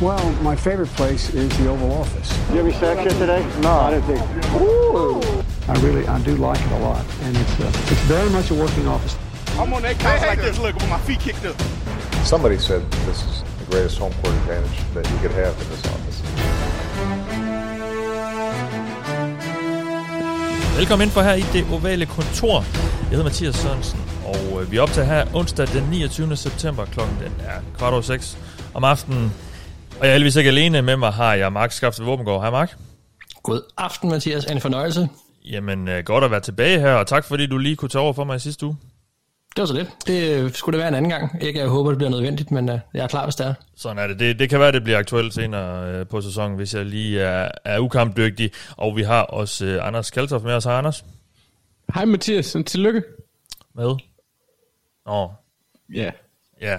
Well, my favorite place is the Oval Office. Did you have any sex yet today? No, I didn't think. Ooh. I really, I do like it a lot, and it's uh, it's very much a working office. I'm on that couch like this, look, with my feet kicked up. Somebody said this is the greatest home court advantage that you could have in this office. Velkommen ind for her i det ovale kontor. Jeg hedder Mathias Sørensen, og øh, vi er op til her onsdag den 29. september. Klokken den er kvart over seks om aftenen. Og jeg er heldigvis ikke alene. Med mig har jeg Mark Skaftet Våbengård. Hej Mark. God aften, Mathias. En fornøjelse. Jamen, øh, godt at være tilbage her, og tak fordi du lige kunne tage over for mig i sidste uge. Det var så lidt. Det øh, skulle det være en anden gang. Ikke, jeg håber, det bliver nødvendigt, men uh, jeg er klar, hvis det er. Sådan er det. det. Det kan være, det bliver aktuelt senere øh, på sæsonen, hvis jeg lige er, er ukampdygtig. Og vi har også øh, Anders Kaltoff med os. Hej Anders. Hej Mathias, tillykke. Med? Nå, Ja, ja.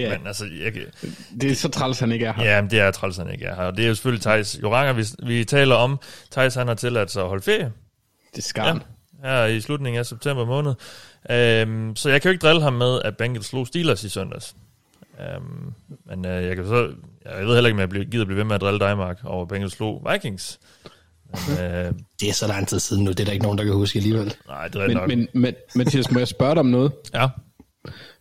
Ja. Men altså, jeg, det er så træls, han ikke er her. Ja, men det er træls, han ikke er her. Og det er jo selvfølgelig Thijs Joranger, vi, vi taler om. Thijs, han har tilladt sig at holde ferie Det skal han. her i slutningen af september måned. Øhm, så jeg kan jo ikke drille ham med, at Bengals slog Steelers i søndags. Øhm, men øh, jeg, kan så, jeg ved heller ikke, om jeg bliver, gider blive ved med at drille dig, Mark, over Bengals slog Vikings. Men, øh, Det er så lang tid siden nu. Det er der ikke nogen, der kan huske alligevel. nej, det er nok. Men, men, men Mathias, må jeg spørge dig om noget? ja,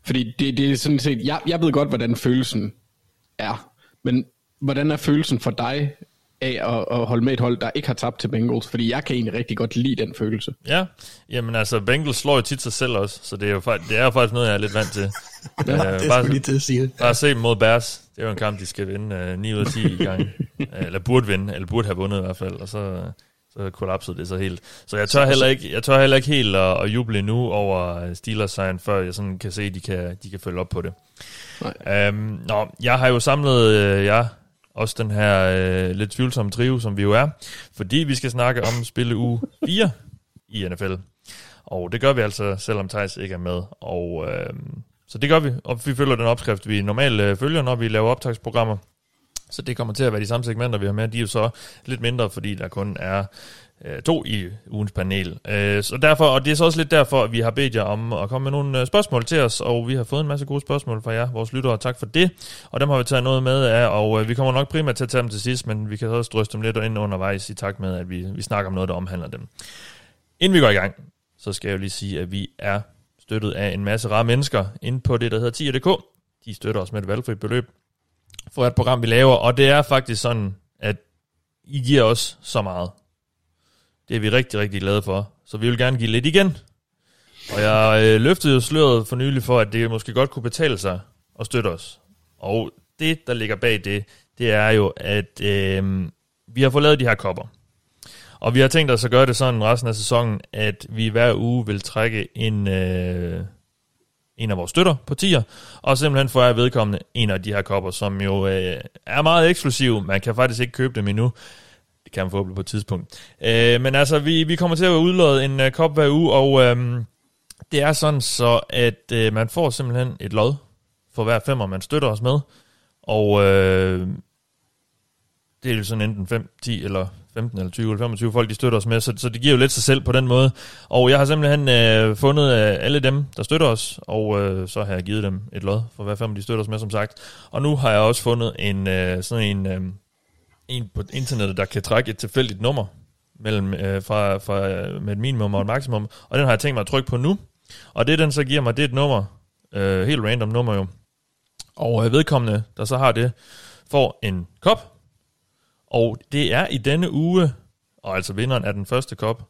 Fordi det, det er sådan set, jeg, jeg ved godt, hvordan følelsen er. Men hvordan er følelsen for dig af at, at holde med et hold, der ikke har tabt til Bengals? Fordi jeg kan egentlig rigtig godt lide den følelse. ja. Jamen altså, Bengals slår jo tit sig selv også, så det er jo faktisk, det er jo faktisk noget, jeg er lidt vant til. øh, bare, lige til at sige det. Bare se dem mod Bears. Det er jo en kamp, de skal vinde øh, 9 ud af 10 i gang. Øh, eller burde vinde, eller burde have vundet i hvert fald. Og så, så kollapsede det så helt. Så jeg tør heller ikke, jeg tør heller ikke helt at, at juble nu over Steelers sejren, før jeg sådan kan se, at de kan, de kan følge op på det. Øhm, nå, jeg har jo samlet øh, jer også den her øh, lidt tvivlsomme trio, som vi jo er, fordi vi skal snakke om spille uge 4 i NFL. Og det gør vi altså, selvom Thijs ikke er med. Og, øh, så det gør vi, og vi følger den opskrift, vi normalt øh, følger, når vi laver optagsprogrammer. Så det kommer til at være de samme segmenter, vi har med. De er jo så lidt mindre, fordi der kun er øh, to i ugens panel. Øh, så derfor, og det er så også lidt derfor, at vi har bedt jer om at komme med nogle øh, spørgsmål til os, og vi har fået en masse gode spørgsmål fra jer, vores lyttere. Tak for det. Og dem har vi taget noget med af, og øh, vi kommer nok primært til at tage dem til sidst, men vi kan også drøste dem lidt ind undervejs i takt med, at vi, vi snakker om noget, der omhandler dem. Inden vi går i gang, så skal jeg jo lige sige, at vi er støttet af en masse rare mennesker inde på det, der hedder 10.dk. De støtter os med et valgfrit beløb for et program, vi laver, og det er faktisk sådan, at I giver os så meget. Det er vi rigtig, rigtig glade for, så vi vil gerne give lidt igen. Og jeg øh, løftede jo sløret for nylig for, at det måske godt kunne betale sig at støtte os. Og det, der ligger bag det, det er jo, at øh, vi har fået lavet de her kopper. Og vi har tænkt os at gøre det sådan resten af sæsonen, at vi hver uge vil trække en, øh, en af vores støtter på tier, og simpelthen får jeg vedkommende en af de her kopper, som jo øh, er meget eksklusiv. Man kan faktisk ikke købe dem endnu. Det kan man forhåbentlig på et tidspunkt. Øh, men altså, vi, vi kommer til at udlåde en øh, kop hver uge, og øh, det er sådan så, at øh, man får simpelthen et lod for hver femmer, man støtter os med. Og øh, det er jo sådan enten 5, 10 eller 15 eller 20 eller 25 folk, de støtter os med, så, så det giver jo lidt sig selv på den måde. Og jeg har simpelthen øh, fundet øh, alle dem, der støtter os, og øh, så har jeg givet dem et lod for hver fem, de støtter os med, som sagt. Og nu har jeg også fundet en øh, sådan en, øh, en på internettet, der kan trække et tilfældigt nummer mellem, øh, fra, fra, øh, med et minimum og et maksimum, og den har jeg tænkt mig at trykke på nu. Og det, den så giver mig, det er et nummer, øh, helt random nummer jo. Og øh, vedkommende, der så har det, får en kop, og det er i denne uge, og altså vinderen af den første kop,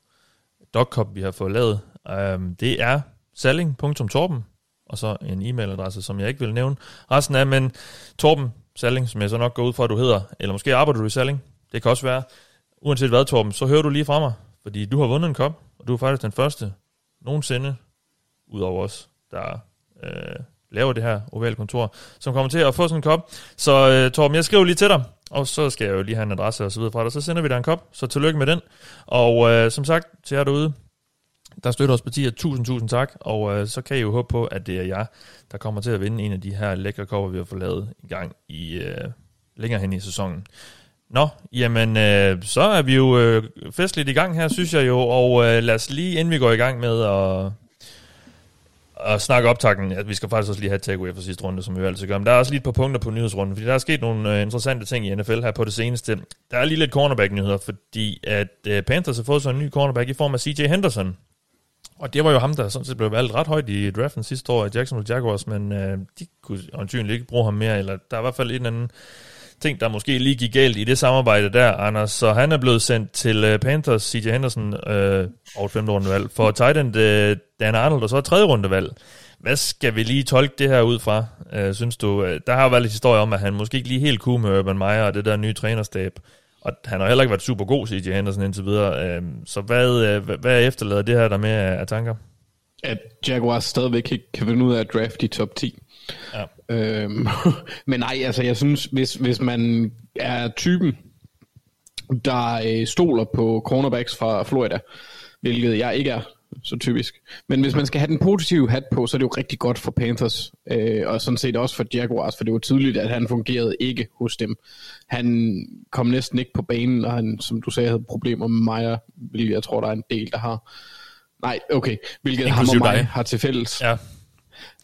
Dog kop, vi har fået lavet, øhm, det er salling.torben, og så en e-mailadresse, som jeg ikke vil nævne. Resten er, men Torben Salling, som jeg så nok går ud fra, at du hedder, eller måske arbejder du i Salling, det kan også være. Uanset hvad, Torben, så hører du lige fra mig, fordi du har vundet en kop, og du er faktisk den første nogensinde, udover os, der øh, laver det her ovale kontor, som kommer til at få sådan en kop. Så øh, Torben, jeg skriver lige til dig, og så skal jeg jo lige have en adresse og så videre fra dig, så sender vi dig en kop, så tillykke med den. Og øh, som sagt, til jer derude, der støtter os partier, tusind, tusind tak, og øh, så kan I jo håbe på, at det er jer, der kommer til at vinde en af de her lækre kopper, vi har fået lavet i gang i øh, længere hen i sæsonen. Nå, jamen, øh, så er vi jo øh, festligt i gang her, synes jeg jo, og øh, lad os lige, inden vi går i gang med at at snakke optakken, at vi skal faktisk også lige have takeaway for sidste runde, som vi jo altid gør. Men der er også lige et par punkter på nyhedsrunden, fordi der er sket nogle øh, interessante ting i NFL her på det seneste. Der er lige lidt cornerback-nyheder, fordi at øh, Panthers har fået sig en ny cornerback i form af CJ Henderson. Og det var jo ham, der sådan set blev valgt ret højt i draften sidste år af Jacksonville Jaguars, men øh, de kunne åndsynligt ikke bruge ham mere, eller der er i hvert fald en eller anden ting, der måske lige gik galt i det samarbejde der, Anders. Så han er blevet sendt til uh, Panthers, C.J. Henderson, øh, over et femte rundevalg, for tight end uh, Dan Arnold, og så et tredje rundevalg. Hvad skal vi lige tolke det her ud fra, uh, synes du? Der har jo været lidt historie om, at han måske ikke lige helt kunne med Urban Meyer og det der nye trænerstab. Og han har heller ikke været super god, C.J. Henderson indtil videre. Uh, så hvad, uh, hvad efterlader det her der med af tanker? At Jaguars stadigvæk ikke kan finde ud af at draft i top 10. Ja. Øhm, men nej, altså jeg synes, hvis, hvis man er typen, der øh, stoler på cornerbacks fra Florida, hvilket jeg ikke er, så typisk. Men hvis man skal have den positive hat på, så er det jo rigtig godt for Panthers, øh, og sådan set også for Jaguars, for det var tydeligt, at han fungerede ikke hos dem. Han kom næsten ikke på banen, og han, som du sagde, havde problemer med Meyer, hvilket jeg tror, der er en del, der har. Nej, okay, hvilket ham og mig har til fælles. Ja.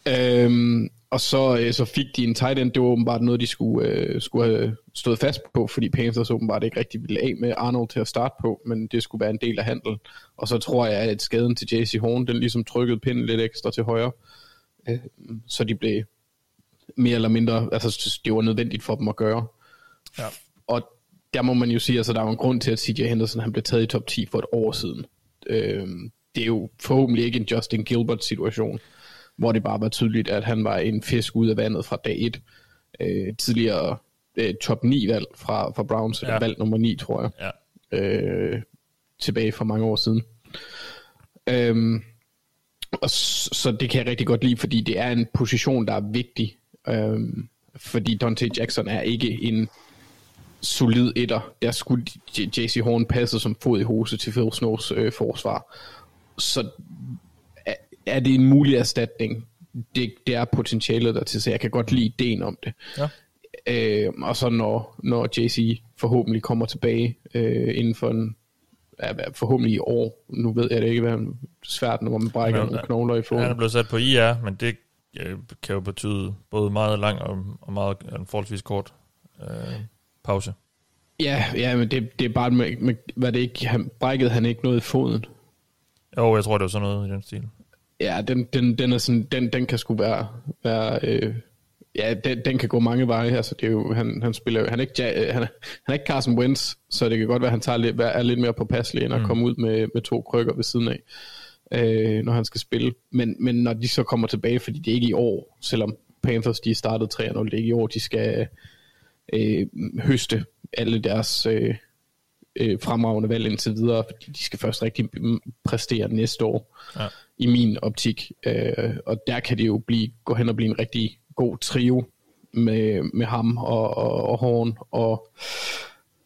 Øhm, og så, øh, så fik de en tight end. Det var åbenbart noget, de skulle, øh, skulle have stået fast på, fordi Panthers åbenbart ikke rigtig ville af med Arnold til at starte på, men det skulle være en del af handelen. Og så tror jeg, at skaden til JC Horn, den ligesom trykkede pinden lidt ekstra til højre, øh, så de blev mere eller mindre, altså det var nødvendigt for dem at gøre. Ja. Og der må man jo sige, altså der var en grund til, at CJ Henderson han blev taget i top 10 for et år siden. Øh, det er jo forhåbentlig ikke en Justin Gilbert situation hvor det bare var tydeligt, at han var en fisk ud af vandet fra dag 1. Øh, tidligere øh, top 9 valg fra, fra Browns, ja. valg nummer 9, tror jeg. Ja. Øh, tilbage for mange år siden. Øhm, og så, så det kan jeg rigtig godt lide, fordi det er en position, der er vigtig. Øhm, fordi Dante Jackson er ikke en solid etter. Der skulle JC Horn passe som fod i hose til Phil Snows øh, forsvar. Så er det en mulig erstatning? Det, det er potentialet der til, så jeg kan godt lide ideen om det. Ja. Øh, og så når, når JC forhåbentlig kommer tilbage øh, inden for en ja, forhåbentlig i år. Nu ved jeg det ikke, hvad er svært, når man brækker nogle knogler i foden. Han er blevet sat på IR, men det kan jo betyde både meget lang og, og meget en forholdsvis kort øh, pause. Ja, ja, men det, det er bare, med, med, hvad det ikke, han, brækkede han ikke noget i foden? Jo, jeg tror, det var sådan noget i den stil. Ja, den, den, den, er sådan, den, den kan sgu være, være øh, ja, den, den kan gå mange veje. Altså, det er jo, han, han spiller han er ikke, han, han er ikke Carson Wentz, så det kan godt være, at han tager lidt, er lidt mere påpasselig, end at mm. komme ud med, med to krykker ved siden af, øh, når han skal spille. Men, men når de så kommer tilbage, fordi det er ikke i år, selvom Panthers de startede 3-0, det er ikke i år, de skal øh, høste alle deres øh, øh, fremragende valg indtil videre, fordi de skal først rigtig præstere næste år. Ja i min optik. Øh, og der kan det jo blive, gå hen og blive en rigtig god trio med, med ham og, og, og Horn, og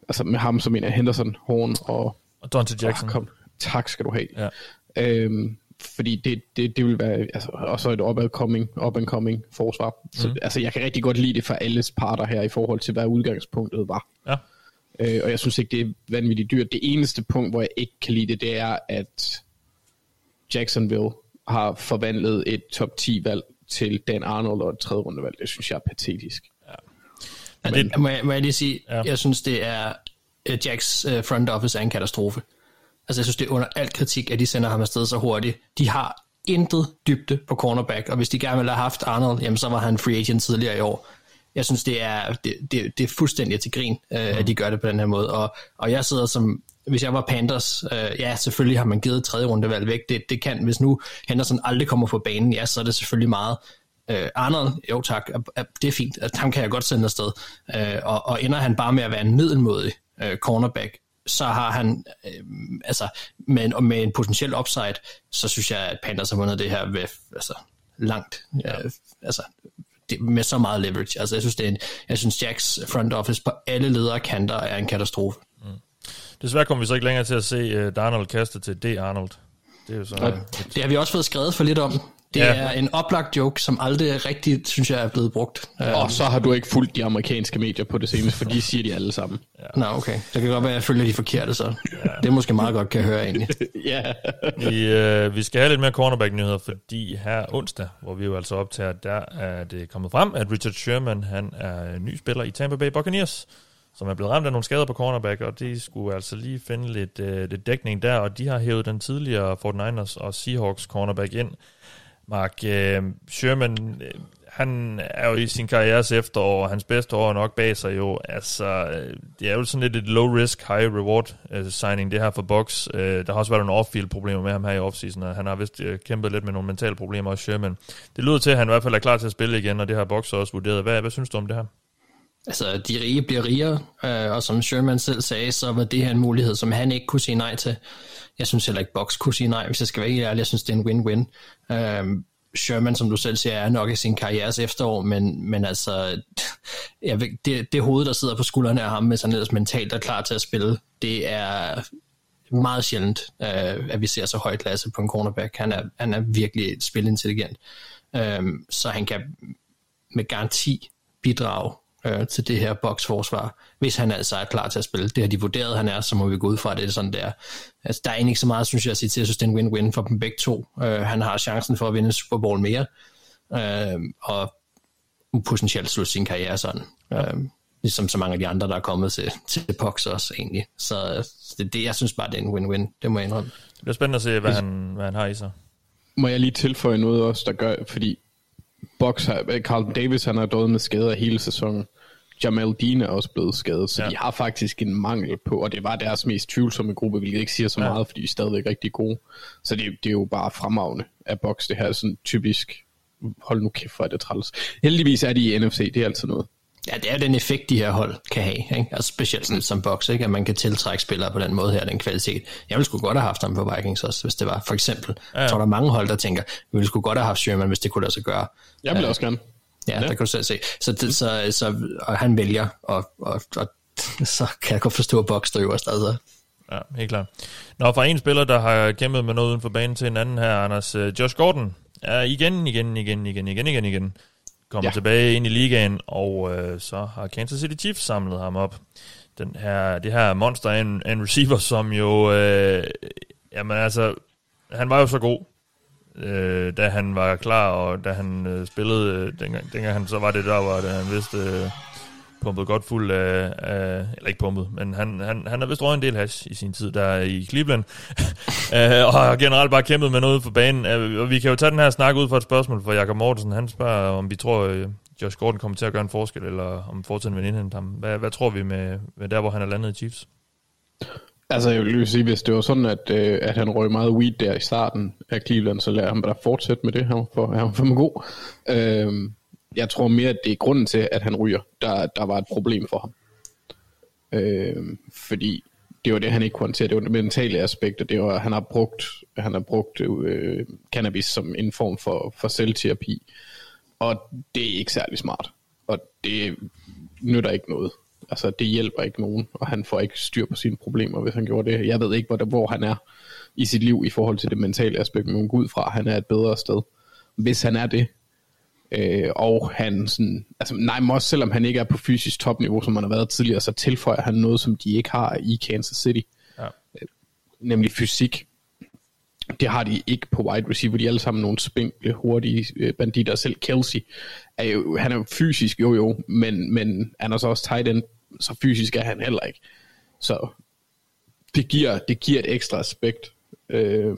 altså med ham som en af Henderson, Horn og... Og Dante Jackson. Oh, kom, tak skal du have. Ja. Øhm, fordi det, det, det vil være altså, også et up and coming, up and coming forsvar. Så mm. altså, jeg kan rigtig godt lide det for alles parter her i forhold til, hvad udgangspunktet var. Ja. Øh, og jeg synes ikke, det er vanvittigt dyrt. Det eneste punkt, hvor jeg ikke kan lide det, det er, at Jacksonville har forvandlet et top 10 valg til Dan Arnold og et tredje rundevalg. Det synes jeg er patetisk. Ja. Men, det, må, jeg, må jeg lige sige, ja. jeg synes det er, uh, Jacks uh, front office er en katastrofe. Altså jeg synes det er under al kritik, at de sender ham afsted så hurtigt. De har intet dybde på cornerback, og hvis de gerne ville have haft Arnold, jamen så var han free agent tidligere i år. Jeg synes, det er, det, det, det er fuldstændig til grin, mm. at de gør det på den her måde. Og, og jeg sidder som hvis jeg var Panthers, øh, ja, selvfølgelig har man givet tredje rundevalg væk. Det, det kan, hvis nu Henderson aldrig kommer på banen, ja, så er det selvfølgelig meget. Øh, Arnold, jo tak, det er fint, at ham kan jeg godt sende afsted. Øh, og, og ender han bare med at være en middelmodig øh, cornerback, så har han, øh, altså, med, med en potentiel upside, så synes jeg, at Panthers har vundet det her ved, altså, langt. Ja. Øh, altså, det, med så meget leverage. Altså, jeg synes, det er en, jeg synes, Jacks front office på alle ledere kanter er en katastrofe. Mm. Desværre kommer vi så ikke længere til at se uh, Darnold kaste til D. Arnold. Det, er jo så, ja, det har vi også fået skrevet for lidt om Det ja. er en oplagt joke, som aldrig rigtigt, synes jeg, er blevet brugt. Og um, så har du ikke fulgt de amerikanske medier på det seneste, for de siger de alle sammen. Ja. Nå, okay. Det kan godt være, at jeg følger de forkerte, så ja. det er måske meget godt, kan jeg høre egentlig. ja. vi, øh, vi skal have lidt mere cornerback-nyheder, fordi her onsdag, hvor vi jo altså optager, der er det kommet frem, at Richard Sherman, han er ny spiller i Tampa Bay Buccaneers som er blevet ramt af nogle skader på cornerback, og de skulle altså lige finde lidt, øh, lidt dækning der, og de har hævet den tidligere 49ers og Seahawks cornerback ind. Mark øh, Sherman, øh, han er jo i sin karrieres efterår, og hans bedste år er nok bag sig jo. Altså, øh, det er jo sådan lidt et low-risk, high-reward uh, øh, signing, det her for Box. Øh, der har også været nogle off-field problemer med ham her i offseason, og han har vist øh, kæmpet lidt med nogle mentale problemer også, Sherman. Det lyder til, at han i hvert fald er klar til at spille igen, og det har Box også vurderet. Hvad, hvad synes du om det her? Altså, de rige bliver rigere, øh, og som Sherman selv sagde, så var det her en mulighed, som han ikke kunne sige nej til. Jeg synes heller ikke, Box kunne sige nej, hvis jeg skal være helt ærlig. Jeg synes, det er en win-win. Øhm, Sherman, som du selv siger, er nok i sin karrieres efterår, men, men altså, jeg ved, det, det hoved, der sidder på skuldrene af ham, med sådan ellers mentalt er klar til at spille, det er meget sjældent, øh, at vi ser så høj klasse på en cornerback. Han er, han er virkelig spilintelligent, øh, så han kan med garanti bidrage øh, til det her boksforsvar, hvis han altså er klar til at spille. Det har de vurderet, han er, så må vi gå ud fra, at det er sådan der. Altså, der er egentlig ikke så meget, synes jeg, at sige til. Jeg synes, det er en win-win for dem begge to. Øh, han har chancen for at vinde Super Bowl mere, øh, og potentielt slutte sin karriere sådan. Ja. Øh, ligesom så mange af de andre, der er kommet til, til box også egentlig. Så det, det, jeg synes bare, det er en win-win. Det må jeg indrømme. Det bliver spændende at se, hvad han, hvad han har i sig. Må jeg lige tilføje noget også, der gør, fordi Box har, Carl Davis han har døjet med skader hele sæsonen. Jamal Dean er også blevet skadet, så ja. de har faktisk en mangel på, og det var deres mest tvivlsomme gruppe, hvilket ikke siger så ja. meget, fordi de er stadigvæk rigtig gode. Så det, det er jo bare fremragende af boks, det her sådan typisk, hold nu kæft, hvor er det træls. Heldigvis er de i NFC, det er altid noget. Ja, det er den effekt, de her hold kan have, ikke? Altså specielt sådan, som boks, ikke? at man kan tiltrække spillere på den måde her, den kvalitet. Jeg ville sgu godt have haft ham på Vikings også, hvis det var. For eksempel, ja. jeg tror, der er mange hold, der tænker, vi ville sgu godt have haft Sherman, hvis det kunne lade sig gøre. Jeg vil uh, også gerne. Ja, ja. der kan du selv se. Så, det, så, så og han vælger, og, og, og så kan jeg godt forstå, at Box står øverst. Altså. Ja, helt klart. Nå, fra en spiller, der har kæmpet med noget uden for banen til en anden her, Anders. Uh, Josh Gordon er igen, igen, igen, igen, igen, igen, igen kommer ja. tilbage ind i ligaen, og uh, så har Kansas City Chiefs samlet ham op. Den her, det her monster en, en receiver, som jo, uh, jamen altså, han var jo så god, øh, da han var klar, og da han øh, spillede, øh, dengang, dengang han, så var det der, hvor han vist øh, pumpet godt fuld af, af, eller ikke pumpet, men han, han, han har vist røget en del hash i sin tid der i Cleveland, øh, og har generelt bare kæmpet med noget for banen. Øh, og vi kan jo tage den her snak ud for et spørgsmål fra Jakob Mortensen. Han spørger, om vi tror, øh, Josh Gordon kommer til at gøre en forskel, eller om fortiden vil indhente ham. Hvad, hvad tror vi med, med der, hvor han er landet i Chiefs? Altså, jeg vil sige, hvis det var sådan, at, øh, at han røg meget weed der i starten af Cleveland, så lader han bare fortsætte med det. Han for, han var for god. Øh, jeg tror mere, at det er grunden til, at han ryger, der, der var et problem for ham. Øh, fordi det var det, han ikke kunne håndtere. Det var det mentale aspekt, og det var, han har brugt, han har brugt øh, cannabis som en form for, for selvterapi. Og det er ikke særlig smart. Og det nytter ikke noget. Altså, det hjælper ikke nogen, og han får ikke styr på sine problemer, hvis han gjorde det. Jeg ved ikke, hvor, hvor han er i sit liv i forhold til det mentale aspekt, men ud fra, han er et bedre sted. Hvis han er det, øh, og han sådan, altså nej, også selvom han ikke er på fysisk topniveau, som han har været tidligere, så tilføjer han noget, som de ikke har i Kansas City. Ja. Øh, nemlig fysik. Det har de ikke på wide receiver. De er alle sammen nogle spinkle, hurtige øh, banditter. Selv Kelsey, er jo, han er jo fysisk, jo jo, men, men han er så også tight end så fysisk er han heller ikke. Så det giver, det giver et ekstra aspekt. Øh,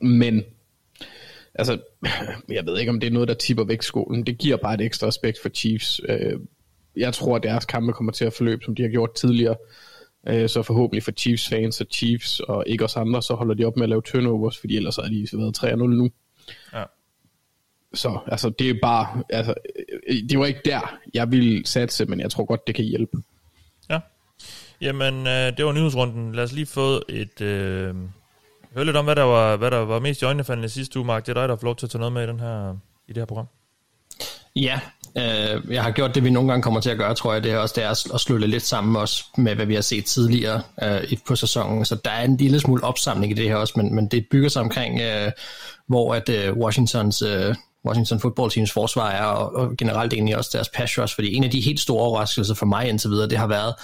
men altså, jeg ved ikke, om det er noget, der tipper væk skolen. Det giver bare et ekstra aspekt for Chiefs. Øh, jeg tror, at deres kampe kommer til at forløbe, som de har gjort tidligere. Øh, så forhåbentlig for Chiefs fans og Chiefs og ikke os andre, så holder de op med at lave turnovers, fordi ellers har de været 3-0 nu. Ja. Så altså, det er bare, altså, det var ikke der, jeg ville satse, men jeg tror godt, det kan hjælpe. Jamen, øh, det var nyhedsrunden. Lad os lige få et... Øh, hør lidt om, hvad der var, hvad der var mest i øjnefaldende sidste uge, Mark. Det er dig, der har lov til at tage noget med i, den her, i det her program. Ja, øh, jeg har gjort det, vi nogle gange kommer til at gøre, tror jeg. Det er også det er at slå det lidt sammen også med, hvad vi har set tidligere øh, på sæsonen. Så der er en lille smule opsamling i det her også, men, men det bygger sig omkring, øh, hvor at øh, Washingtons... Øh, Washington Football Teams forsvar er, og, og generelt egentlig også deres pass rush, fordi en af de helt store overraskelser for mig indtil videre, det har været,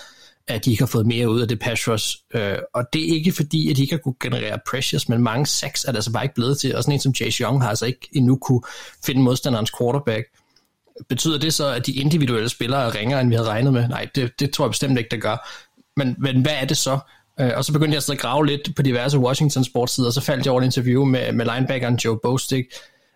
at de ikke har fået mere ud af det pass rush. Øh, og det er ikke fordi, at de ikke har kunne generere pressures, men mange sacks er der altså bare ikke blevet til. Og sådan en som Chase Young har altså ikke endnu kunne finde modstanderens quarterback. Betyder det så, at de individuelle spillere er ringere, end vi havde regnet med? Nej, det, det tror jeg bestemt ikke, det gør. Men, men hvad er det så? Øh, og så begyndte jeg altså at grave lidt på diverse Washington sportsider, og så faldt jeg over et interview med, med linebackeren Joe Bostick,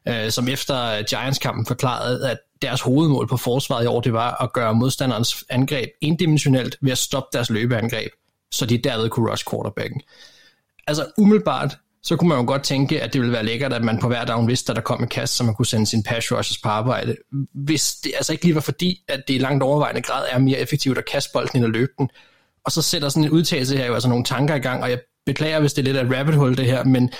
øh, som efter Giants-kampen forklarede, at deres hovedmål på forsvaret i år, det var at gøre modstanderens angreb indimensionelt ved at stoppe deres løbeangreb, så de derved kunne rush quarterbacken. Altså umiddelbart, så kunne man jo godt tænke, at det ville være lækkert, at man på hver dag vidste, at der kom en kast, så man kunne sende sin pass rushers på arbejde. Hvis det altså ikke lige var fordi, at det i langt overvejende grad er mere effektivt at kaste bolden end at løbe den. Og så sætter sådan en udtalelse her jo altså nogle tanker i gang, og jeg beklager, hvis det er lidt af rabbit hole det her, men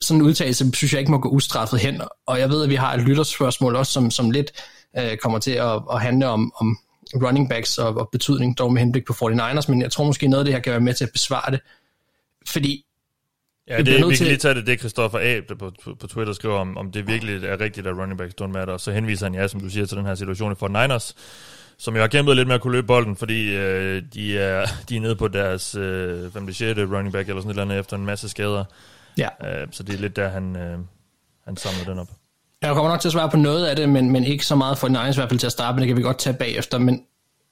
sådan en udtalelse synes jeg ikke må gå ustraffet hen, og jeg ved, at vi har et lytterspørgsmål også, som, som lidt øh, kommer til at, at handle om, om running backs og, og betydning, dog med henblik på 49ers, men jeg tror måske noget af det her kan være med til at besvare det, fordi Ja, det, vi kan til... lige tage det, det Christoffer A. på, på, på Twitter skriver om, om det virkelig er rigtigt, at running backs don't matter, og så henviser han ja, som du siger, til den her situation i 49ers, som jo har kæmpet lidt med at kunne løbe bolden, fordi øh, de, er, de er nede på deres øh, 5. 6. running back eller sådan et eller andet efter en masse skader. Ja. Øh, så det er lidt der, han, øh, han samler den op. Jeg kommer nok til at svare på noget af det, men, men ikke så meget for Niners i hvert fald til at starte, men det kan vi godt tage bagefter. Men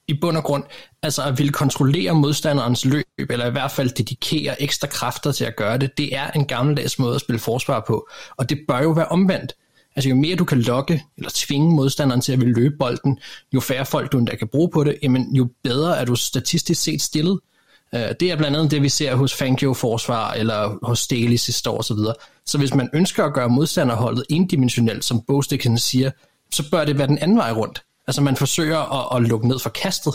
i bund og grund, altså at ville kontrollere modstanderens løb, eller i hvert fald dedikere ekstra kræfter til at gøre det, det er en gammeldags måde at spille forsvar på. Og det bør jo være omvendt. Altså jo mere du kan lokke eller tvinge modstanderen til at ville løbe bolden, jo færre folk du endda kan bruge på det, jamen jo bedre er du statistisk set stillet. Øh, det er blandt andet det, vi ser hos Fangio Forsvar, eller hos Stelis sidste år osv. Så hvis man ønsker at gøre modstanderholdet indimensionelt, som kan siger, så bør det være den anden vej rundt. Altså man forsøger at, at lukke ned for kastet.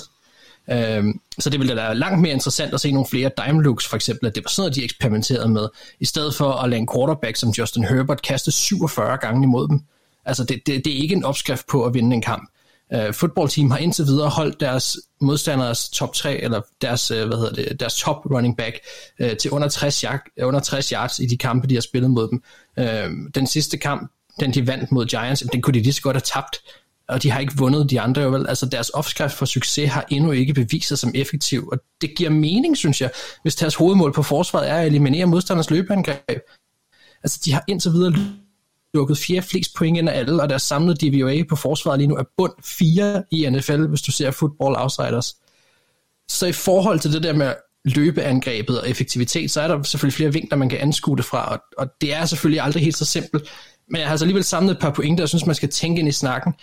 Øhm, så det ville da være langt mere interessant at se nogle flere dime looks, for eksempel, at det var sådan noget, de eksperimenterede med, i stedet for at lade en quarterback som Justin Herbert kaste 47 gange imod dem. Altså det, det, det er ikke en opskrift på at vinde en kamp. Øh, uh, fodboldteam har indtil videre holdt deres modstanders top 3, eller deres, uh, hvad hedder det, deres top running back uh, til under 60, yard, under 60 yards i de kampe, de har spillet mod dem. Uh, den sidste kamp, den de vandt mod Giants, den kunne de lige så godt have tabt, og de har ikke vundet de andre. Vel? Altså deres opskrift for succes har endnu ikke bevist sig som effektiv, og det giver mening, synes jeg, hvis deres hovedmål på forsvaret er at eliminere modstanders løbeangreb. Altså de har indtil videre lukket fjerde flest point end af alle, og deres samlede DVOA på forsvaret lige nu er bund 4 i NFL, hvis du ser Football Outsiders. Så i forhold til det der med løbeangrebet og effektivitet, så er der selvfølgelig flere vinkler, man kan anskue det fra, og, og det er selvfølgelig aldrig helt så simpelt. Men jeg har altså alligevel samlet et par pointer, jeg synes, man skal tænke ind i snakken.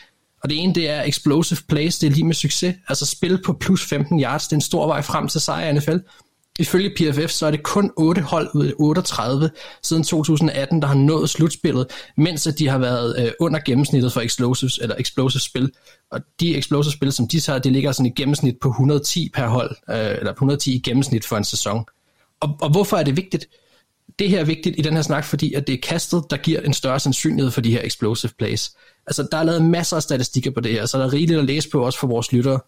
Og det ene, det er explosive plays, det er lige med succes. Altså spil på plus 15 yards, det er en stor vej frem til sejr i NFL. Ifølge PFF, så er det kun 8 hold ud af 38 siden 2018, der har nået slutspillet, mens at de har været øh, under gennemsnittet for explosives, eller explosive spil. Og de explosive spil, som de tager, det ligger sådan i gennemsnit på 110 per hold, øh, eller på 110 i gennemsnit for en sæson. Og, og hvorfor er det vigtigt? Det her er vigtigt i den her snak, fordi at det er kastet, der giver en større sandsynlighed for de her explosive plays. Altså, der er lavet masser af statistikker på det her, så der er rigeligt at læse på også for vores lyttere.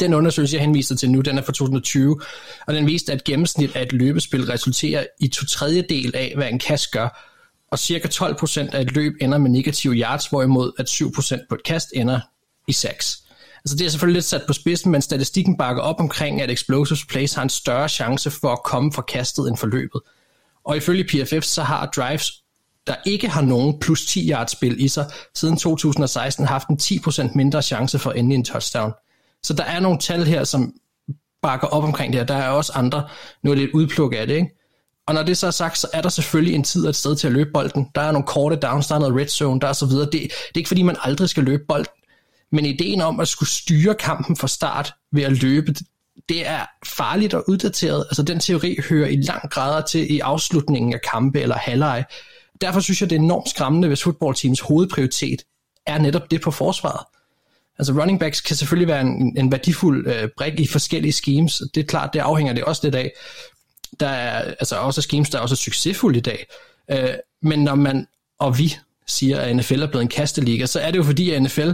Den undersøgelse, jeg henviser til nu, den er fra 2020, og den viste, at gennemsnit af et løbespil resulterer i to tredjedel af, hvad en kast gør, og cirka 12% af et løb ender med negative yards, hvorimod at 7% på et kast ender i 6. Altså det er selvfølgelig lidt sat på spidsen, men statistikken bakker op omkring, at explosives plays har en større chance for at komme fra kastet end for løbet. Og ifølge PFF, så har drives, der ikke har nogen plus 10 yards spil i sig, siden 2016 haft en 10% mindre chance for at ende i en touchdown. Så der er nogle tal her, som bakker op omkring det her. Der er også andre, nu er lidt udpluk af det, ikke? Og når det så er sagt, så er der selvfølgelig en tid og et sted til at løbe bolden. Der er nogle korte downs, der er noget red zone, der er så videre. Det, det er ikke fordi, man aldrig skal løbe bolden. Men ideen om at skulle styre kampen fra start ved at løbe, det er farligt og uddateret. Altså den teori hører i lang grad til i afslutningen af kampe eller halvleg. Derfor synes jeg, det er enormt skræmmende, hvis fodboldteams hovedprioritet er netop det på forsvaret. Altså running backs kan selvfølgelig være en, en værdifuld øh, brik i forskellige schemes. Det er klart, det afhænger det også lidt af. Der er altså også schemes, der er også succesfulde i dag. Øh, men når man, og vi siger, at NFL er blevet en kasteliga, så er det jo fordi, at NFL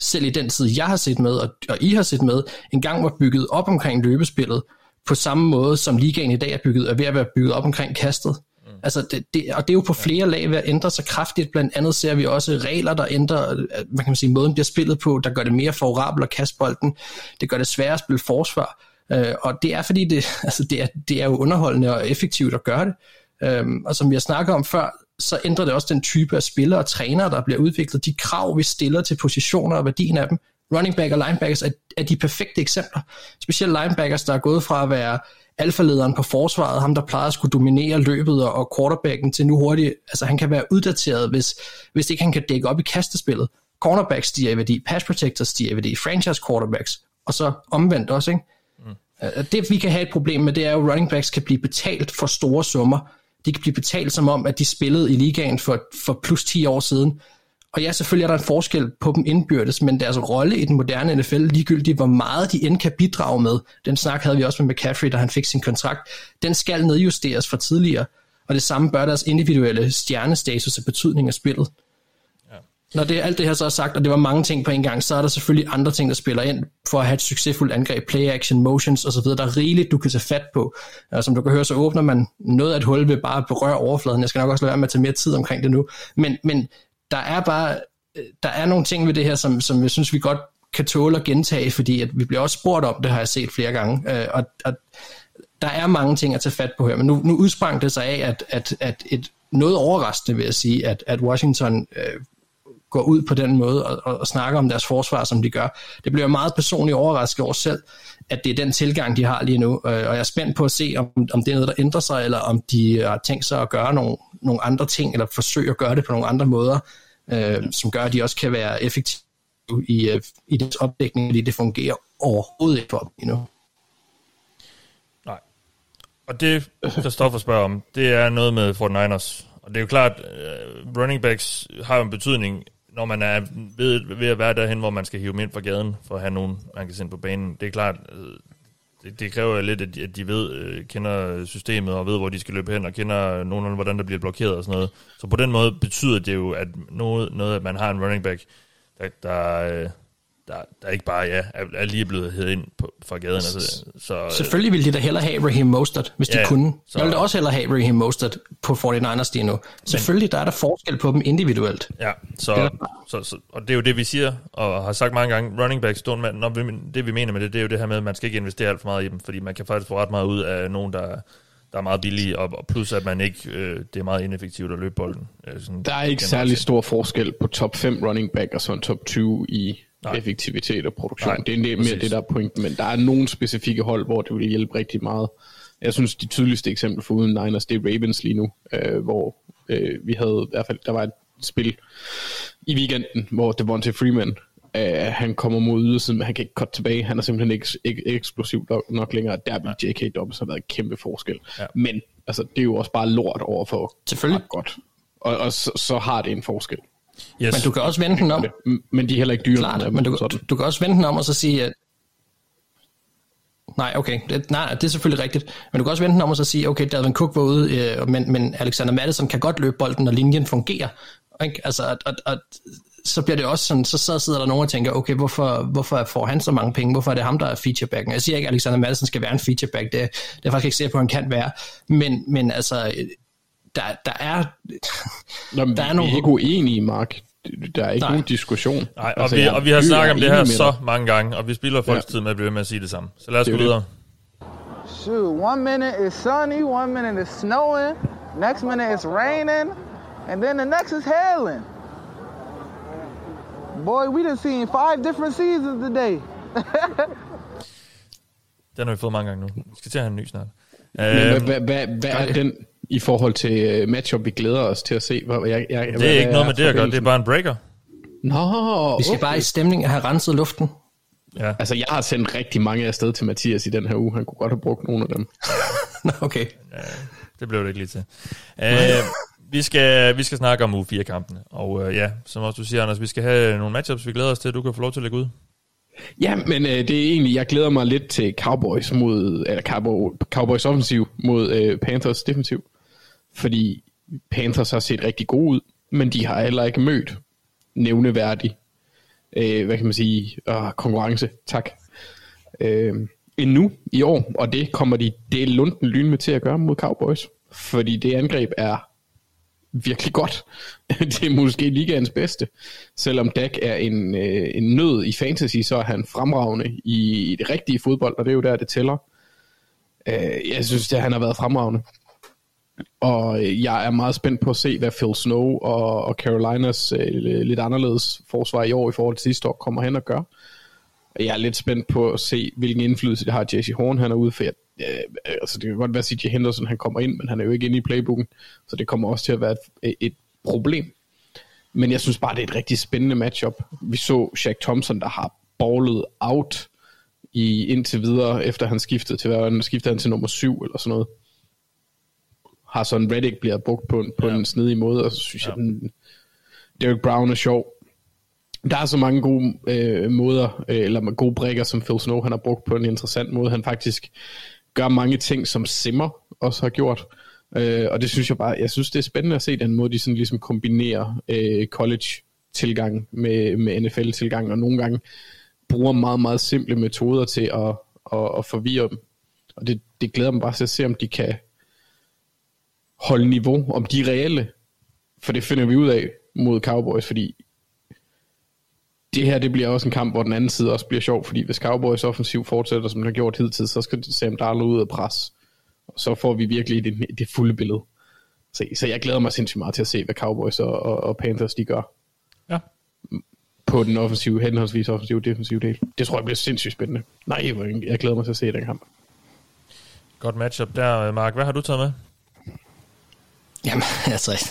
selv i den tid, jeg har set med, og, og I har set med, engang var bygget op omkring løbespillet, på samme måde som ligaen i dag er bygget, er ved at være bygget op omkring kastet. Altså det, det, og det er jo på flere lag ved at ændre sig kraftigt. Blandt andet ser vi også regler, der ændrer hvad kan man sige, måden bliver spillet på, der gør det mere favorabelt at kaste bolden. Det gør det sværere at spille forsvar. Øh, og det er fordi, det, altså det, er, det er jo underholdende og effektivt at gøre det. Øh, og som vi har snakket om før, så ændrer det også den type af spillere og trænere, der bliver udviklet. De krav, vi stiller til positioner og værdien af dem. Running back og linebackers er, er de perfekte eksempler. Specielt linebackers, der er gået fra at være alfalederen på forsvaret, ham der plejer at skulle dominere løbet og, quarterbacken til nu hurtigt, altså han kan være uddateret, hvis, hvis ikke han kan dække op i kastespillet. Cornerbacks stiger i værdi, pass protectors stiger i værdi, franchise quarterbacks, og så omvendt også, ikke? Mm. Det vi kan have et problem med, det er jo, at running backs kan blive betalt for store summer. De kan blive betalt som om, at de spillede i ligaen for, for plus 10 år siden, og ja, selvfølgelig er der en forskel på dem indbyrdes, men deres rolle i den moderne NFL, ligegyldigt hvor meget de end kan bidrage med, den snak havde vi også med McCaffrey, da han fik sin kontrakt, den skal nedjusteres fra tidligere, og det samme bør deres individuelle stjernestatus af betydning af spillet. Ja. Når det, alt det her så er sagt, og det var mange ting på en gang, så er der selvfølgelig andre ting, der spiller ind for at have et succesfuldt angreb, play action, motions osv., der er rigeligt, du kan tage fat på. Og som du kan høre, så åbner man noget af et hul ved bare at berøre overfladen. Jeg skal nok også lade være med at tage mere tid omkring det nu. Men, men der er bare øh, der er nogle ting ved det her, som, som jeg synes, vi godt kan tåle at gentage, fordi at vi bliver også spurgt om det, har jeg set flere gange, øh, og, og der er mange ting at tage fat på her, men nu, nu udsprang det sig af, at, at, at et noget overraskende vil jeg sige, at, at Washington øh, går ud på den måde og, og, og snakker om deres forsvar, som de gør. Det bliver meget personligt overrasket over selv, at det er den tilgang, de har lige nu, øh, og jeg er spændt på at se, om, om det er noget, der ændrer sig, eller om de har tænkt sig at gøre nogle, nogle andre ting, eller forsøge at gøre det på nogle andre måder, øh, som gør, at de også kan være effektive i, øh, i deres opdækning, fordi det fungerer overhovedet ikke for dem endnu. Nej. Og det, der står for spørge om, det er noget med 49ers. Og det er jo klart, uh, running backs har jo en betydning, når man er ved, ved at være derhen, hvor man skal hive dem ind fra gaden, for at have nogen, man kan sende på banen. Det er klart, øh, det, det kræver lidt, at de, at de ved, øh, kender systemet og ved, hvor de skal løbe hen, og kender nogenlunde, hvordan der bliver blokeret og sådan noget. Så på den måde betyder det jo, at noget, noget at man har en running back, der, der, øh, der, der ikke bare ja, er, er lige blevet hævet ind på, fra gaden. Altså, så, Selvfølgelig ville de da hellere have Raheem Mostert, hvis ja, de kunne. Så, jeg ville da også hellere have Raheem Mostert på 49ers lige nu. Selvfølgelig, der er der forskel på dem individuelt. Ja, så, så, så, og det er jo det, vi siger, og har sagt mange gange, running backs, don't, når vi, det vi mener med det, det er jo det her med, at man skal ikke investere alt for meget i dem, fordi man kan faktisk få ret meget ud af nogen, der der er meget billige, og, og plus at man ikke, øh, det er meget ineffektivt at løbe bolden. Øh, sådan der er ikke særlig stor forskel på top 5 running back og så en top 20 i Nej. effektivitet og produktion. Nej, det er mere præcis. det, der er pointen, men der er nogle specifikke hold, hvor det vil hjælpe rigtig meget. Jeg synes, de tydeligste eksempel for uden Niners, det er Ravens lige nu, øh, hvor øh, vi havde i hvert fald, der var et spil i weekenden, hvor Devontae Freeman, øh, han kommer mod ydersiden, men han kan ikke cut tilbage. Han er simpelthen ikke, ikke eksplosiv nok længere. Der vil J.K. Dobbs have været en kæmpe forskel. Ja. Men altså, det er jo også bare lort over for Selvfølgelig. godt. Og, og så, så har det en forskel. Yes. Men du kan også vente den om. Men de er heller ikke dyre. Klart, men du, du, du kan også vente den om og så sige, at Nej, okay. Det, nej, det er selvfølgelig rigtigt. Men du kan også vente den om og så sige, okay, Dalvin Cook var ude, øh, men, men Alexander Madison kan godt løbe bolden, når linjen fungerer. Ikke? Altså, at, at, at, så bliver det også sådan, så, så sidder der nogen og tænker, okay, hvorfor, hvorfor får han så mange penge? Hvorfor er det ham, der er featurebacken? Jeg siger ikke, at Alexander Madison skal være en featureback. Det, det er jeg faktisk ikke sikker på, at han kan være. Men, men altså, der, der er... Nå, der er nogle... Vi er ikke uenige, Mark. Der er ikke Nej. nogen diskussion. Nej, og, altså, vi, og vi har snakket om det her så mange gange, og vi spilder folks ja. tid med at blive med at sige det samme. Så lad os gå videre. Shoot, one minute is sunny, one minute is snowing, next minute it's raining, and then the next is hailing. Boy, we done seen five different seasons today. den har vi fået mange gange nu. Vi skal til at have en ny snart. Hvad, hvad er den i forhold til øh, matchup, vi glæder os til at se? Hvad, jeg, jeg, det er ikke noget med det at gøre, det er bare en breaker. Nå, Vi skal okay. bare i stemning have renset luften. Ja. Altså, jeg har sendt rigtig mange afsted til Mathias i den her uge. Han kunne godt have brugt nogle af dem. Nå, okay. Ja, det blev det ikke lige til. Uh, vi skal, vi skal snakke om u 4-kampene. Og uh, ja, som også du siger, Anders, vi skal have nogle matchups, vi glæder os til. Du kan få lov til at lægge ud. Ja, men øh, det er egentlig, jeg glæder mig lidt til Cowboys mod, eller Cowboy, Cowboys offensiv mod øh, Panthers defensiv. Fordi Panthers har set rigtig gode ud, men de har heller ikke mødt nævneværdig, øh, hvad kan man sige, øh, konkurrence, tak, øh, endnu i år, og det kommer de det lunden lyn med til at gøre mod Cowboys, fordi det angreb er virkelig godt. det er måske ligaens bedste. Selvom Dak er en, øh, en nød i fantasy, så er han fremragende i det rigtige fodbold, og det er jo der, det tæller. Øh, jeg synes, at han har været fremragende. Og øh, jeg er meget spændt på at se, hvad Phil Snow og, og Carolinas øh, lidt anderledes forsvar i år i forhold til sidste år kommer hen og gør. Jeg er lidt spændt på at se, hvilken indflydelse det har Jesse Horn, han er ude for. Øh, altså det kan godt være, at CJ Henderson han kommer ind, men han er jo ikke inde i playbooken, så det kommer også til at være et, øh, et problem. Men jeg synes bare, det er et rigtig spændende matchup. Vi så Shaq Thompson, der har ballet out i indtil videre, efter han skiftede til, hvad skiftede han til nummer 7 eller sådan noget. Har sådan Reddick bliver brugt på, på ja. en snedig måde, og så synes ja. jeg, den, Derek Brown er sjov. Der er så mange gode øh, måder, øh, eller gode brækker, som Phil Snow han har brugt på en interessant måde. Han faktisk gør mange ting, som Simmer også har gjort. Øh, og det synes jeg bare, jeg synes det er spændende at se den måde, de sådan ligesom kombinerer øh, college-tilgang med, med NFL-tilgang, og nogle gange bruger meget, meget simple metoder til at, at, at forvirre dem. Og det, det glæder mig bare til at se, om de kan holde niveau, om de er reelle. For det finder vi ud af mod Cowboys, fordi det her det bliver også en kamp, hvor den anden side også bliver sjov, fordi hvis Cowboys offensiv fortsætter, som den har gjort hidtil, så skal Sam Darnold ud og pres. Og så får vi virkelig det, det fulde billede. Så, så jeg glæder mig sindssygt meget til at se, hvad Cowboys og, og, og Panthers de gør. Ja. På den offensive, henholdsvis offensive og defensive del. Det tror jeg bliver sindssygt spændende. Nej, jeg glæder mig til at se den kamp. Godt matchup der, Mark. Hvad har du taget med? Jamen, altså,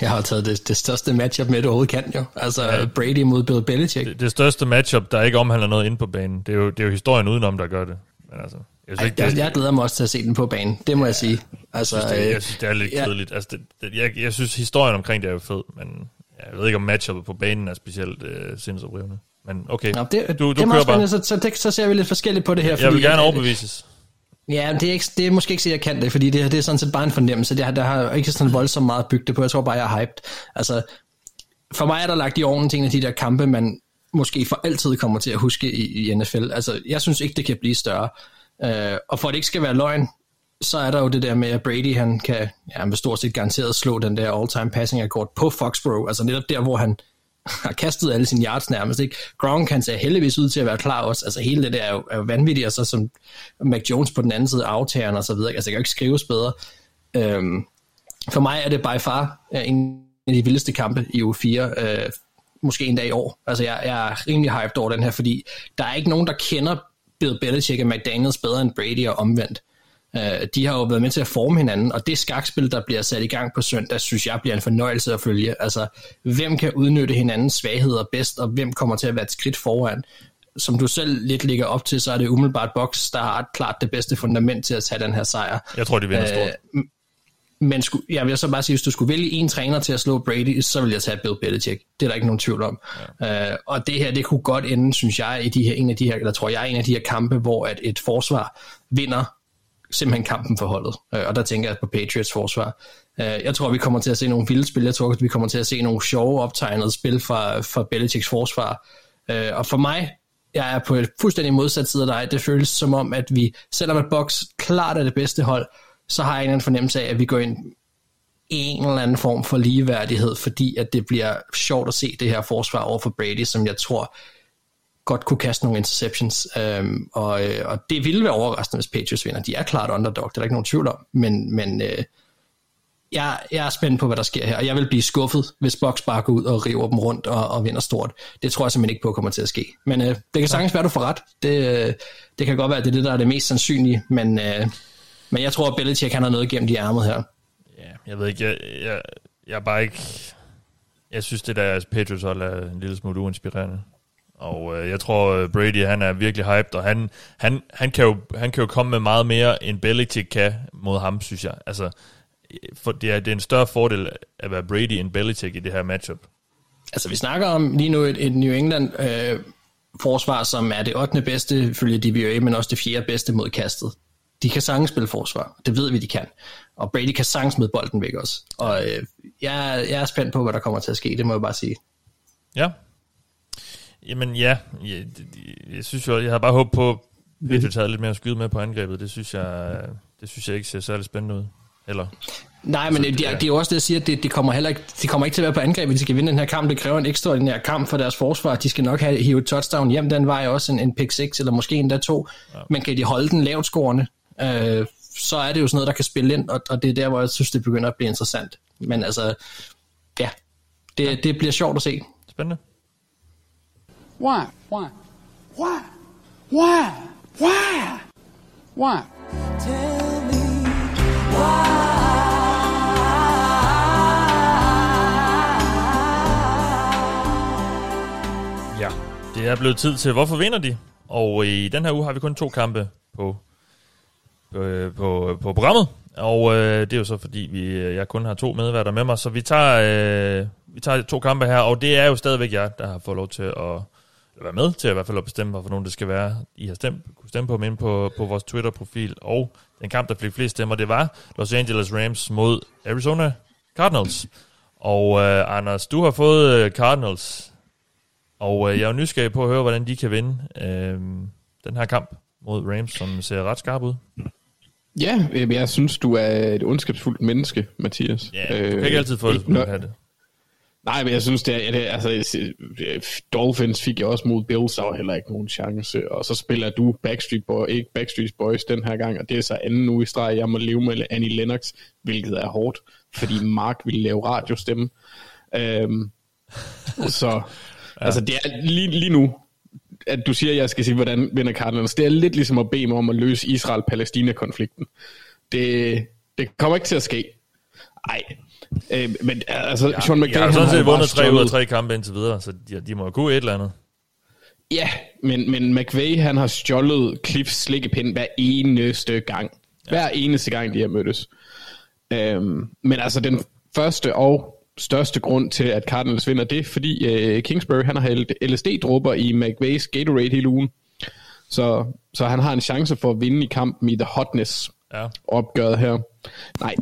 jeg har taget det, det største matchup med, det overhovedet kan jo. Altså, ja. Brady mod Bill Belichick. Det, det største matchup, der ikke omhandler noget inde på banen. Det er jo, det er jo historien udenom, der gør det. Men altså, jeg, synes ikke, jeg, det, jeg glæder mig også til at se den på banen, det må ja, jeg sige. Altså, jeg, synes, det, jeg synes, det er lidt ja. kedeligt. Altså, det, det, jeg, jeg synes, historien omkring det er jo fed, men jeg ved ikke, om matchuppet på banen er specielt øh, sindsoprivende. Men okay, Nå, det, du, du det er meget bare. Så, så, det, så ser vi lidt forskelligt på det her. Jeg fordi, vil gerne overbevises. Ja, det er, ikke, det er måske ikke så, jeg kan det, fordi det, det er sådan set bare en fornemmelse. Det, der har ikke sådan voldsomt meget bygget på. Jeg tror bare, jeg er hyped. Altså, for mig er der lagt i ovnen til en af de der kampe, man måske for altid kommer til at huske i, i NFL. Altså, jeg synes ikke, det kan blive større. Uh, og for at det ikke skal være løgn, så er der jo det der med, at Brady, han kan, ja, med stort set garanteret slå den der all-time passing record på Foxborough. Altså netop der, hvor han har kastet alle sine yards nærmest. Ikke? Gronk kan se heldigvis ud til at være klar også. Altså hele det der er jo, er jo vanvittigt, og så som Mac Jones på den anden side af og så videre. Altså det kan jo ikke skrives bedre. Øhm, for mig er det by far en af de vildeste kampe i u 4, øh, måske en dag i år. Altså jeg, jeg er rimelig hyped over den her, fordi der er ikke nogen, der kender Bill Belichick og McDaniels bedre end Brady og omvendt. Øh, de har jo været med til at forme hinanden, og det skakspil, der bliver sat i gang på søndag, synes jeg bliver en fornøjelse at følge. Altså, hvem kan udnytte hinandens svagheder bedst, og hvem kommer til at være et skridt foran? Som du selv lidt ligger op til, så er det umiddelbart Box, der har klart det bedste fundament til at tage den her sejr. Jeg tror, de vinder stort. Øh, men sku, jeg vil så bare sige, hvis du skulle vælge en træner til at slå Brady, så vil jeg tage Bill Belichick. Det er der ikke nogen tvivl om. Ja. Uh, og det her, det kunne godt ende, synes jeg, i de her, en af de her, eller tror jeg, en af de her kampe, hvor at et forsvar vinder simpelthen kampen for holdet. Øh, og der tænker jeg på Patriots forsvar. Øh, jeg tror, vi kommer til at se nogle vilde spil. Jeg tror, vi kommer til at se nogle sjove optegnede spil fra, fra Belichicks forsvar. Øh, og for mig, jeg er på et fuldstændig modsat side af dig. Det føles som om, at vi, selvom at Box klart er det bedste hold, så har jeg en eller anden fornemmelse af, at vi går ind i en eller anden form for ligeværdighed, fordi at det bliver sjovt at se det her forsvar over for Brady, som jeg tror godt kunne kaste nogle interceptions, øhm, og, øh, og det ville være overraskende, hvis Patriots vinder. De er klart underdog, det er der ikke nogen tvivl om, men, men øh, jeg, jeg er spændt på, hvad der sker her, og jeg vil blive skuffet, hvis Box bare går ud og river dem rundt og, og vinder stort. Det tror jeg simpelthen ikke på kommer til at ske. Men øh, det kan sagtens være, du får ret. Det, øh, det kan godt være, at det er det, der er det mest sandsynlige, men, øh, men jeg tror, at Belichick han har noget gennem de ærmet her. Ja, jeg ved ikke, jeg, jeg, jeg er bare ikke... Jeg synes, det der Patriots hold er en lille smule uinspirerende. Og øh, jeg tror, øh, Brady han er virkelig hyped, og han, han, han, kan jo, han kan jo komme med meget mere, end Belichick kan mod ham, synes jeg. Altså, for det, er, det er en større fordel at være Brady end Belichick i det her matchup. Altså, vi snakker om lige nu et, et New England øh, forsvar, som er det 8. bedste, følge DVA, men også det 4. bedste mod kastet. De kan sagtens spille forsvar. Det ved vi, de kan. Og Brady kan sagtens med bolden væk også. Og øh, jeg, jeg er spændt på, hvad der kommer til at ske, det må jeg bare sige. Ja, Jamen ja, jeg, jeg synes jo, jeg har bare håbet på, at vi taget lidt mere skyde med på angrebet. Det synes jeg, det synes jeg ikke ser særlig spændende ud. Eller? Nej, men det, det, er, det er jo også det, jeg siger, at det, det kommer heller ikke, de kommer ikke til at være på angreb, hvis de skal vinde den her kamp. Det kræver en ekstraordinær kamp for deres forsvar. De skal nok have hivet touchdown hjem den vej, også en, en pick 6, eller måske endda to. Ja. Men kan de holde den lavt scorende, øh, så er det jo sådan noget, der kan spille ind, og, og det er der, hvor jeg synes, det begynder at blive interessant. Men altså, ja, det, ja. det bliver sjovt at se. Spændende. Why? Why? Why? Why? Why? Why? Tell me why. Ja, det er blevet tid til, hvorfor vinder de? Og i den her uge har vi kun to kampe på, på, på, på programmet. Og øh, det er jo så fordi, vi, jeg kun har to medværter med mig, så vi tager, øh, vi tager to kampe her, og det er jo stadigvæk jer, der har fået lov til at være med til at i hvert fald at bestemme, hvorfor nogen det skal være. I har stemt, kunne stemme på dem ind på, på vores Twitter-profil, og den kamp, der fik flest stemmer, det var Los Angeles Rams mod Arizona Cardinals. Og øh, Anders, du har fået øh, Cardinals, og øh, jeg er jo nysgerrig på at høre, hvordan de kan vinde øh, den her kamp mod Rams, som ser ret skarp ud. Ja, jeg synes, du er et ondskabsfuldt menneske, Mathias. Ja, du kan ikke altid få det, som du have det. Nej, men jeg synes, det er, det, altså, Dolphins fik jeg også mod Bills, der var heller ikke nogen chance, og så spiller du Backstreet Boys, ikke Backstreet Boys den her gang, og det er så anden uge i streg, jeg må leve med Annie Lennox, hvilket er hårdt, fordi Mark ville lave radiostemme. Øhm, så, ja. altså det er lige, lige nu, at du siger, at jeg skal sige, hvordan vinder Cardinals, det er lidt ligesom at bede mig om at løse Israel-Palæstina-konflikten. Det, det kommer ikke til at ske. Nej, Øh, men altså, ja, Sean McVay... Jeg har sådan set vundet tre ud af tre kampe indtil videre, så de, de må jo kunne et eller andet. Ja, men, men McVay, han har stjålet Cliffs slikkepind hver eneste gang. Ja. Hver eneste gang, de har mødtes. Øhm, men altså, den første og største grund til, at Cardinals vinder, det er, fordi øh, Kingsbury, han har hældt LSD-dråber i McVays Gatorade hele ugen. Så, så han har en chance for at vinde i kampen i The Hotness ja. opgøret her. Nej.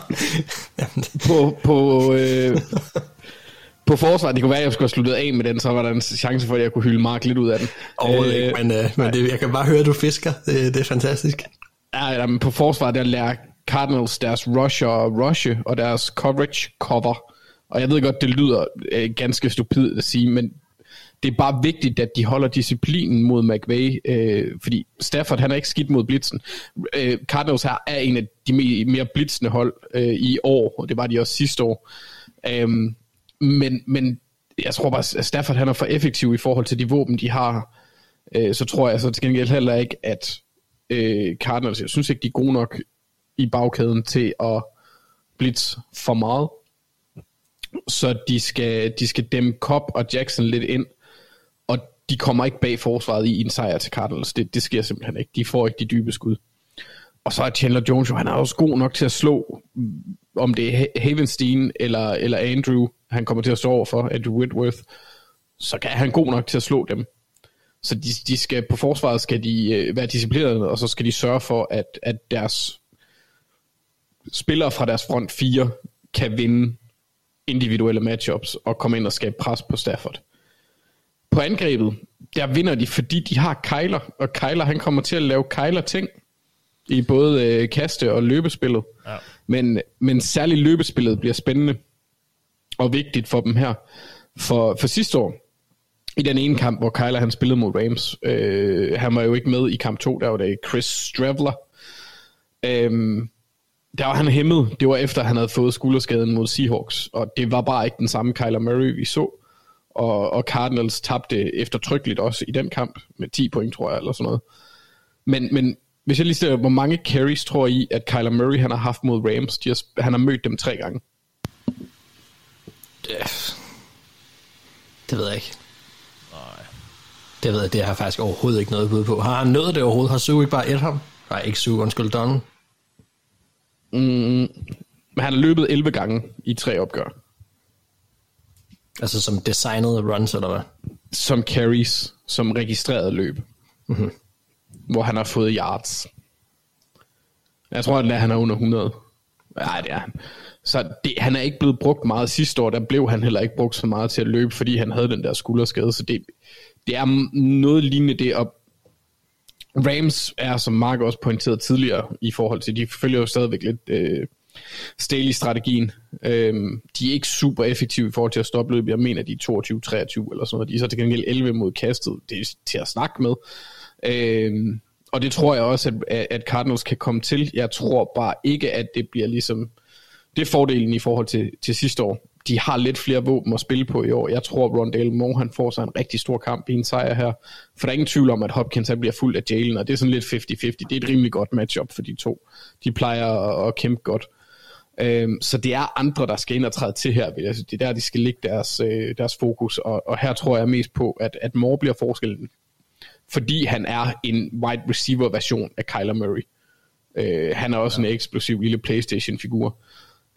på, på, øh, på forsvaret, det kunne være, at jeg skulle have sluttet af med den, så var der en chance for, at jeg kunne hylde Mark lidt ud af den. Overhovedet øh, men, øh, men det, jeg kan bare høre, at du fisker. Det, det er fantastisk. Ja, ja, men på forsvaret, der lærer Cardinals deres rusher og rushe, og deres coverage cover. Og jeg ved godt, det lyder øh, ganske stupidt at sige, men det er bare vigtigt, at de holder disciplinen mod McVay, øh, fordi Stafford han er ikke skidt mod blitzen. Øh, Cardinals her er en af de mere blitzende hold øh, i år, og det var de også sidste år. Øh, men, men jeg tror bare, at Stafford han er for effektiv i forhold til de våben, de har. Øh, så tror jeg så til gengæld heller ikke, at øh, Cardinals, jeg synes ikke, de er gode nok i bagkæden til at blitz for meget. Så de skal, de skal dæmme Cobb og Jackson lidt ind, de kommer ikke bag forsvaret i en sejr til Cardinals. Det, det sker simpelthen ikke. De får ikke de dybe skud. Og så er Chandler Jones jo, han er også god nok til at slå, mm, om det er Havenstein eller, eller Andrew, han kommer til at stå over for, Andrew Whitworth, så kan han god nok til at slå dem. Så de, de skal på forsvaret skal de øh, være disciplinerede, og så skal de sørge for, at, at deres spillere fra deres front 4 kan vinde individuelle matchups og komme ind og skabe pres på Stafford på angrebet, der vinder de, fordi de har Kyler, og Kyler han kommer til at lave Kyler ting i både øh, kaste og løbespillet. Ja. Men, men særligt løbespillet bliver spændende og vigtigt for dem her. For, for sidste år, i den ene kamp, hvor Kyler han spillede mod Rams, øh, han var jo ikke med i kamp 2, der var det Chris Stravler. Øh, der var han hæmmet. Det var efter, han havde fået skulderskaden mod Seahawks, og det var bare ikke den samme Kyler Murray, vi så og, og Cardinals tabte eftertrykkeligt også i den kamp, med 10 point, tror jeg, eller sådan noget. Men, men hvis jeg lige ser, hvor mange carries tror I, at Kyler Murray han har haft mod Rams? De har, han har mødt dem tre gange. Det, det ved jeg ikke. Nej. Det ved jeg, det har jeg faktisk overhovedet ikke noget bud på. Har han nået det overhovedet? Har Sue ikke bare et ham? Nej, ikke Sue, undskyld, Donald. Mm, men han har løbet 11 gange i tre opgør. Altså som designede runs, eller hvad? Som carries, som registreret løb. Mm-hmm. Hvor han har fået yards. Jeg tror, at han er under 100. Nej, det er han. Så det, han er ikke blevet brugt meget sidste år, der blev han heller ikke brugt så meget til at løbe, fordi han havde den der skulderskade, så det, det er noget lignende det, og Rams er, som Mark også pointerede tidligere, i forhold til, de følger jo stadigvæk lidt øh, Staley-strategien. Øhm, de er ikke super effektive i forhold til at stoppe løbet. Jeg mener, de er 22-23 eller sådan noget. De er så til gengæld 11 mod kastet. Det er til at snakke med. Øhm, og det tror jeg også, at, at Cardinals kan komme til. Jeg tror bare ikke, at det bliver ligesom... Det er fordelen i forhold til, til sidste år. De har lidt flere våben at spille på i år. Jeg tror, at Rondale Moore han får sig en rigtig stor kamp i en sejr her. For der er ingen tvivl om, at Hopkins han bliver fuld af Jalen, og det er sådan lidt 50-50. Det er et rimelig godt matchup for de to. De plejer at, at kæmpe godt. Øhm, så det er andre, der skal ind og træde til her. Altså, det er der, de skal lægge deres, øh, deres fokus, og, og her tror jeg mest på, at, at Moore bliver forskellen, fordi han er en wide receiver version af Kyler Murray. Øh, han er også ja. en eksplosiv lille Playstation-figur.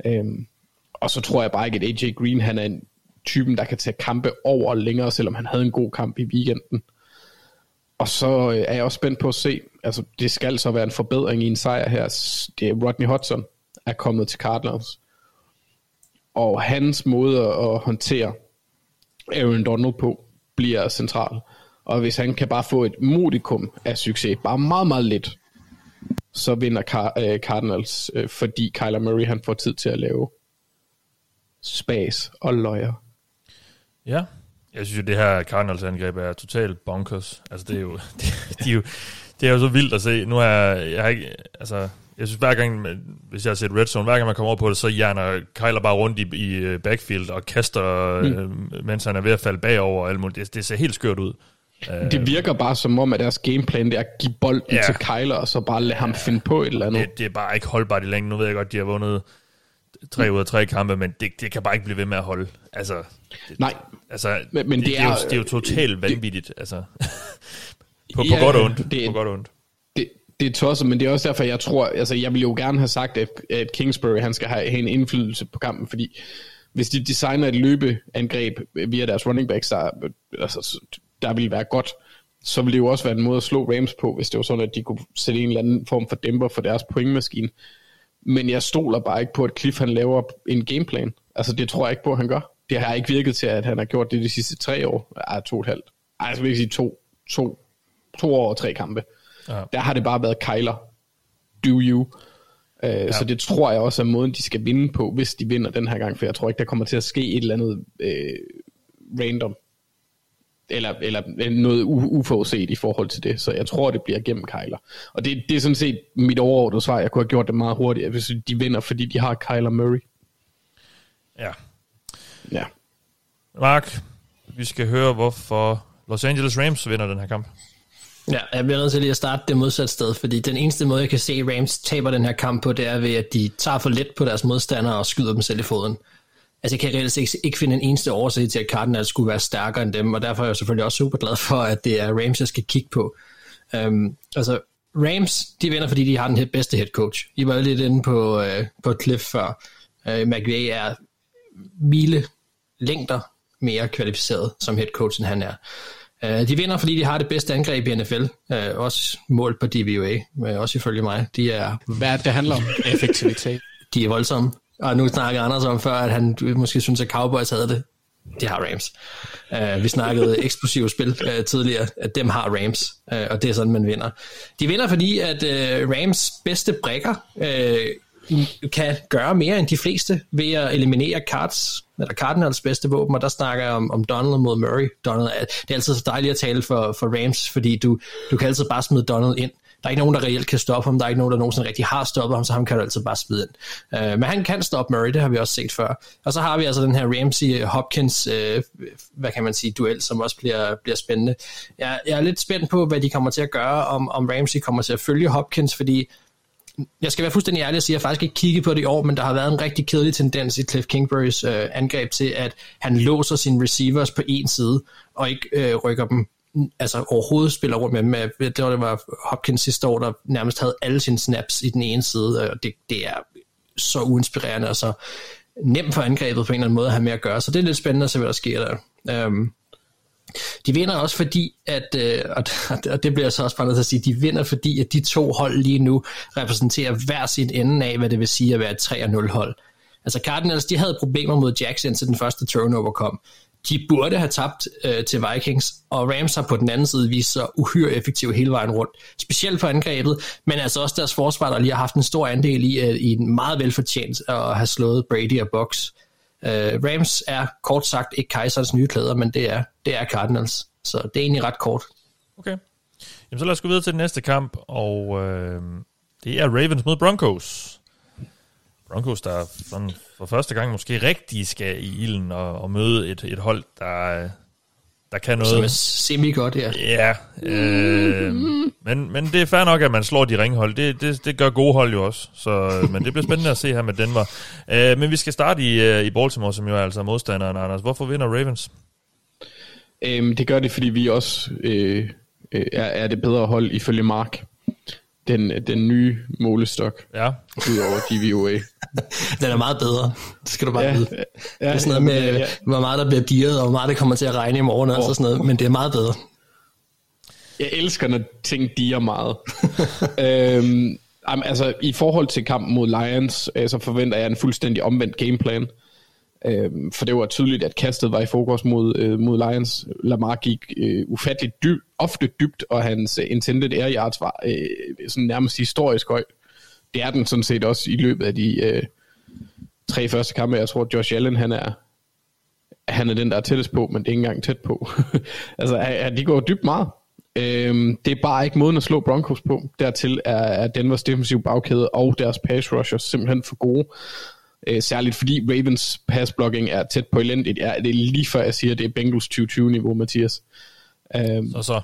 Øhm, og så tror jeg bare ikke, at AJ Green han er en typen, der kan tage kampe over længere, selvom han havde en god kamp i weekenden. Og så øh, er jeg også spændt på at se, altså det skal så være en forbedring i en sejr her. Det er Rodney Hudson, er kommet til Cardinals. Og hans måde at håndtere Aaron Donald på bliver central. Og hvis han kan bare få et modikum af succes, bare meget, meget lidt, så vinder Car- øh, Cardinals, øh, fordi Kyler Murray han får tid til at lave spas og løjer. Ja, jeg synes jo, det her Cardinals-angreb er totalt bonkers. Altså, det er jo, det, de er jo, det er jo så vildt at se. Nu er jeg, jeg har ikke, altså, jeg synes hver gang, hvis jeg har set Red Zone, hver gang man kommer over på det, så hjerner Kyler bare rundt i, i øh, backfield og kaster, mm. øh, mens han er ved at falde bagover og alt muligt. Det, det ser helt skørt ud. Det virker bare som om, at deres gameplan det er at give bolden ja. til Kyler, og så bare lade ham finde på et eller andet. Det, det er bare ikke holdbart i længden. Nu ved jeg godt, de har vundet tre ud af tre kampe, men det, det kan bare ikke blive ved med at holde. Altså, det, Nej, altså, men, men det, det, er, det, er jo, det er jo totalt vanvittigt. Altså, på, på ja, godt og ondt. Det, på godt og ondt det er tosset, men det er også derfor, jeg tror, altså jeg ville jo gerne have sagt, at, at Kingsbury han skal have, have en indflydelse på kampen, fordi hvis de designer et løbeangreb via deres running backs, der, altså, der ville være godt, så ville det jo også være en måde at slå Rams på, hvis det var sådan, at de kunne sætte en eller anden form for dæmper for deres pointmaskine. Men jeg stoler bare ikke på, at Cliff han laver en gameplan. Altså det tror jeg ikke på, at han gør. Det har ikke virket til, at han har gjort det de sidste tre år. Ej, to og et halvt. Ej, jeg vil ikke sige to, to, to år og tre kampe. Ja. Der har det bare været Kyler. Do you. Uh, ja. Så det tror jeg også er måden, de skal vinde på, hvis de vinder den her gang, for jeg tror ikke, der kommer til at ske et eller andet uh, random, eller, eller noget uforudset i forhold til det, så jeg tror, det bliver gennem Kyler. Og det, det er sådan set mit overordnede svar, jeg kunne have gjort det meget hurtigt, hvis de vinder, fordi de har Kyler Murray. Ja. Ja. Mark, vi skal høre, hvorfor Los Angeles Rams vinder den her kamp. Ja, jeg bliver nødt til lige at starte det modsatte sted, fordi den eneste måde, jeg kan se, at Rams taber den her kamp på, det er ved, at de tager for let på deres modstandere og skyder dem selv i foden. Altså, jeg kan reelt ikke, ikke finde en eneste årsag til, at Cardinals skulle være stærkere end dem, og derfor er jeg selvfølgelig også super glad for, at det er Rams, jeg skal kigge på. Um, altså, Rams, de vinder, fordi de har den bedste head coach. I var lidt inde på, uh, på Cliff før. Uh, McVay er mile længder mere kvalificeret som head coach, end han er. Uh, de vinder, fordi de har det bedste angreb i NFL. Øh, også målt på DVOA, uh, også ifølge mig. De er, Hvad det handler om? Effektivitet. De er voldsomme. Og nu snakker Anders om før, at han måske synes, at Cowboys havde det. Det har Rams. Uh, vi snakkede eksplosive spil uh, tidligere, at dem har Rams, uh, og det er sådan, man vinder. De vinder, fordi at uh, Rams bedste brækker uh, kan gøre mere end de fleste ved at eliminere Cards eller Cardinals bedste våben, og der snakker jeg om, om Donald mod Murray. Donald er, det er altid så dejligt at tale for, for Rams, fordi du, du kan altid bare smide Donald ind. Der er ikke nogen, der reelt kan stoppe ham. Der er ikke nogen, der nogensinde rigtig har stoppet ham, så ham kan du altid bare smide ind. Uh, men han kan stoppe Murray, det har vi også set før. Og så har vi altså den her Ramsey-Hopkins, uh, hvad kan man sige, duel, som også bliver, bliver spændende. Jeg, jeg er lidt spændt på, hvad de kommer til at gøre, om, om Ramsey kommer til at følge Hopkins, fordi jeg skal være fuldstændig ærlig og sige, at jeg faktisk ikke kigget på det i år, men der har været en rigtig kedelig tendens i Cliff Kingburys øh, angreb til, at han låser sine receivers på en side, og ikke øh, rykker dem altså overhovedet spiller rundt med dem. Det var, det var Hopkins sidste år, der nærmest havde alle sine snaps i den ene side, øh, og det, det er så uinspirerende og så nemt for angrebet på en eller anden måde at have med at gøre, så det er lidt spændende at se, hvad der sker der. Øhm, de vinder også fordi, at, øh, og det bliver så også bare nødt til at sige, de vinder fordi, at de to hold lige nu repræsenterer hver sin ende af, hvad det vil sige at være et 3-0 hold. Altså Cardinals, de havde problemer mod Jackson til den første turnover kom. De burde have tabt øh, til Vikings, og Rams har på den anden side vist sig uhyre effektiv hele vejen rundt. Specielt på angrebet, men altså også deres forsvar, der lige har haft en stor andel i, øh, i en meget velfortjent at have slået Brady og Bucks. Uh, Rams er kort sagt ikke Kejserens nye klæder, men det er, det er Cardinals. Så det er egentlig ret kort. Okay. Jamen så lad os gå videre til den næste kamp, og øh, det er Ravens mod Broncos. Broncos, der sådan for første gang måske rigtig skal i ilden og, og møde et, et hold, der, der kan noget. Som er semi-godt, ja. Ja, øh, men, men det er fair nok, at man slår de ringhold. Det, det, det gør gode hold jo også. Så, men det bliver spændende at se her med Denver. Øh, men vi skal starte i, øh, i Baltimore, som jo er altså modstanderen, Anders. Hvorfor vinder Ravens? Øhm, det gør det, fordi vi også øh, øh, er, er det bedre hold ifølge Mark. Den, den nye målestok. Ja. Udover DVOA. den er meget bedre. Det skal du bare ja, vide. Ja, det er sådan noget med, ja, ja. hvor meget der bliver dirret, og hvor meget det kommer til at regne i morgen, oh. og sådan noget, men det er meget bedre. Jeg elsker, når ting diger meget. øhm, altså, i forhold til kampen mod Lions, øh, så forventer jeg en fuldstændig omvendt gameplan. Øh, for det var tydeligt, at kastet var i fokus mod, øh, mod Lions. Lamar gik øh, ufatteligt dyb, ofte dybt, og hans øh, intended air yards var øh, sådan nærmest historisk høj. Det er den sådan set også i løbet af de øh, tre første kampe. Jeg tror, Josh Allen, han er, han er den, der er tættest på, men det er ikke engang tæt på. altså, de går dybt meget. Øhm, det er bare ikke måden at slå Broncos på. Dertil er, er Denvers defensiv bagkæde og deres pass rushers simpelthen for gode. Øh, særligt fordi Ravens pass blocking er tæt på elendigt. Ja, det er lige før jeg siger, at det er Bengals 2020-niveau, Mathias. Øhm, så så.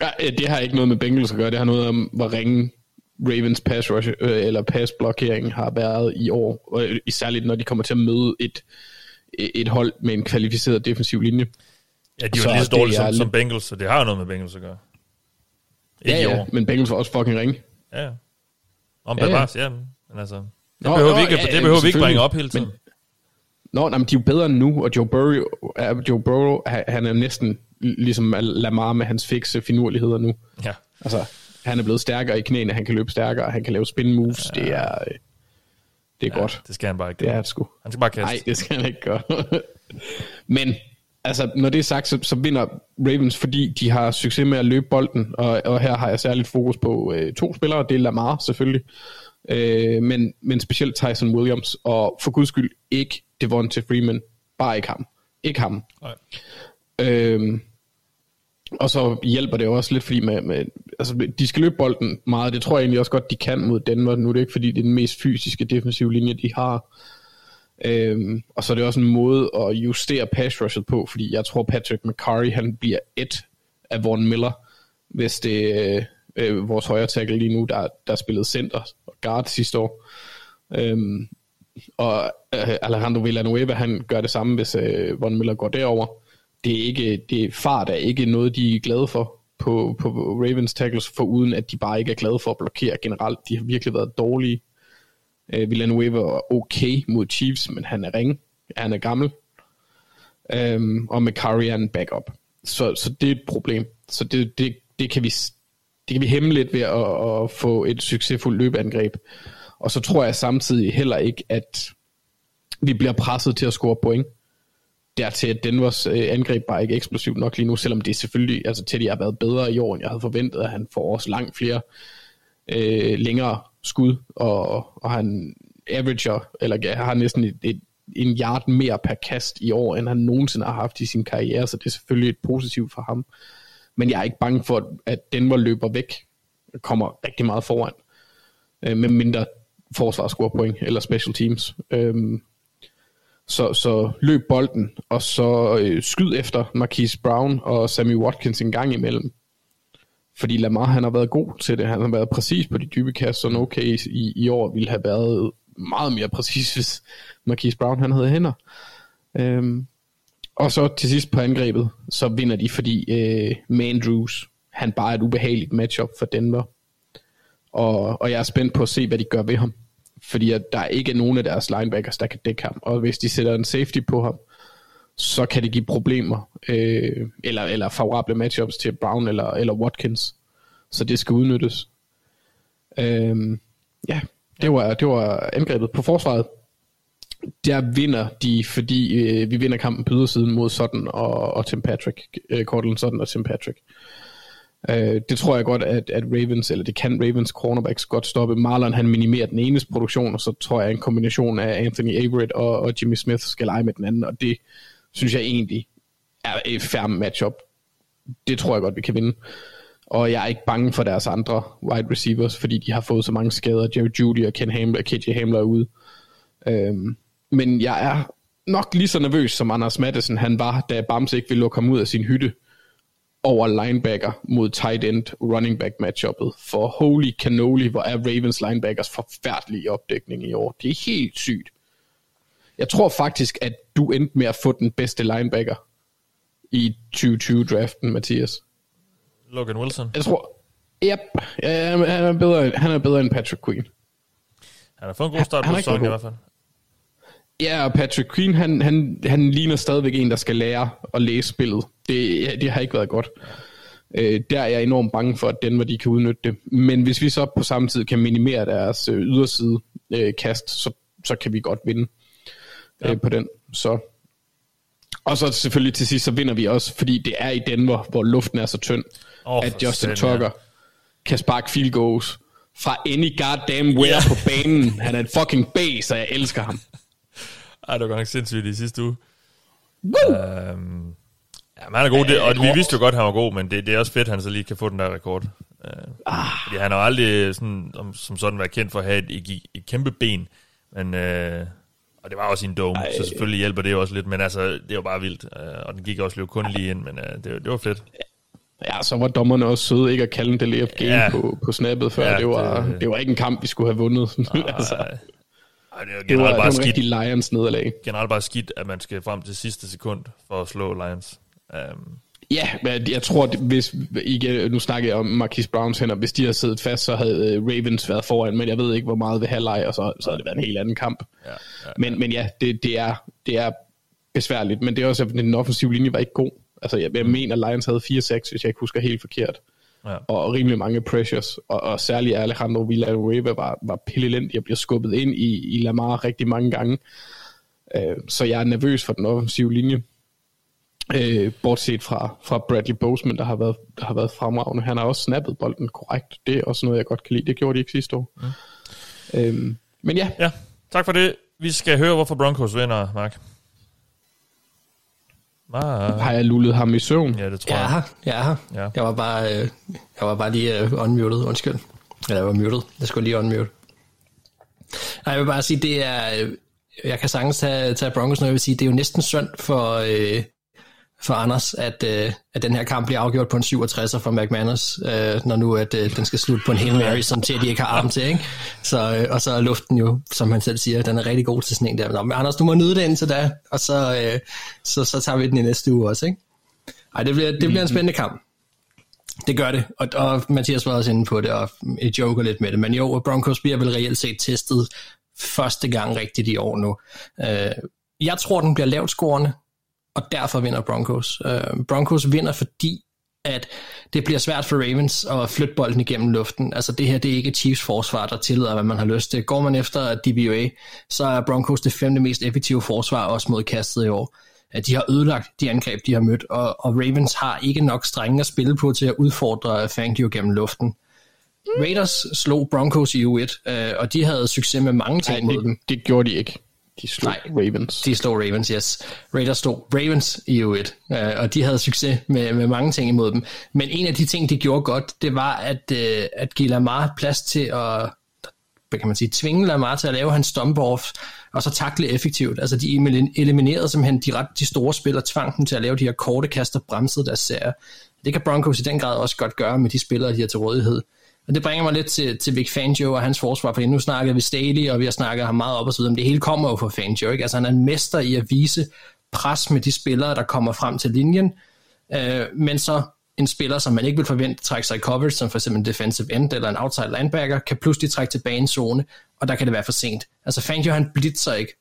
Ja, det har ikke noget med Bengals at gøre. Det har noget om, hvor ringe Ravens pass rush, øh, eller pass blokering har været i år. Og særligt når de kommer til at møde et, et hold med en kvalificeret defensiv linje. Ja, de er jo lige så dårlige som, som Bengals, så det har noget med Bengals at gøre. Ikke ja, ja, men Bengals var også fucking ringe. Ja, ja. Om ja, ja. ja, men altså... Det behøver, nå, vi, ikke, ja, det behøver vi ikke bringe op hele tiden. Men, nå, nej, men de er jo bedre nu, og Joe Burrow, Joe Burrow han er næsten ligesom Lamar med hans fikse finurligheder nu. Ja. Altså, han er blevet stærkere i knæene, han kan løbe stærkere, han kan lave spin moves, ja. det er, øh, det er ja, godt. det skal han bare ikke gøre. Det er det sgu. Han skal bare kaste. Nej, det skal han ikke gøre. men, altså, når det er sagt, så, så vinder Ravens, fordi de har succes med at løbe bolden, og, og her har jeg særligt fokus på øh, to spillere, det er Lamar selvfølgelig, Øh, men, men specielt Tyson Williams, og for guds skyld ikke Devonta Freeman. Bare ikke ham. Ikke ham. Nej. Øh, og så hjælper det også lidt, fordi med, med, altså, de skal løbe bolden meget. Det tror jeg egentlig også godt, de kan mod Denver. Nu er det ikke, fordi det er den mest fysiske defensive linje, de har. Øhm, og så er det også en måde at justere pass rushet på, fordi jeg tror Patrick McCurry, han bliver et af Von Miller, hvis det, øh, vores højre tackle lige nu, der, der spillede center og guard sidste år. Øhm, og øh, Alejandro Villanueva, han gør det samme, hvis øh, Von Miller går derover. Det er ikke, det er, fart er ikke noget, de er glade for på, på Ravens tackles, for uden at de bare ikke er glade for at blokere generelt. De har virkelig været dårlige. Øh, Villanueva er okay mod Chiefs, men han er ring. Han er gammel. Øhm, og McCurry er en backup. Så, så det er et problem. Så det, det, det kan vi det kan vi hæmme lidt ved at, at få et succesfuldt løbeangreb. Og så tror jeg samtidig heller ikke, at vi bliver presset til at score point. Dertil at Denvers øh, angreb bare ikke eksplosivt nok lige nu, selvom det selvfølgelig, altså Teddy har været bedre i år, end jeg havde forventet, at han får også langt flere øh, længere skud, og, og han averager, eller har næsten et, et, en yard mere per kast i år, end han nogensinde har haft i sin karriere, så det er selvfølgelig et positivt for ham men jeg er ikke bange for, at Denver løber væk, kommer rigtig meget foran, øh, med mindre forsvar score point, eller special teams. Øh, så, så løb bolden, og så øh, skyd efter Marquise Brown og Sammy Watkins en gang imellem. Fordi Lamar, han har været god til det. Han har været præcis på de dybe kast, så okay i, i år ville have været meget mere præcis, hvis Marquise Brown han havde hænder. Øhm, og så til sidst på angrebet, så vinder de, fordi øh, Mandrews, han bare er et ubehageligt matchup for Denver. Og, og jeg er spændt på at se, hvad de gør ved ham. Fordi at der er ikke nogen af deres linebackers, der kan dække ham. Og hvis de sætter en safety på ham, så kan det give problemer. Øh, eller, eller favorable matchups til Brown eller, eller Watkins. Så det skal udnyttes. Øh, ja, det var, det var angrebet på forsvaret der vinder de, fordi øh, vi vinder kampen på ydersiden mod Sutton og, og Tim Patrick. Øh, Cortland Sutton og Tim Patrick. Øh, det tror jeg godt, at, at Ravens, eller det kan Ravens cornerbacks godt stoppe. Marlon han minimerer den ene produktion, og så tror jeg en kombination af Anthony Averett og, og Jimmy Smith skal lege med den anden, og det synes jeg egentlig er et fair matchup. Det tror jeg godt, vi kan vinde. Og jeg er ikke bange for deres andre wide receivers, fordi de har fået så mange skader. Jerry Judy og Ken Hamler, KJ Hamler er ude. Øhm, men jeg er nok lige så nervøs, som Anders Madsen han var, da Bams ikke ville lukke ham ud af sin hytte over linebacker mod tight end running back matchuppet. For holy cannoli, hvor er Ravens linebackers forfærdelige opdækning i år. Det er helt sygt. Jeg tror faktisk, at du endte med at få den bedste linebacker i 2020-draften, Mathias. Logan Wilson? Jeg tror, yep, ja, han, er bedre, han er bedre end Patrick Queen. Han har fået en god start på sæsonen i hvert fald. Ja, og Patrick Queen, han, han, han ligner stadigvæk en, der skal lære at læse spillet. Det, det har ikke været godt. Øh, der er jeg enormt bange for, at Denver de kan udnytte det. Men hvis vi så på samme tid kan minimere deres øh, yderside øh, kast, så, så kan vi godt vinde ja. øh, på den. Så. Og så selvfølgelig til sidst, så vinder vi også, fordi det er i Denver, hvor luften er så tynd, oh, at Justin Tucker ja. kan sparke field goals fra any goddamn where ja. på banen. Han er en fucking base, og jeg elsker ham. Ej, det var godt nok sindssygt i sidste uge. Øhm, ja, men han er god, det, og vi vidste jo godt, at han var god, men det, det er også fedt, at han så lige kan få den der rekord. Øh, ah. Fordi han har aldrig sådan, som, som sådan været kendt for at have et, et, et kæmpe ben, men... Øh, og det var også en dome, Ej. så selvfølgelig hjælper det jo også lidt, men altså, det var bare vildt. Øh, og den gik også kun lige ind, men øh, det, det var fedt. Ja, så var dommerne også søde ikke at kalde en delay of game ja. på, på snappet før. Ja, det, var, det, det var ikke en kamp, vi skulle have vundet. altså. Ej, det, er det var, bare det var skidt. Lions nederlag. Generelt bare skidt, at man skal frem til sidste sekund for at slå Lions. Um, Ja, men jeg tror, at hvis, ikke, nu snakker jeg om Marquis Browns hænder, hvis de havde siddet fast, så havde øh, Ravens været foran, men jeg ved ikke, hvor meget ved halvleg, og så, så havde det været en helt anden kamp. Ja, ja, ja. Men, men ja, det, det, er, det er besværligt, men det er også, at den offensive linje var ikke god. Altså, jeg, jeg mm. mener, at Lions havde 4-6, hvis jeg ikke husker helt forkert. Ja. Og rimelig mange pressures, og, og særligt Alejandro Villanueva var, var pillelendig og bliver skubbet ind i, i Lamar rigtig mange gange. Uh, så jeg er nervøs for den offensive linje. Øh, bortset fra, fra Bradley Boseman, der har, været, der har været fremragende. Han har også snappet bolden korrekt. Det er også noget, jeg godt kan lide. Det gjorde de ikke sidste år. Mm. Øhm, men ja. Ja, tak for det. Vi skal høre, hvorfor Broncos vinder, Mark. Mark. Har jeg lullet ham i søvn? Ja, det tror jeg. Ja, ja. ja. Jeg var bare, øh, jeg var bare lige uh, unmuted, undskyld. Eller jeg var muted. Jeg skulle lige unmute. Nej, jeg vil bare sige, det er... Øh, jeg kan sagtens tage, tage Broncos, når jeg vil sige, det er jo næsten synd for, øh, for Anders, at, øh, at den her kamp bliver afgjort på en 67'er for McManus, øh, når nu at, øh, den skal slutte på en Hail Mary, som til de ikke har arm til. Ikke? Så, øh, og så er luften jo, som han selv siger, den er rigtig god til sådan en der. Nå, men Anders, du må nyde den indtil da, og så, øh, så, så tager vi den i næste uge også. Ikke? Ej, det bliver, det bliver en spændende kamp. Det gør det, og, og Mathias var også inde på det, og jeg joker lidt med det, men jo, Broncos bliver vel reelt set testet første gang rigtigt i år nu. Øh, jeg tror, den bliver lavt scorende, og derfor vinder Broncos. Uh, Broncos vinder, fordi at det bliver svært for Ravens at flytte bolden igennem luften. Altså det her, det er ikke Chiefs forsvar, der tillader, hvad man har lyst til. Går man efter DBA, så er Broncos det femte mest effektive forsvar også mod kastet i år. At de har ødelagt de angreb, de har mødt, og, og Ravens har ikke nok strenge at spille på til at udfordre Fangio gennem luften. Raiders slog Broncos i U1, øh, og de havde succes med mange ting Ej, mod dem. det gjorde de ikke. De slog Nej, Ravens. De slog Ravens, yes. Raiders slog Ravens i U1, øh, og de havde succes med, med mange ting imod dem. Men en af de ting, de gjorde godt, det var at, øh, at give Lamar plads til at hvad kan man sige, tvinge Lamar til at lave hans stomp off, og så takle effektivt. Altså de eliminerede simpelthen de, ret, de store spillere, tvang dem til at lave de her korte kaster, bremsede deres serie. Det kan Broncos i den grad også godt gøre med de spillere, de har til rådighed. Og det bringer mig lidt til, til Vic Fangio og hans forsvar, for nu snakker vi Staley, og vi har snakket ham meget op og så videre, men det hele kommer jo fra Fangio, ikke? Altså han er en mester i at vise pres med de spillere, der kommer frem til linjen, øh, men så en spiller, som man ikke vil forvente trække sig i coverage, som for eksempel en defensive end eller en outside linebacker, kan pludselig trække tilbage en zone, og der kan det være for sent. Altså Fangio, han blitzer ikke,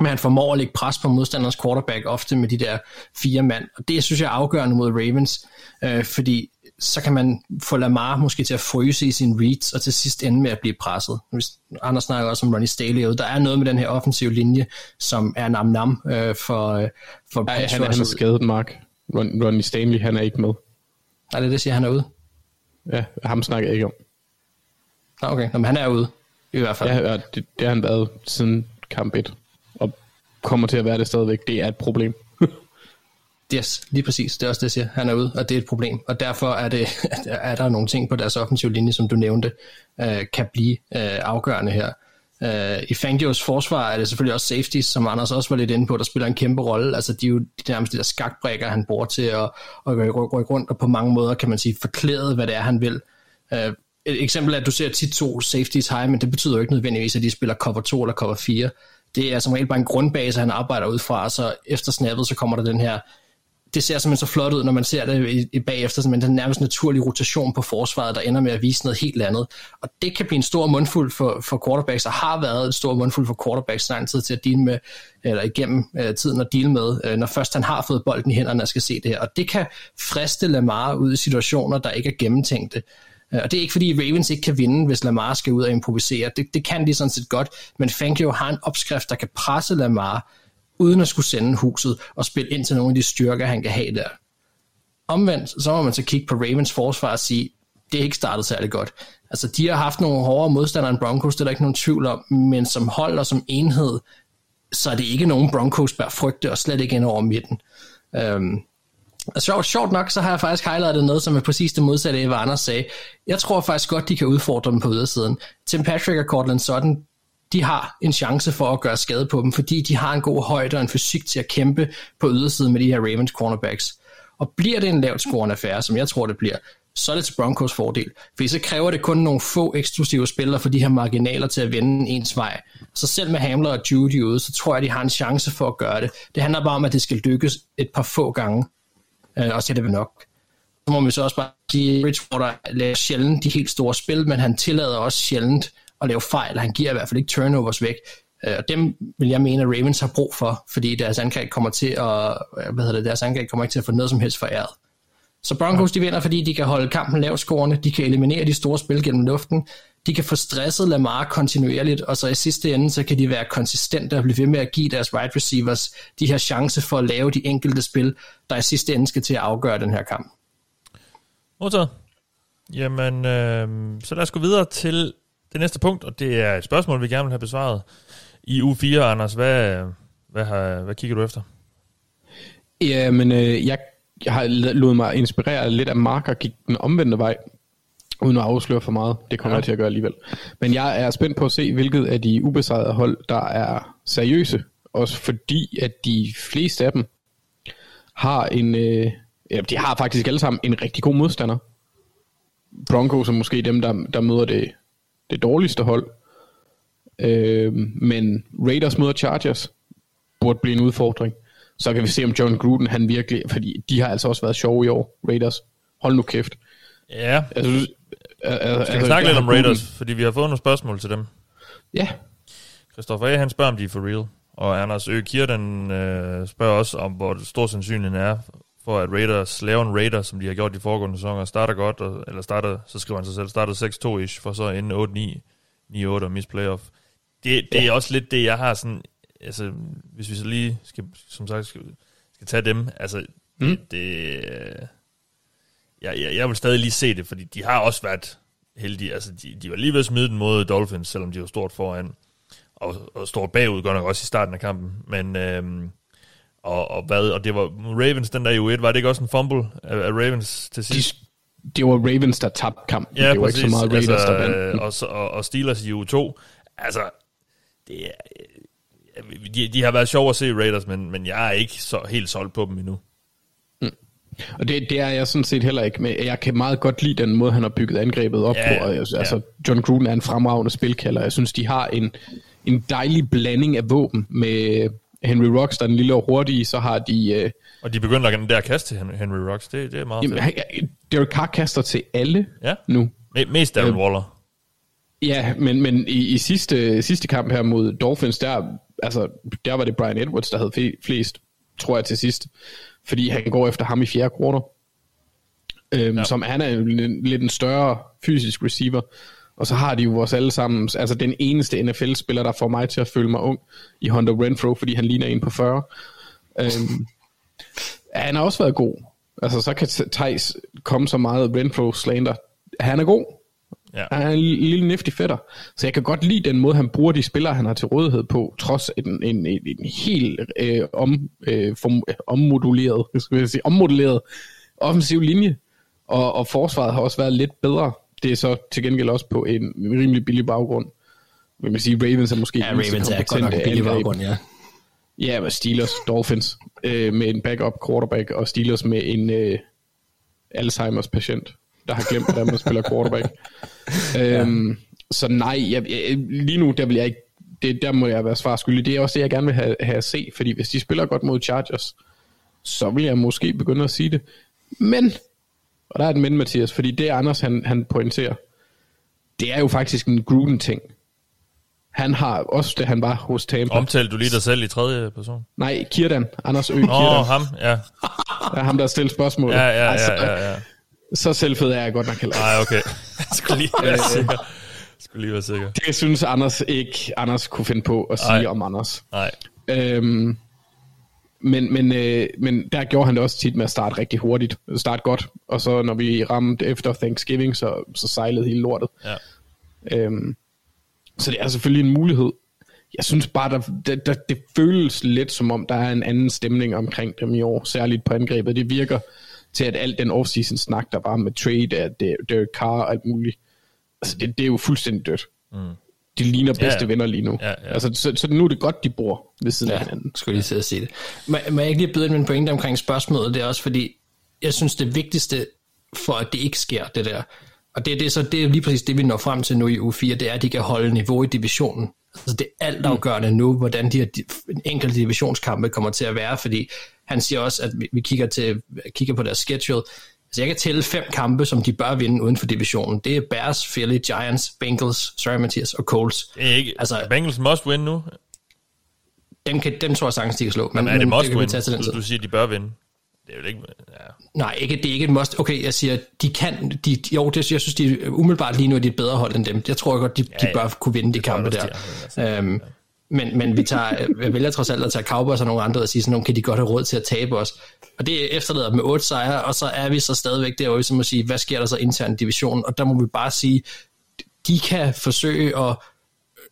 men han formår at lægge pres på modstanderens quarterback, ofte med de der fire mand, og det synes jeg er afgørende mod Ravens, øh, fordi så kan man få Lamar måske til at fryse i sin reads, og til sidst ende med at blive presset. Hvis Anders snakker også om Ronnie Staley, der er noget med den her offensive linje, som er nam-nam øh, for, øh, for Nej, han, han er skadet, Mark. Ron, Ronnie Stanley, han er ikke med. Nej, det er det, siger han er ude. Ja, ham snakker jeg ikke om. Okay, men han er ude, i hvert fald. Ja, det, det har han været siden kamp 1, og kommer til at være det stadigvæk. Det er et problem. Yes, lige præcis. Det er også det, jeg siger. Han er ude, og det er et problem. Og derfor er, det, er der nogle ting på deres offensive linje, som du nævnte, øh, kan blive øh, afgørende her. Øh, I Fangios forsvar er det selvfølgelig også safeties, som Anders også var lidt inde på, der spiller en kæmpe rolle. Altså de er jo de nærmest de der skakbrækker, han bruger til at, at rykke rundt, og på mange måder kan man sige forklæde, hvad det er, han vil. Øh, et eksempel er, at du ser tit to safeties high, men det betyder jo ikke nødvendigvis, at de spiller cover 2 eller cover 4. Det er som regel bare en grundbase, han arbejder ud fra, så efter snappet, så kommer der den her det ser simpelthen så flot ud, når man ser det i, i bagefter, men den nærmest naturlige rotation på forsvaret, der ender med at vise noget helt andet. Og det kan blive en stor mundfuld for, for quarterbacks, og har været en stor mundfuld for quarterbacks lang tid til at deal med, eller igennem øh, tiden at deal med, øh, når først han har fået bolden i hænderne og skal se det her. Og det kan friste Lamar ud i situationer, der ikke er gennemtænkte. Øh, og det er ikke fordi Ravens ikke kan vinde, hvis Lamar skal ud og improvisere. Det, det kan de sådan set godt, men Fangio har en opskrift, der kan presse Lamar uden at skulle sende huset og spille ind til nogle af de styrker, han kan have der. Omvendt, så må man så kigge på Ravens forsvar og sige, det er ikke startet særlig godt. Altså, de har haft nogle hårdere modstandere end Broncos, det er der ikke nogen tvivl om, men som hold og som enhed, så er det ikke nogen Broncos bør frygte, og slet ikke ind over midten. Øhm, og sjovt, sjovt nok, så har jeg faktisk highlightet noget, som er præcis det modsatte af, hvad Anders sagde. Jeg tror faktisk godt, de kan udfordre dem på ydersiden. Tim Patrick og Cortland Sutton, de har en chance for at gøre skade på dem, fordi de har en god højde og en fysik til at kæmpe på ydersiden med de her Ravens cornerbacks. Og bliver det en lavt scorende affære, som jeg tror det bliver, så er det til Broncos fordel. Fordi så kræver det kun nogle få eksklusive spillere for de her marginaler til at vende ens vej. Så selv med Hamler og Judy ude, så tror jeg, de har en chance for at gøre det. Det handler bare om, at det skal lykkes et par få gange. Øh, og så er det vel nok. Så må vi så også bare sige, at Bridgewater laver sjældent de helt store spil, men han tillader også sjældent at lave fejl, han giver i hvert fald ikke turnovers væk. Øh, og dem vil jeg mene, at Ravens har brug for, fordi deres angreb kommer til at, øh, hvad hedder det, deres angreb kommer ikke til at få noget som helst foræret. Så Broncos de vinder, fordi de kan holde kampen lavt scorende, de kan eliminere de store spil gennem luften, de kan få stresset Lamar kontinuerligt, og så i sidste ende, så kan de være konsistente og blive ved med at give deres wide receivers de her chance for at lave de enkelte spil, der i sidste ende skal til at afgøre den her kamp. Modtaget. Jamen, øh, så lad os gå videre til det næste punkt, og det er et spørgsmål, vi gerne vil have besvaret. I u 4, Anders, hvad, hvad, har, hvad kigger du efter? Ja, men øh, jeg, jeg har lovet mig inspirere lidt af Mark og gik den omvendte vej, uden at afsløre for meget. Det kommer ja. jeg til at gøre alligevel. Men jeg er spændt på at se, hvilket af de ubesejrede hold, der er seriøse. Også fordi, at de fleste af dem har en... Øh, ja, de har faktisk alle sammen en rigtig god modstander. Broncos er måske dem, der, der møder det det dårligste hold. Øh, men Raiders møder Chargers burde blive en udfordring. Så kan vi se, om John Gruden han virkelig... Fordi de har altså også været sjove i år, Raiders. Hold nu kæft. Ja. Altså, altså, Skal vi snakke lidt om Raiders? Gruden. Fordi vi har fået nogle spørgsmål til dem. Ja. Christoffer A. han spørger, om de er for real. Og Anders Ø. Kirden øh, spørger også, om hvor stor sandsynligheden er for, at Raiders laver en Raider, som de har gjort de foregående sæsoner, starter godt, og, eller starter, så skriver han sig selv, starter 6-2-ish, for så ende 8-9, 9-8 og miss playoff. Det, det er også lidt det, jeg har sådan, altså, hvis vi så lige skal, som sagt, skal, skal tage dem, altså, mm. det, det jeg, jeg, jeg vil stadig lige se det, fordi de har også været heldige, altså, de, de var lige ved at smide den mod Dolphins, selvom de var stort foran, og, og stort bagud, godt nok også i starten af kampen, men, øhm, og, og, hvad, og det var Ravens, den der i U1, var det ikke også en fumble af, af Ravens til sidst? De, det var Ravens, der tabte kampen. Ja, det var præcis. ikke så meget Raiders, altså, der vandt. Og, og, og Steelers i U2. Altså, det er, de, de har været sjove at se Raiders, men, men jeg er ikke så helt solgt på dem endnu. Mm. Og det, det er jeg sådan set heller ikke. Men jeg kan meget godt lide den måde, han har bygget angrebet op ja, på. Og, altså, ja. John Gruden er en fremragende spilkalder. Jeg synes, de har en, en dejlig blanding af våben med Henry Rocks, der er den lille og hurtige, så har de... Øh, og de begynder at der kaste til Henry Rocks, det, det er meget jamen, fedt. Derek Carr kaster til alle ja. nu. Mest Darren øh, Waller. Ja, men, men i, i sidste, sidste kamp her mod Dolphins, der, altså, der var det Brian Edwards, der havde flest, tror jeg til sidst. Fordi han går efter ham i fjerde quarter. øhm, ja. som han er jo lidt en større fysisk receiver. Og så har de jo vores alle sammen, altså den eneste NFL-spiller, der får mig til at føle mig ung, i Hunter Renfro, fordi han ligner en på 40. Øhm, han har også været god. Altså, så kan Thijs komme så meget Renfro slander. Han er god. Ja. Han er en lille nifty fætter. Så jeg kan godt lide den måde, han bruger de spillere, han har til rådighed på, trods en, en, en, en helt øh, om, øh, form, ommoduleret, skal jeg sige, ommoduleret offensiv linje. Og, og forsvaret har også været lidt bedre. Det er så til gengæld også på en rimelig billig baggrund. Vil man sige, Ravens er måske... Ja, Ravens er godt nok en billig baggrund, ja. Ja, med Steelers, Dolphins øh, med en backup quarterback, og Steelers med en øh, Alzheimer's patient, der har glemt, hvordan man spiller quarterback. ja. øhm, så nej, jeg, jeg, lige nu, der vil jeg ikke, det, der må jeg være svar skyldig. Det er også det, jeg gerne vil have, have at se, fordi hvis de spiller godt mod Chargers, så vil jeg måske begynde at sige det. Men, og der er et men, Mathias, fordi det Anders han, han pointerer, det er jo faktisk en Gruden-ting. Han har også, det han var hos Tampa. Omtalte du lige dig selv i tredje person? Nej, Kirdan. Anders Ø. Kirdan. Åh, oh, ham, ja. Ja, ham, der stiller spørgsmål. Ja, ja, altså, ja, ja, ja. Så selvfed er jeg godt nok heller. Nej, okay. Jeg skulle lige være sikker. Jeg skulle lige være sikker. Det synes Anders ikke, Anders kunne finde på at sige Ej. om Anders. Nej. Øhm, men, men, øh, men der gjorde han det også tit med at starte rigtig hurtigt. Starte godt, og så når vi ramte efter Thanksgiving, så, så sejlede hele lortet. Ja. Øhm, så det er selvfølgelig en mulighed. Jeg synes bare, der, der, der, det føles lidt som om, der er en anden stemning omkring dem i år, særligt på angrebet. Det virker til, at alt den offseason snak, der var med trade, at Derek Carr og alt muligt, altså det, det er jo fuldstændig dødt. Mm. De ligner bedste ja, ja. venner lige nu. Ja, ja. Altså, så, så nu er det godt, de bor ved siden ja, af hinanden. skulle lige sidde og sige det. Må, må jeg ikke lige byde ind med en pointe omkring spørgsmålet? Det er også fordi, jeg synes det vigtigste for, at det ikke sker, det der, og det, det, er så, det er lige præcis det, vi når frem til nu i u 4, det er, at de kan holde niveau i divisionen. Altså det er altafgørende nu, hvordan de her enkelte divisionskampe kommer til at være, fordi han siger også, at vi kigger, til, kigger på deres schedule. Altså jeg kan tælle fem kampe, som de bør vinde uden for divisionen. Det er Bears, Philly, Giants, Bengals, sorry Mathias, og Colts. Det er ikke, altså, Bengals must win nu. Dem, kan, dem tror jeg sagtens, de kan slå. Men, men er det must det win? Du, du siger, de bør vinde. Det er jo ikke... Ja. Nej, ikke, det er ikke et must. Okay, jeg siger, de kan... De, jo, det, jeg synes, de umiddelbart lige nu er de et bedre hold end dem. Jeg tror godt, de, ja, de bør kunne vinde de kampe der. De øhm, ja. Men, men vi tager, jeg vælger trods alt at tage Cowboys og nogle andre og sige sådan, kan de godt have råd til at tabe os. Og det efterlader med otte sejre, og så er vi så stadigvæk derude, som at sige, hvad sker der så internt i divisionen? Og der må vi bare sige, de kan forsøge at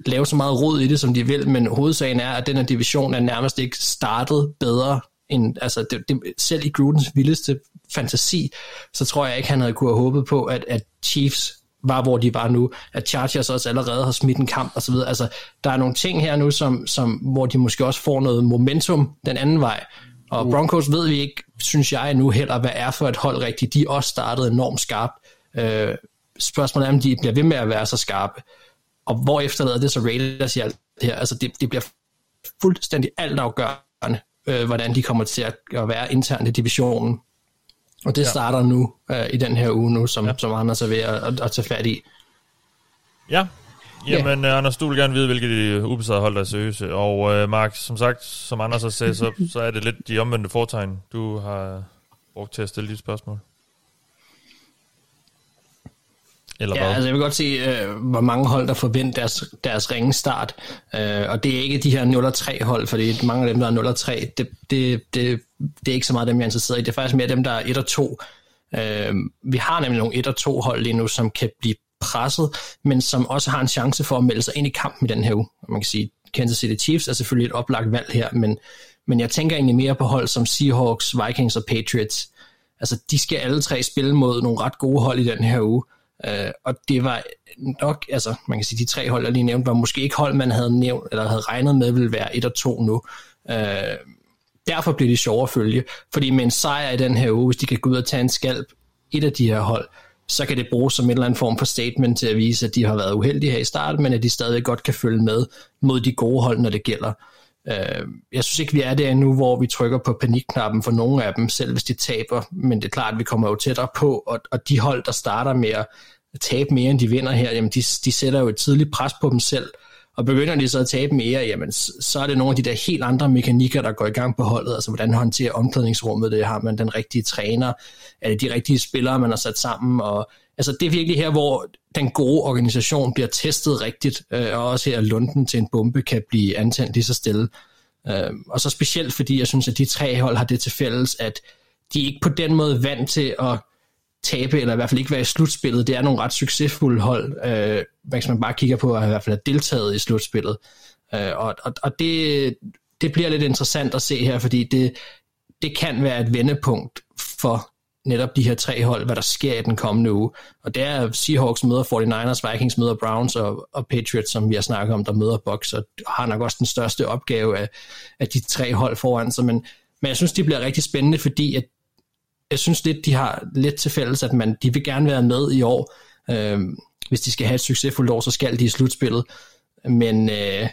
lave så meget rod i det, som de vil, men hovedsagen er, at den her division er nærmest ikke startet bedre en, altså det, det, selv i Grudens vildeste fantasi, så tror jeg ikke, han havde kunne have håbet på, at, at Chiefs var, hvor de var nu, at Chargers også allerede har smidt en kamp og så videre. Altså, der er nogle ting her nu, som, som, hvor de måske også får noget momentum den anden vej. Og mm. Broncos ved vi ikke, synes jeg nu heller, hvad er for et hold rigtigt. De også startet enormt skarpt. Øh, spørgsmålet er, om de bliver ved med at være så skarpe. Og hvor efterlader det så Raiders i alt her? Altså, det, det bliver fuldstændig altafgørende øh, hvordan de kommer til at, at være internt i divisionen. Og det ja. starter nu øh, i den her uge nu, som, ja. som Anders er ved at, at, at tage fat i. Ja, Jamen, yeah. Anders, du vil gerne vide, hvilke ubesejrede hold der er seriøse. Og uh, Mark, som sagt, som Anders har sagt, så, så er det lidt de omvendte fortegn, du har brugt til at stille dit spørgsmål. Eller ja, hvad? altså jeg vil godt se, øh, hvor mange hold, der forventer deres, deres ringe start. Øh, og det er ikke de her 0-3 hold, fordi mange af dem, der er 0-3, det, det, det, det er ikke så meget dem, jeg er interesseret i. Det er faktisk mere dem, der er 1-2. Øh, vi har nemlig nogle 1-2 hold lige nu, som kan blive presset, men som også har en chance for at melde sig ind i kampen i den her uge. Man kan sige, Kansas City Chiefs er selvfølgelig et oplagt valg her, men, men jeg tænker egentlig mere på hold som Seahawks, Vikings og Patriots. Altså, de skal alle tre spille mod nogle ret gode hold i den her uge. Øh, Øh, og det var nok, altså man kan sige, de tre hold, jeg lige nævnte, var måske ikke hold, man havde nævnt, eller havde regnet med, ville være et og to nu. Øh, derfor bliver det sjovere at følge, fordi med en sejr i den her uge, hvis de kan gå ud og tage en skalp, et af de her hold, så kan det bruges som en eller anden form for statement til at vise, at de har været uheldige her i starten, men at de stadig godt kan følge med mod de gode hold, når det gælder. Øh, jeg synes ikke, vi er der endnu, hvor vi trykker på panikknappen for nogle af dem, selv hvis de taber, men det er klart, at vi kommer jo tættere på, og, og de hold, der starter med at tabe mere, end de vinder her, jamen de, de sætter jo et tidligt pres på dem selv, og begynder de så at tabe mere, jamen så er det nogle af de der helt andre mekanikker, der går i gang på holdet. Altså hvordan håndterer omklædningsrummet det? Har man den rigtige træner? Er det de rigtige spillere, man har sat sammen? Og altså det er virkelig her, hvor den gode organisation bliver testet rigtigt, øh, og også her lunden til en bombe kan blive antændt lige så stille. Øh, og så specielt fordi jeg synes, at de tre hold har det til fælles, at de er ikke på den måde vant til at tabe, eller i hvert fald ikke være i slutspillet. Det er nogle ret succesfulde hold, øh, hvis man bare kigger på, at i hvert fald har deltaget i slutspillet. Øh, og og, og det, det bliver lidt interessant at se her, fordi det, det kan være et vendepunkt for netop de her tre hold, hvad der sker i den kommende uge. Og det er Seahawks møder 49ers, Vikings møder Browns og, og Patriots, som vi har snakket om, der møder Bucks, og har nok også den største opgave af, af de tre hold foran sig. Men, men jeg synes, det bliver rigtig spændende, fordi at jeg synes lidt, de har lidt til fælles, at man, de vil gerne være med i år. Øh, hvis de skal have et succesfuldt år, så skal de i slutspillet. Men, øh,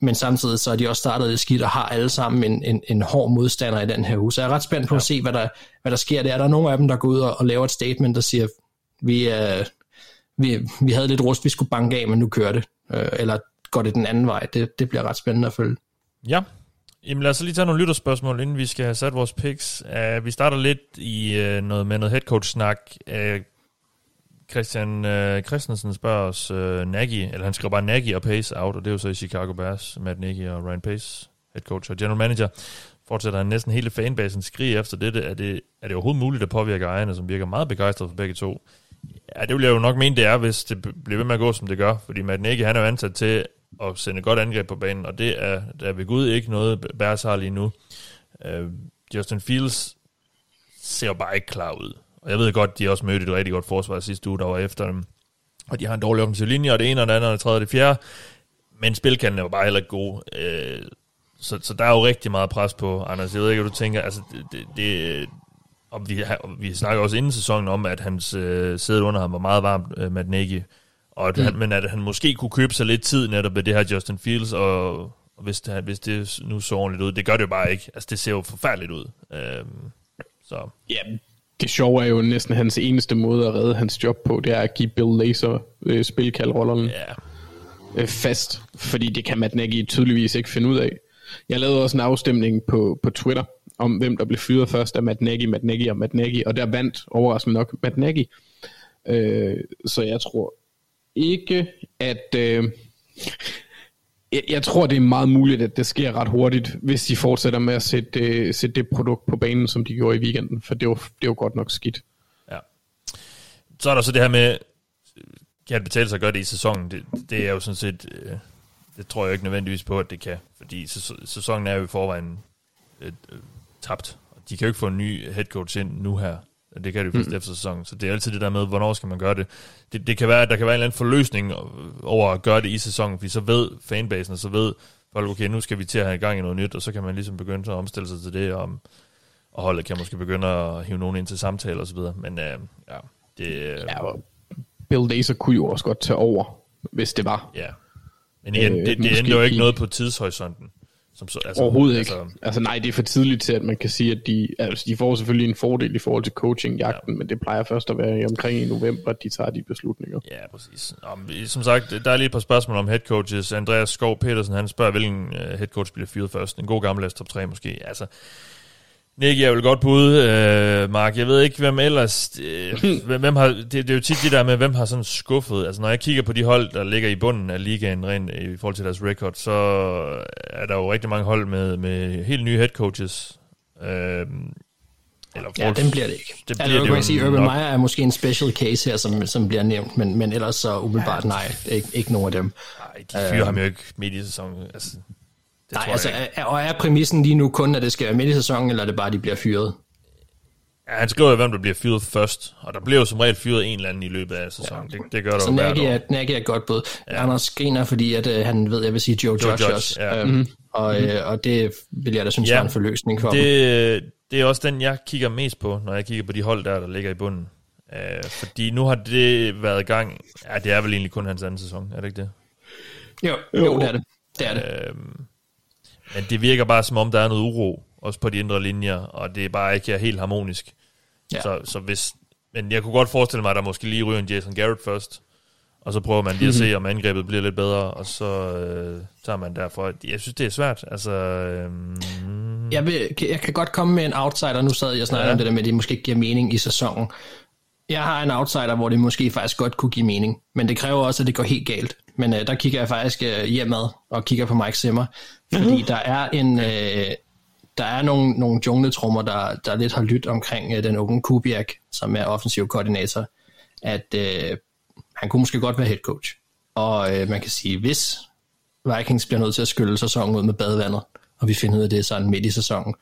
men samtidig så er de også startet lidt skidt og har alle sammen en, en, en hård modstander i den her uge. Så jeg er ret spændt på ja. at se, hvad der, hvad der sker der. Er der nogle af dem, der går ud og, og laver et statement, der siger, vi, øh, vi, vi havde lidt rust, vi skulle banke af, men nu kører det. Øh, eller går det den anden vej? Det, det bliver ret spændende at følge. Ja, Jamen lad os lige tage nogle lytterspørgsmål, inden vi skal have sat vores picks. Uh, vi starter lidt i uh, noget med noget headcoach-snak. Uh, Christian uh, Christensen spørger os uh, Nagy, eller han skriver bare Nagy og Pace out, og det er jo så i Chicago Bears, Matt Nagy og Ryan Pace, headcoach og general manager. Fortsætter han næsten hele fanbasen skriger efter dette. Er det, er det overhovedet muligt at påvirke ejerne, som virker meget begejstret for begge to? Ja, det vil jeg jo nok mene, det er, hvis det bliver ved med at gå, som det gør. Fordi Matt Nagy, han er jo ansat til at sende godt angreb på banen, og det er, der er ved Gud ikke noget, Bears har lige nu. Uh, Justin Fields ser bare ikke klar ud. Og jeg ved godt, de også mødte et rigtig godt forsvar sidste uge, der var efter dem. Og de har en dårlig offensiv linje, og det ene og det andet og det tredje og det fjerde. Men spilkanden er bare heller ikke god. Uh, øh, så, så der er jo rigtig meget pres på, Anders. Jeg ved ikke, hvad du tænker. Altså, det, det, det og vi, vi snakker også inden sæsonen om, at hans øh, sæde under ham var meget varmt, øh, Matt Nagy. Og at mm. han, men at han måske kunne købe sig lidt tid netop med det her Justin Fields, og, og hvis, det, hvis det nu så ordentligt ud, det gør det jo bare ikke. Altså, det ser jo forfærdeligt ud. Øhm, så. Ja, det sjove er jo næsten hans eneste måde at redde hans job på, det er at give Bill Laser øh, spilkaldrollerne ja. øh, fast, fordi det kan Matt Nagy tydeligvis ikke finde ud af. Jeg lavede også en afstemning på, på Twitter, om hvem der blev fyret først af Matt Nagy, Matt Nagy og Matt Nagy, og der vandt overraskende nok Matt Nagy. Øh, så jeg tror ikke, at... Øh, jeg, jeg tror, det er meget muligt, at det sker ret hurtigt, hvis de fortsætter med at sætte, øh, sætte det produkt på banen, som de gjorde i weekenden, for det var, det var godt nok skidt. Ja. Så er der så det her med, kan det betale sig at gøre det i sæsonen? Det, det er jo sådan set, øh, det tror jeg ikke nødvendigvis på, at det kan, fordi sæsonen er jo i forvejen øh, øh, tabt. De kan jo ikke få en ny head coach ind nu her. Det kan det jo først mm. efter sæsonen. Så det er altid det der med, hvornår skal man gøre det. det. Det kan være, at der kan være en eller anden forløsning over at gøre det i sæsonen, fordi så ved fanbasen, og så ved folk, okay, nu skal vi til at have i gang i noget nyt, og så kan man ligesom begynde at omstille sig til det, og, og holdet kan måske begynde at hive nogen ind til samtaler osv. Men øh, ja, det... Øh, ja, Bill Laser kunne jo også godt tage over, hvis det var. Ja. Men igen, øh, det, det ændrer jo ikke noget på tidshorisonten. Som så, altså, Overhovedet ikke. Altså, altså nej, det er for tidligt til, at man kan sige, at de, altså, de får selvfølgelig en fordel i forhold til coaching-jagten, ja. men det plejer først at være omkring i november, at de tager de beslutninger. Ja, præcis. Om, som sagt, der er lige et par spørgsmål om head coaches. Andreas Skov Petersen, han spørger, hvilken uh, head coach bliver fyret først. En god gammel top 3 måske. Altså, Nick er vel godt bud, øh, Mark. Jeg ved ikke, hvem ellers... Øh, hvem, hvem har, det, det er jo tit det der med, hvem har sådan skuffet. Altså, når jeg kigger på de hold, der ligger i bunden af ligaen rent i forhold til deres record, så er der jo rigtig mange hold med, med helt nye head coaches. Øh, eller ja, den bliver det ikke. Det bliver altså, det kan sige, Urban Meyer er måske en special case her, som, som bliver nævnt, men, men ellers så umiddelbart nej, ikke, ikke nogen af dem. Nej, de fyrer uh, ham jo ikke midt i sæsonen. Altså, det Nej, altså, er, og er præmissen lige nu kun, at det skal være midt i sæsonen, eller er det bare, at de bliver fyret? Ja, han skriver hvem der bliver fyret først, og der bliver jo som regel fyret en eller anden i løbet af sæsonen. Ja. Det, det gør der Så Nagy er, Nagy er et godt bud. Ja. Anders griner, fordi at, uh, han ved, jeg vil sige Joe, Joe Judge, også. Ja. Um, mm-hmm. og, uh, og det vil jeg da synes ja. er en forløsning for det, dem. Det er også den, jeg kigger mest på, når jeg kigger på de hold der, der ligger i bunden. Uh, fordi nu har det været i gang. Ja, det er vel egentlig kun hans anden sæson, er det ikke det? Jo, jo, jo det er det. Det er det. Uh, men det virker bare som om, der er noget uro, også på de indre linjer, og det er bare ikke helt harmonisk. Ja. Så, så hvis, men jeg kunne godt forestille mig, at der måske lige ryger en Jason Garrett først, og så prøver man lige at se, om angrebet bliver lidt bedre, og så øh, tager man derfor. Jeg synes, det er svært. Altså, øh, jeg, vil, jeg kan godt komme med en outsider. Nu sad jeg og snakkede ja. om det der med, at det måske ikke giver mening i sæsonen. Jeg har en outsider, hvor det måske faktisk godt kunne give mening, men det kræver også, at det går helt galt. Men øh, der kigger jeg faktisk øh, hjemad og kigger på Mike Zimmer, fordi uh-huh. der er en... Øh, der er nogle, nogle jungletrummer, der, der lidt har lyttet omkring øh, den unge Kubiak, som er offensiv koordinator, at øh, han kunne måske godt være head coach. Og øh, man kan sige, hvis Vikings bliver nødt til at skylle sæsonen ud med badevandet, og vi finder ud af det sådan midt i sæsonen,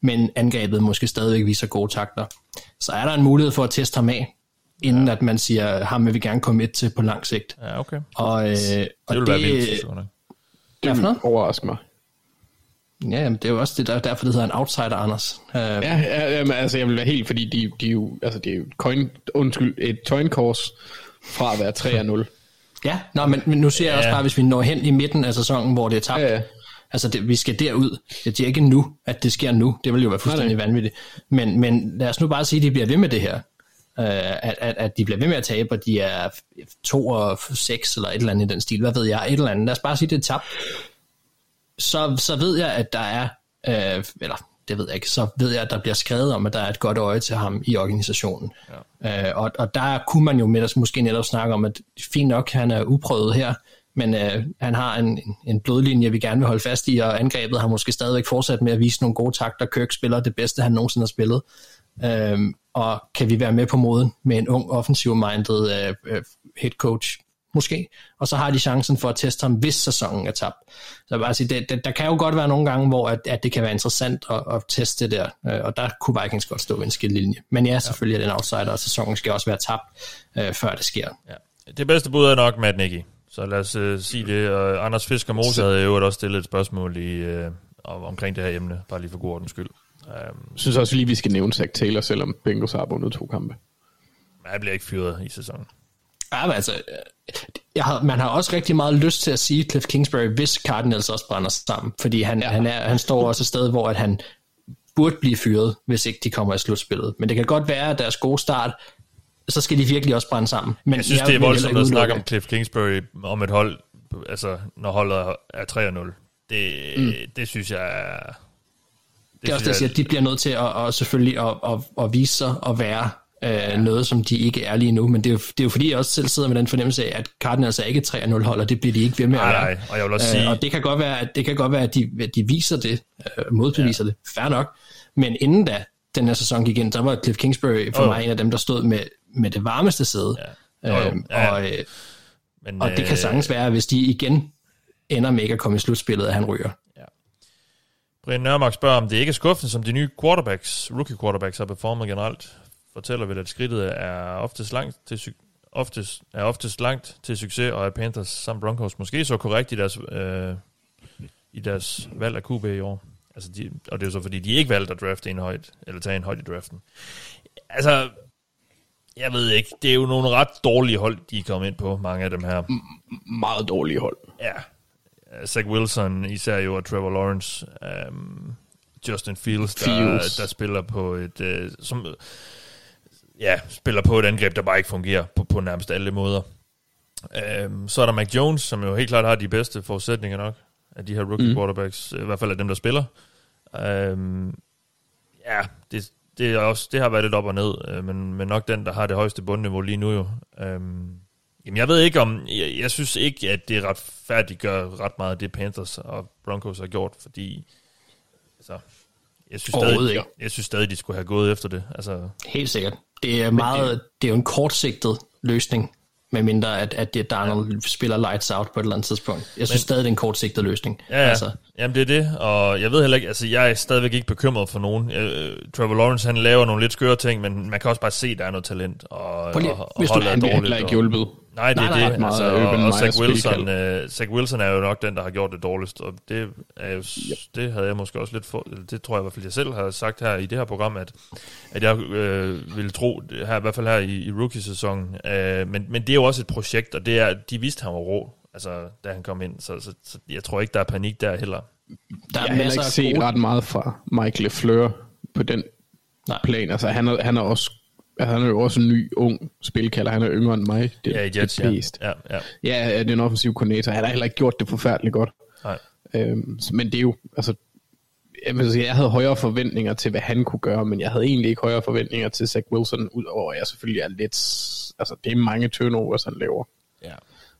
men angrebet måske stadigvæk viser gode takter, så er der en mulighed for at teste ham af, inden ja. at man siger, ham vil vi gerne komme et til på lang sigt. Ja, okay. Og, øh, det og vil det, for noget? overrasker mig. Ja, jamen, det er jo også det, der, derfor, det hedder en outsider, Anders. Uh, ja, ja jamen, altså jeg vil være helt, fordi de, de er jo, altså det er jo coin, undskyld, et coin course fra at være 3 0. Ja, nå, men, men nu ser jeg ja. også bare, hvis vi når hen i midten af sæsonen, hvor det er tabt, ja, ja. altså det, vi skal derud. Det er ikke nu, at det sker nu. Det vil jo være fuldstændig nej, nej. vanvittigt. Men, men lad os nu bare sige, at de bliver ved med det her. Uh, at, at, at de bliver ved med at tabe, og de er 2 og 6 eller et eller andet i den stil. Hvad ved jeg? Et eller andet. Lad os bare sige, det er tabt så, så ved jeg, at der er, øh, eller det ved jeg ikke, så ved jeg, at der bliver skrevet om, at der er et godt øje til ham i organisationen. Ja. Øh, og, og der kunne man jo med måske netop snakke om, at fint nok, han er uprøvet her, men øh, han har en, en blodlinje, vi gerne vil holde fast i, og angrebet har måske stadigvæk fortsat med at vise nogle gode takter. Kirk spiller det bedste, han nogensinde har spillet. Øh, og kan vi være med på moden med en ung, offensiv-minded øh, øh, head coach måske, og så har de chancen for at teste ham, hvis sæsonen er tabt. Så bare sige, det, det, der kan jo godt være nogle gange, hvor at, at det kan være interessant at, at teste det der, øh, og der kunne Vikings godt stå ved en skillelinje. Men ja, selvfølgelig er det en outsider, og sæsonen skal også være tabt, øh, før det sker. Ja. Det bedste bud er nok Matt Nicky, så lad os uh, sige det. Og Anders Fisker Mose havde jo også stillet et spørgsmål i, uh, omkring det her emne, bare lige for god ordens skyld. Um, jeg synes også lige, vi skal nævne Zach Taylor, selvom Bengals har vundet to kampe. Jeg bliver ikke fyret i sæsonen. Ja, men altså, jeg har, man har også rigtig meget lyst til at sige Cliff Kingsbury, hvis Cardinals også brænder sammen, fordi han, ja. han, er, han står også et sted, hvor at han burde blive fyret, hvis ikke de kommer i slutspillet. Men det kan godt være, at deres gode start, så skal de virkelig også brænde sammen. Men jeg synes, jeg det er voldsomt at snakke om Cliff Kingsbury, om et hold, altså når holdet er 3-0. Det, mm. det synes jeg er... Det, er også det, jeg siger, at de bliver nødt til at, at selvfølgelig at, at, at vise sig at være øh, ja. noget, som de ikke er lige nu. Men det er, jo, det er jo fordi, jeg også selv sidder med den fornemmelse af, at Cardinals er ikke 3-0 hold, og det bliver de ikke ved med at være. Nej, og jeg vil også sige... Øh, og det kan godt være, at, det kan godt være, at de, at de viser det, øh, modbeviser ja. det, fair nok. Men inden da den her sæson gik ind, så var Cliff Kingsbury for oh. mig en af dem, der stod med, med det varmeste sæde. Ja. Oh, øhm, ja. Og, øh, Men, og det kan øh, sagtens være, hvis de igen ender med ikke at komme i slutspillet, at han ryger. Brian Nørmark spørger, om det ikke er skuffende, som de nye quarterbacks, rookie quarterbacks har performet generelt fortæller vel, at skridtet er oftest langt til, oftest, er oftest langt til succes, og at Panthers samt Broncos måske så korrekt i deres, øh, i deres valg af QB i år. Altså de, og det er jo så fordi, de ikke valgte at drafte en højt, eller tage en højt i draften. Altså, jeg ved ikke, det er jo nogle ret dårlige hold, de er kommet ind på, mange af dem her. M- meget dårlige hold. Ja. Zach Wilson, især jo, og Trevor Lawrence, um, Justin Fields, der, Fields. der spiller på et, uh, som, ja, spiller på et angreb, der bare ikke fungerer på, på nærmest alle måder. Øhm, så er der Mac Jones, som jo helt klart har de bedste forudsætninger nok af de her rookie mm. quarterbacks, i hvert fald af dem, der spiller. Øhm, ja, det, det, er også, det har været lidt op og ned, øh, men, men nok den, der har det højeste bundniveau lige nu jo. Øhm, jamen, jeg ved ikke om, jeg, jeg synes ikke, at det retfærdiggør ret meget det Panthers og Broncos har gjort, fordi altså, jeg synes, stadig, ikke. jeg synes stadig, de skulle have gået efter det. Altså, Helt sikkert. Det er, meget, det er jo en kortsigtet løsning, med mindre at, at det Donald ja. spiller lights out på et eller andet tidspunkt. Jeg synes Men, stadig, det er en kortsigtet løsning. Ja, ja. Altså. Jamen det er det, og jeg ved heller ikke, altså jeg er stadigvæk ikke bekymret for nogen. Uh, Trevor Lawrence, han laver nogle lidt skøre ting, men man kan også bare se, at der er noget talent, og, lige, og, og holdet er dårligt. Ikke hjulpet. Nej, det er nej, det. Nej, altså, og, og Zach, Wilson, uh, Zach Wilson er jo nok den, der har gjort det dårligst, og det, er jo, yep. det havde jeg måske også lidt for, det tror jeg i hvert fald, jeg selv har sagt her i det her program, at, at jeg øh, ville tro, her, i hvert fald her i, i rookie-sæsonen, uh, men, men det er jo også et projekt, og det er, de vidste, han var rå, altså, da han kom ind, så, så, så jeg tror ikke, der er panik der heller. Der er jeg har ikke set gode... ret meget fra Michael Fleur på den Nej. plan, altså han er, han er også Altså, han er jo også en ny, ung spilkalder. Han er yngre end mig. Det, ja, Jets, det ja. ja. Ja, ja. det er en offensiv koordinator. Han har heller ikke gjort det forfærdeligt godt. Nej. Øhm, men det er jo, altså, jeg, vil sige, jeg havde højere forventninger til, hvad han kunne gøre, men jeg havde egentlig ikke højere forventninger til Zach Wilson, udover at jeg selvfølgelig er lidt, altså det er mange turnovers, han laver. Ja.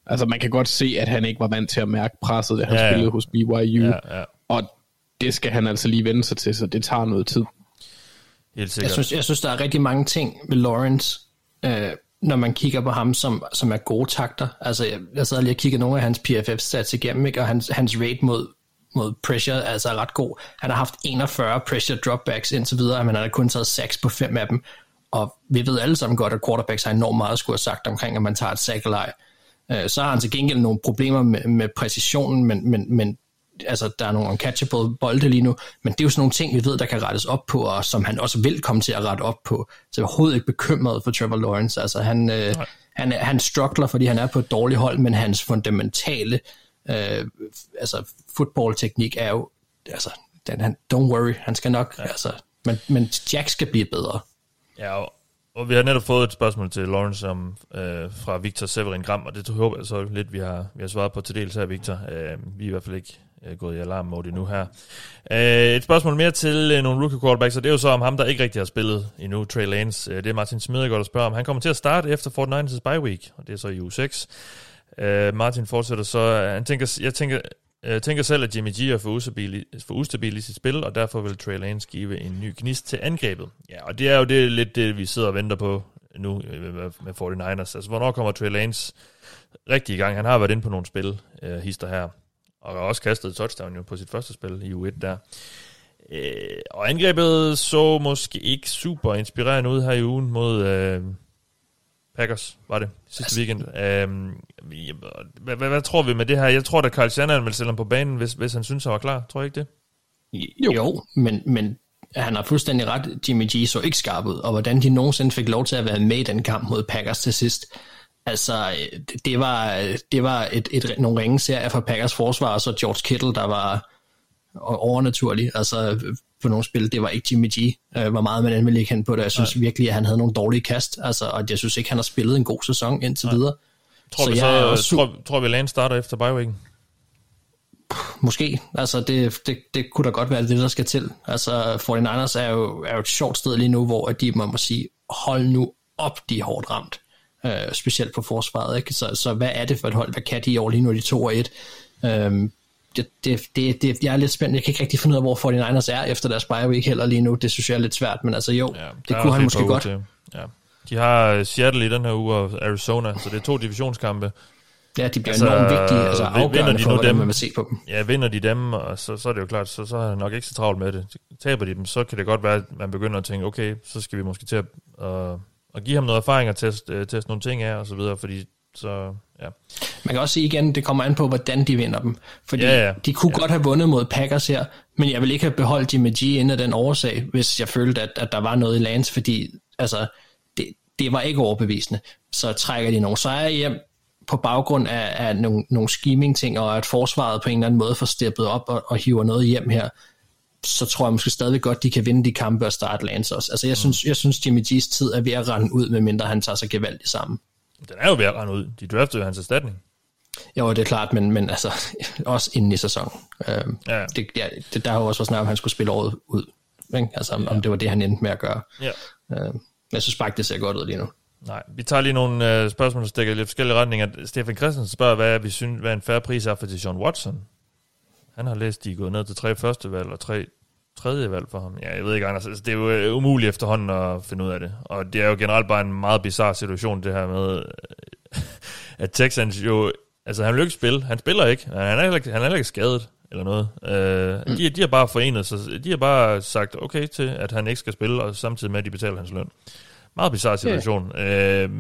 Altså man kan godt se, at han ikke var vant til at mærke presset, da han ja, ja. spillede hos BYU, ja, ja. og det skal han altså lige vende sig til, så det tager noget tid. Helt sikkert. Jeg synes, jeg synes, der er rigtig mange ting med Lawrence, øh, når man kigger på ham, som, som er gode takter. Altså, jeg, jeg sad lige og kiggede nogle af hans PFF-stats igennem, ikke? og hans, hans rate mod, mod pressure altså er ret god. Han har haft 41 pressure dropbacks indtil videre, men han har kun taget 6 på 5 af dem. Og vi ved alle sammen godt, at quarterbacks har enormt meget at skulle have sagt omkring, at man tager et sack Øh, så har han til gengæld nogle problemer med, med præcisionen, men, men, men altså, der er nogle uncatchable bolde lige nu, men det er jo sådan nogle ting, vi ved, der kan rettes op på, og som han også vil komme til at rette op på. Så jeg er overhovedet ikke bekymret for Trevor Lawrence. Altså, han, øh, han, han struggler, fordi han er på et dårligt hold, men hans fundamentale øh, altså, football-teknik er jo, altså, den, han, don't worry, han skal nok, ja. altså, men, men Jack skal blive bedre. Ja, og og vi har netop fået et spørgsmål til Lawrence om, øh, fra Victor Severin Gram, og det håber jeg så lidt, vi har, vi har svaret på til dels her, Victor. Øh, vi er i hvert fald ikke øh, gået i alarm mode nu her. Øh, et spørgsmål mere til øh, nogle rookie quarterbacks, og det er jo så om ham, der ikke rigtig har spillet endnu, Trey Lance. Øh, det er Martin Smidegaard, der spørger om. Han kommer til at starte efter 49ers bye week, og det er så i uge 6. Øh, Martin fortsætter så, øh, han tænker, jeg tænker, jeg tænker selv, at Jimmy G er for ustabil, for ustabil i sit spil, og derfor vil Trey Lance give en ny gnist til angrebet. Ja, og det er jo det, lidt det, vi sidder og venter på nu øh, med 49ers. Altså, hvornår kommer Trey Lance rigtig i gang? Han har været inde på nogle spil, uh, hister her, og også kastet touchdown jo på sit første spil i U1 der. Uh, og angrebet så måske ikke super inspirerende ud her i ugen mod uh, Packers, var det, sidste altså, weekend. Um, hvad, hvad, hvad, tror vi med det her? Jeg tror, at Carl Shannon vil stille ham på banen, hvis, hvis han synes, han var klar. Tror jeg ikke det? Jo, jo men, men han har fuldstændig ret. Jimmy G så ikke skarp ud, og hvordan de nogensinde fik lov til at være med i den kamp mod Packers til sidst. Altså, det var, det var et, et, nogle ringe serier for Packers forsvar, og så George Kittle, der var overnaturlig. Altså, på nogle spil, det var ikke Jimmy G, øh, hvor meget man end ville ikke hen på det. Jeg synes Nej. virkelig, at han havde nogle dårlige kast, altså, og jeg synes ikke, han har spillet en god sæson indtil Nej. videre. Tror, så vi, så, jeg også, tror, tror vi, Lane starter efter bye Måske. Altså, det, det, det kunne da godt være det, der skal til. Altså, 49ers er jo, er jo et sjovt sted lige nu, hvor de, må sige, hold nu op, de er hårdt ramt. Uh, specielt på forsvaret. Ikke? Så, så hvad er det for et hold? Hvad kan de i år? Lige nu de 2 og 1. Um, det, det, det, det, jeg er lidt spændt. Jeg kan ikke rigtig finde ud af, hvor 49ers er efter deres bye week heller lige nu. Det synes jeg er lidt svært, men altså jo, ja, det kunne han måske godt. Til. Ja. De har Seattle i den her uge og Arizona, så det er to divisionskampe. Ja, de bliver altså, enormt vigtige, altså afgørende de for, hvordan dem, man vil se på dem. Ja, vinder de dem, og så, så er det jo klart, så, så er jeg nok ikke så travlt med det. Taber de dem, så kan det godt være, at man begynder at tænke, okay, så skal vi måske til at, uh, at give ham noget erfaring og teste, uh, teste nogle ting af, og så videre, fordi så, ja. Man kan også sige igen, det kommer an på, hvordan de vinder dem. Fordi ja, ja. de kunne ja. godt have vundet mod Packers her, men jeg vil ikke have beholdt Jimmy G inden af den årsag, hvis jeg følte, at, at der var noget i Lance, fordi altså, det, det var ikke overbevisende. Så trækker de nogle sejre hjem, på baggrund af, af nogle, nogle scheming-ting, og at forsvaret på en eller anden måde får steppet op og, og hiver noget hjem her, så tror jeg måske stadig godt, de kan vinde de kampe og starte Lance også. Altså jeg, mm. synes, jeg synes, Jimmy G's tid er ved at rende ud, medmindre han tager sig gevaldigt sammen. Den er jo ved at rende ud. De draftede jo hans erstatning. Jo, det er klart, men, men altså, også inden i sæsonen. Øhm, ja. det, ja, det, der har jo også været snak om, han skulle spille året ud. Ikke? Altså, om, ja. om det var det, han endte med at gøre. Ja. Øhm, jeg synes bare ikke, det ser godt ud lige nu. Nej, vi tager lige nogle uh, spørgsmål, der stikker i lidt forskellige retninger. Stefan Christensen spørger, hvad vi synes, hvad en færre pris er for John Watson. Han har læst, de er gået ned til tre første valg og tre tredje valg for ham. Ja, jeg ved ikke, Anders. Altså, det er jo øh, umuligt efterhånden at finde ud af det. Og det er jo generelt bare en meget bizarre situation, det her med, øh, at Texans jo... Altså, han vil ikke spille. Han spiller ikke. Han er heller ikke, han er heller ikke skadet eller noget. Mm. de, de har bare forenet sig. De har bare sagt okay til, at han ikke skal spille, og samtidig med, at de betaler hans løn. Meget bizarre situation. Yeah. Uh,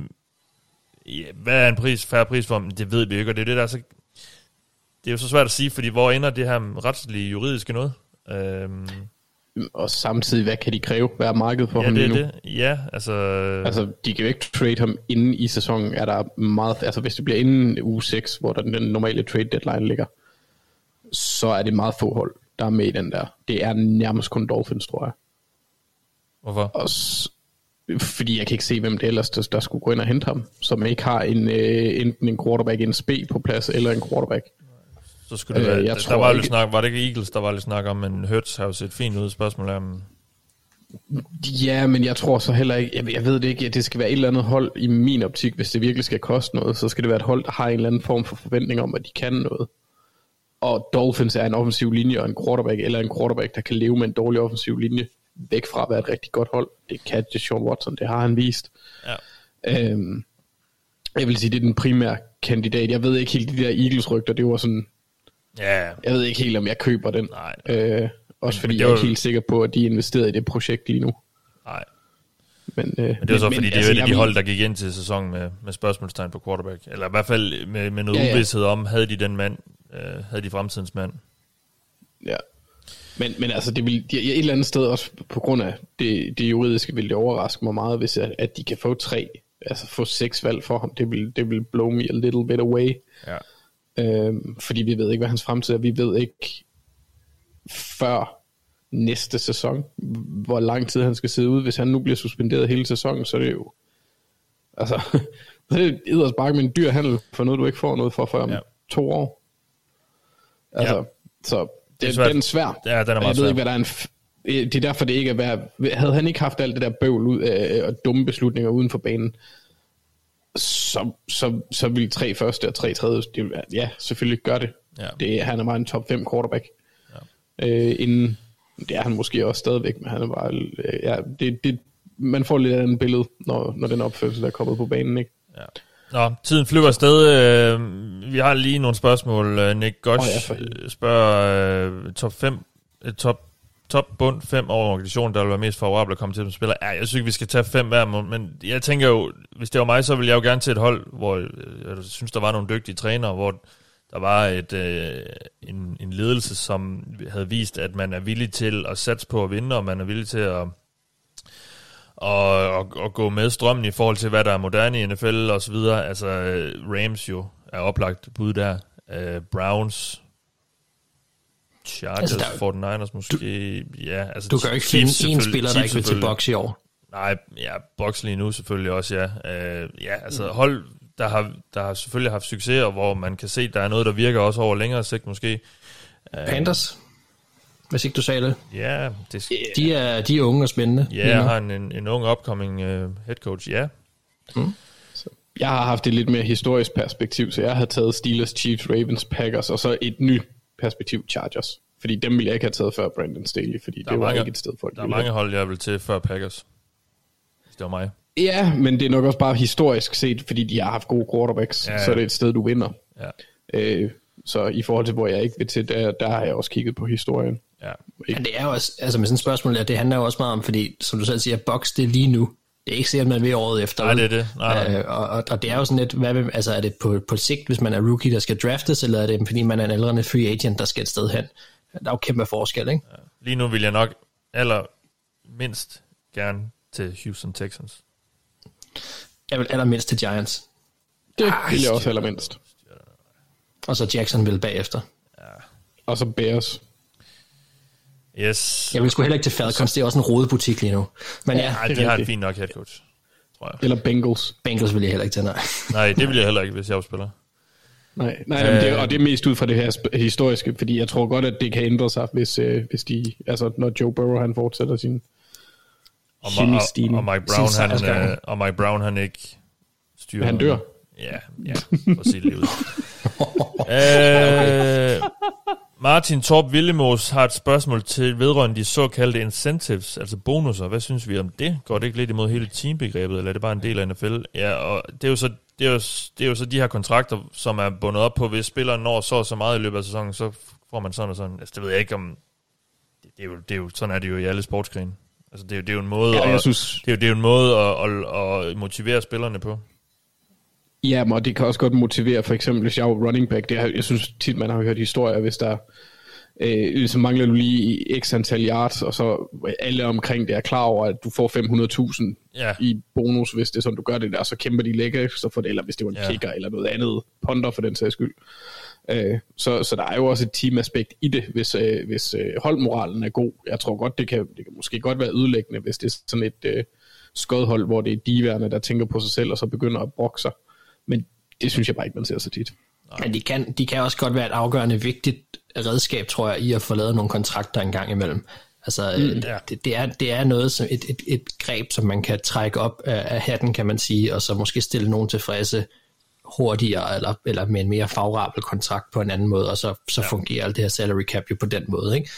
ja, hvad er en pris, færre pris for ham? Det ved vi ikke, og det er det, der er så... Det er jo så svært at sige, fordi hvor ender det her retslige juridiske noget? Øhm, og samtidig, hvad kan de kræve? Hvad er markedet for ja, ham det nu? Det. Ja, altså... Altså, de kan jo ikke trade ham inden i sæsonen. Er der meget... Altså, hvis det bliver inden uge 6, hvor der den normale trade deadline ligger, så er det meget få hold, der er med i den der. Det er nærmest kun Dolphins, tror jeg. Hvorfor? Og fordi jeg kan ikke se, hvem det ellers, der, der skulle gå ind og hente ham, som ikke har en, øh, enten en quarterback, en SB på plads, eller en quarterback. Så skulle det være, øh, jeg der, der var, ikke, snak, var det ikke Eagles, der var lidt snak om, men Hurts har jo set fint ud, spørgsmål om... Ja, men jeg tror så heller ikke, jeg, jeg ved det ikke, det skal være et eller andet hold i min optik, hvis det virkelig skal koste noget, så skal det være et hold, der har en eller anden form for forventning om, at de kan noget. Og Dolphins er en offensiv linje og en quarterback, eller en quarterback, der kan leve med en dårlig offensiv linje, væk fra at være et rigtig godt hold. Det kan Sean Watson, det har han vist. Ja. Øhm, jeg vil sige, det er den primære kandidat. Jeg ved ikke helt, de der Eagles-rygter, det var sådan... Ja. Jeg ved ikke helt, om jeg køber den. Nej. Øh, også fordi jeg er ikke helt sikker på, at de investerede i det projekt lige nu. Nej. Men, øh, men det var så, men, fordi det altså, er de hold, der gik ind til sæsonen med, med spørgsmålstegn på quarterback. Eller i hvert fald med, med noget ja, ja. uvidshed om, havde de den mand, øh, havde de fremtidens mand. Ja. Men, men altså, det vil, de, et eller andet sted også på grund af det, det juridiske, vil det overraske mig meget, hvis at, at de kan få tre, altså få seks valg for ham. Det vil, det vil blow me a little bit away. Ja. Øhm, fordi vi ved ikke, hvad hans fremtid er. Vi ved ikke før næste sæson, hvor lang tid han skal sidde ude. Hvis han nu bliver suspenderet hele sæsonen, så er det jo... Altså, så er det edderst bare med en dyr handel for noget, du ikke får noget for før om ja. to år. Altså, ja. så det, er den er svær. Ja, den er meget jeg svær. ved ikke, hvad der er en det er derfor, det ikke er værd. Havde han ikke haft alt det der bøvl ud af, og dumme beslutninger uden for banen, så, så, så ville tre første og tre tredje, det ja, selvfølgelig gør det. Ja. det. Han er bare en top 5 quarterback. Ja. Øh, inden, det er han måske også stadigvæk, men han er bare, øh, ja, det, det, man får lidt af en billede, når, når den opførselse der er kommet på banen, ikke? Ja. Nå, tiden flyver afsted. Øh, vi har lige nogle spørgsmål. Øh, Nick Gosch oh, ja, spørger uh, top 5, uh, top, top bund 5 over organisationen, der vil være mest favorable at komme til som spiller. Ja, jeg synes vi skal tage fem hver, men jeg tænker jo, hvis det var mig, så ville jeg jo gerne til et hold, hvor øh, jeg synes, der var nogle dygtige trænere, hvor der var et, øh, en, en ledelse, som havde vist, at man er villig til at satse på at vinde, og man er villig til at og, og, og gå med strømmen i forhold til, hvad der er moderne i NFL og så videre. Altså, øh, Rams jo er oplagt bud der. Uh, Browns, Chargers, altså, der, 49ers måske. Du, ja, altså, du kan jo ikke finde en spiller, der ikke vil til box i år. Nej, ja, box lige nu selvfølgelig også, ja. Uh, ja, altså mm. hold, der har, der har selvfølgelig haft succes, og hvor man kan se, der er noget, der virker også over længere sigt måske. Uh, Panthers? hvis ikke du sagde det. Ja, det skal... de, er, de er unge og spændende. Ja, jeg har en, en, en ung upcoming uh, head coach, ja. Mm. Så jeg har haft et lidt mere historisk perspektiv, så jeg har taget Steelers, Chiefs, Ravens, Packers, og så et nyt perspektiv, Chargers. Fordi dem ville jeg ikke have taget før Brandon Staley, fordi der det var mange, ikke et sted for Der er mange hold, jeg vil til før Packers. Hvis det var mig. Ja, men det er nok også bare historisk set, fordi de har haft gode quarterbacks, ja, ja. så er det et sted, du vinder. Ja. Øh, så i forhold til, hvor jeg ikke vil til, der, der har jeg også kigget på historien. Ja. Men det er jo også, altså med sådan et spørgsmål, at det handler jo også meget om, fordi som du selv siger, box det lige nu. Det er ikke sikkert, man vil året efter. Nej, det er det. Nej, nej. Øh, og, og, det er jo sådan lidt, hvad, altså er det på, på sigt, hvis man er rookie, der skal draftes, eller er det fordi man er en aldrende free agent, der skal et sted hen? Der er jo kæmpe forskel, ikke? Lige nu vil jeg nok aller mindst gerne til Houston Texans. Jeg vil allermindst til Giants. Det ah, vil jeg også allermindst. Og så Jackson vil bagefter. Ja. Og så Bears. Yes. Jeg vil sgu heller ikke til Falcons, det er også en rodebutik lige nu. Men ja, ja de har en fin nok head coach, tror jeg. Eller Bengals. Bengals vil jeg heller ikke til, nej. nej, det vil jeg heller ikke, hvis jeg spiller. Nej, nej øh, det, og det er mest ud fra det her historiske, fordi jeg tror godt, at det kan ændre sig, hvis, øh, hvis de, altså når Joe Burrow han fortsætter sin og, og, og, Mike Brown, han, øh, og Mike Brown han ikke styrer. Han dør. Ja, ja, for at sige det ud. øh, Martin Torp Villemos har et spørgsmål til vedrørende de såkaldte incentives, altså bonusser. Hvad synes vi om det? Går det ikke lidt imod hele teambegrebet, eller er det bare en del af NFL? Ja, og det er jo så, det er jo, det er jo så de her kontrakter, som er bundet op på, hvis spilleren når så så meget i løbet af sæsonen, så får man sådan og sådan. Altså, det ved jeg ikke om... Det, det, er, jo, det er jo, sådan er det jo i alle sportsgrene. Altså, det er, jo, det er jo en måde, ja, jeg at, synes... det er jo, det er en måde at, at, at motivere spillerne på. Ja, og det kan også godt motivere, for eksempel hvis jeg er running back, det er, jeg synes tit, man har hørt historier, hvis der øh, så mangler du lige x antal yards, og så alle omkring det er klar over, at du får 500.000 ja. i bonus, hvis det er sådan, du gør det der, så kæmper de lækker så for det, eller hvis det var en ja. kicker eller noget andet, ponder for den sags skyld. Øh, så, så der er jo også et teamaspekt i det, hvis, øh, hvis øh, holdmoralen er god. Jeg tror godt, det kan, det kan måske godt være ødelæggende, hvis det er sådan et... Øh, skodhold, hvor det er diverne, der tænker på sig selv, og så begynder at brokke sig. Men det synes jeg bare ikke, man ser så tit. Men de kan, de kan også godt være et afgørende vigtigt redskab, tror jeg, i at få lavet nogle kontrakter en gang imellem. Altså, mm, ja. det, det, er, det er noget, som et, et, et greb, som man kan trække op af, af hatten, kan man sige, og så måske stille nogen tilfredse hurtigere, eller, eller med en mere favorabel kontrakt på en anden måde, og så, så ja. fungerer alt det her salary cap jo på den måde. Ikke?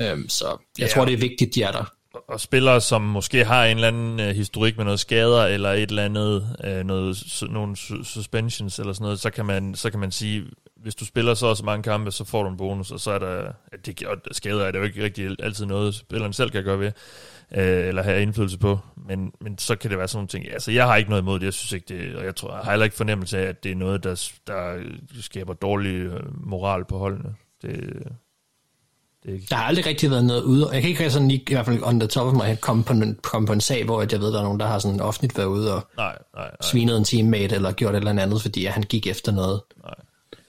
Øhm, så jeg ja. tror, det er vigtigt, de er der og spillere, som måske har en eller anden øh, historik med noget skader, eller et eller andet, øh, noget, nogle suspensions, eller sådan noget, så kan, man, så kan man sige, hvis du spiller så også mange kampe, så får du en bonus, og så er der, at det, og skader er det jo ikke rigtig altid noget, spilleren selv kan gøre ved, øh, eller have indflydelse på, men, men så kan det være sådan nogle ting. Altså, jeg har ikke noget imod det, jeg synes ikke det, og jeg, tror, jeg har heller ikke fornemmelse af, at det er noget, der, der skaber dårlig øh, moral på holdene. Det, det ikke... Der har aldrig rigtig været noget ude, jeg kan ikke sådan lige, i hvert fald on the top of my head, komme på, en, komme på en sag, hvor jeg ved, der er nogen, der har sådan offentligt været ude og nej, nej, nej. svinet en teammate, eller gjort et eller andet, fordi han gik efter noget. Nej.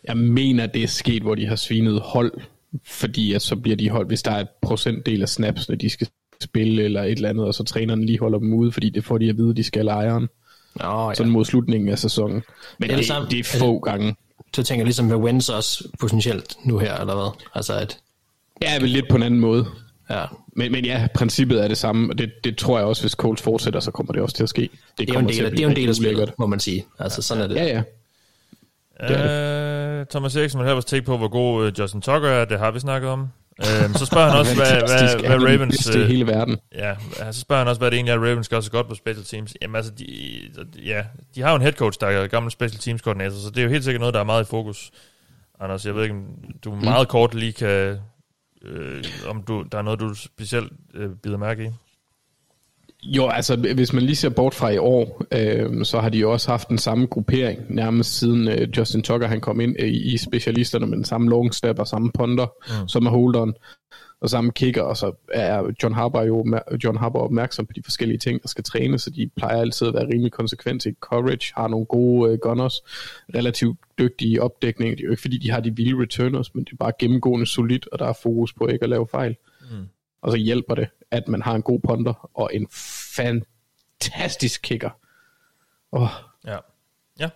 Jeg mener, det er sket, hvor de har svinet hold, fordi at så bliver de holdt, hvis der er et procentdel af snaps, når de skal spille eller et eller andet, og så træneren lige holder dem ude, fordi det får de at vide, at de skal ejeren. Oh, ja. Sådan mod slutningen af sæsonen. Men det, det, det er få altså, gange. Så tænker jeg ligesom med Wentz også potentielt nu her, eller hvad? Altså at Ja, vel lidt på en anden måde. Ja. Men, men ja, princippet er det samme, og det, det tror jeg også, hvis Coles fortsætter, så kommer det også til at ske. Det, det er jo en del, af, det er en del af spillet, må man sige. Altså, sådan er det. Ja, ja. Det uh, Thomas Eriksen vil have vores take på, hvor god uh, Justin Tucker er, det har vi snakket om. Uh, så spørger han også, hvad, hvad, hvad Ravens... Det er hele verden. Ja, så spørger han også, hvad det egentlig er, Ravens gør så godt på special teams. Jamen altså, de, ja, de har jo en head coach, der er gammel special teams koordinator, så det er jo helt sikkert noget, der er meget i fokus. Anders, jeg ved ikke, om du meget mm. kort lige kan øh, om du, der er noget, du specielt øh, bider mærke i? Jo, altså hvis man lige ser bort fra i år, øh, så har de jo også haft den samme gruppering, nærmest siden øh, Justin Tucker han kom ind i, i specialisterne med den samme long step og samme punter, mm. som er holderen og samme kicker, og så er John Harbour jo John Harbour opmærksom på de forskellige ting, der skal trænes, så de plejer altid at være rimelig konsekvente i coverage, har nogle gode uh, gunners, relativt dygtige opdækninger. Det er jo ikke fordi, de har de vilde returners, men det er bare gennemgående solidt, og der er fokus på ikke at lave fejl. Mm. Og så hjælper det, at man har en god punter og en fantastisk kicker. Oh. Ja. Ja.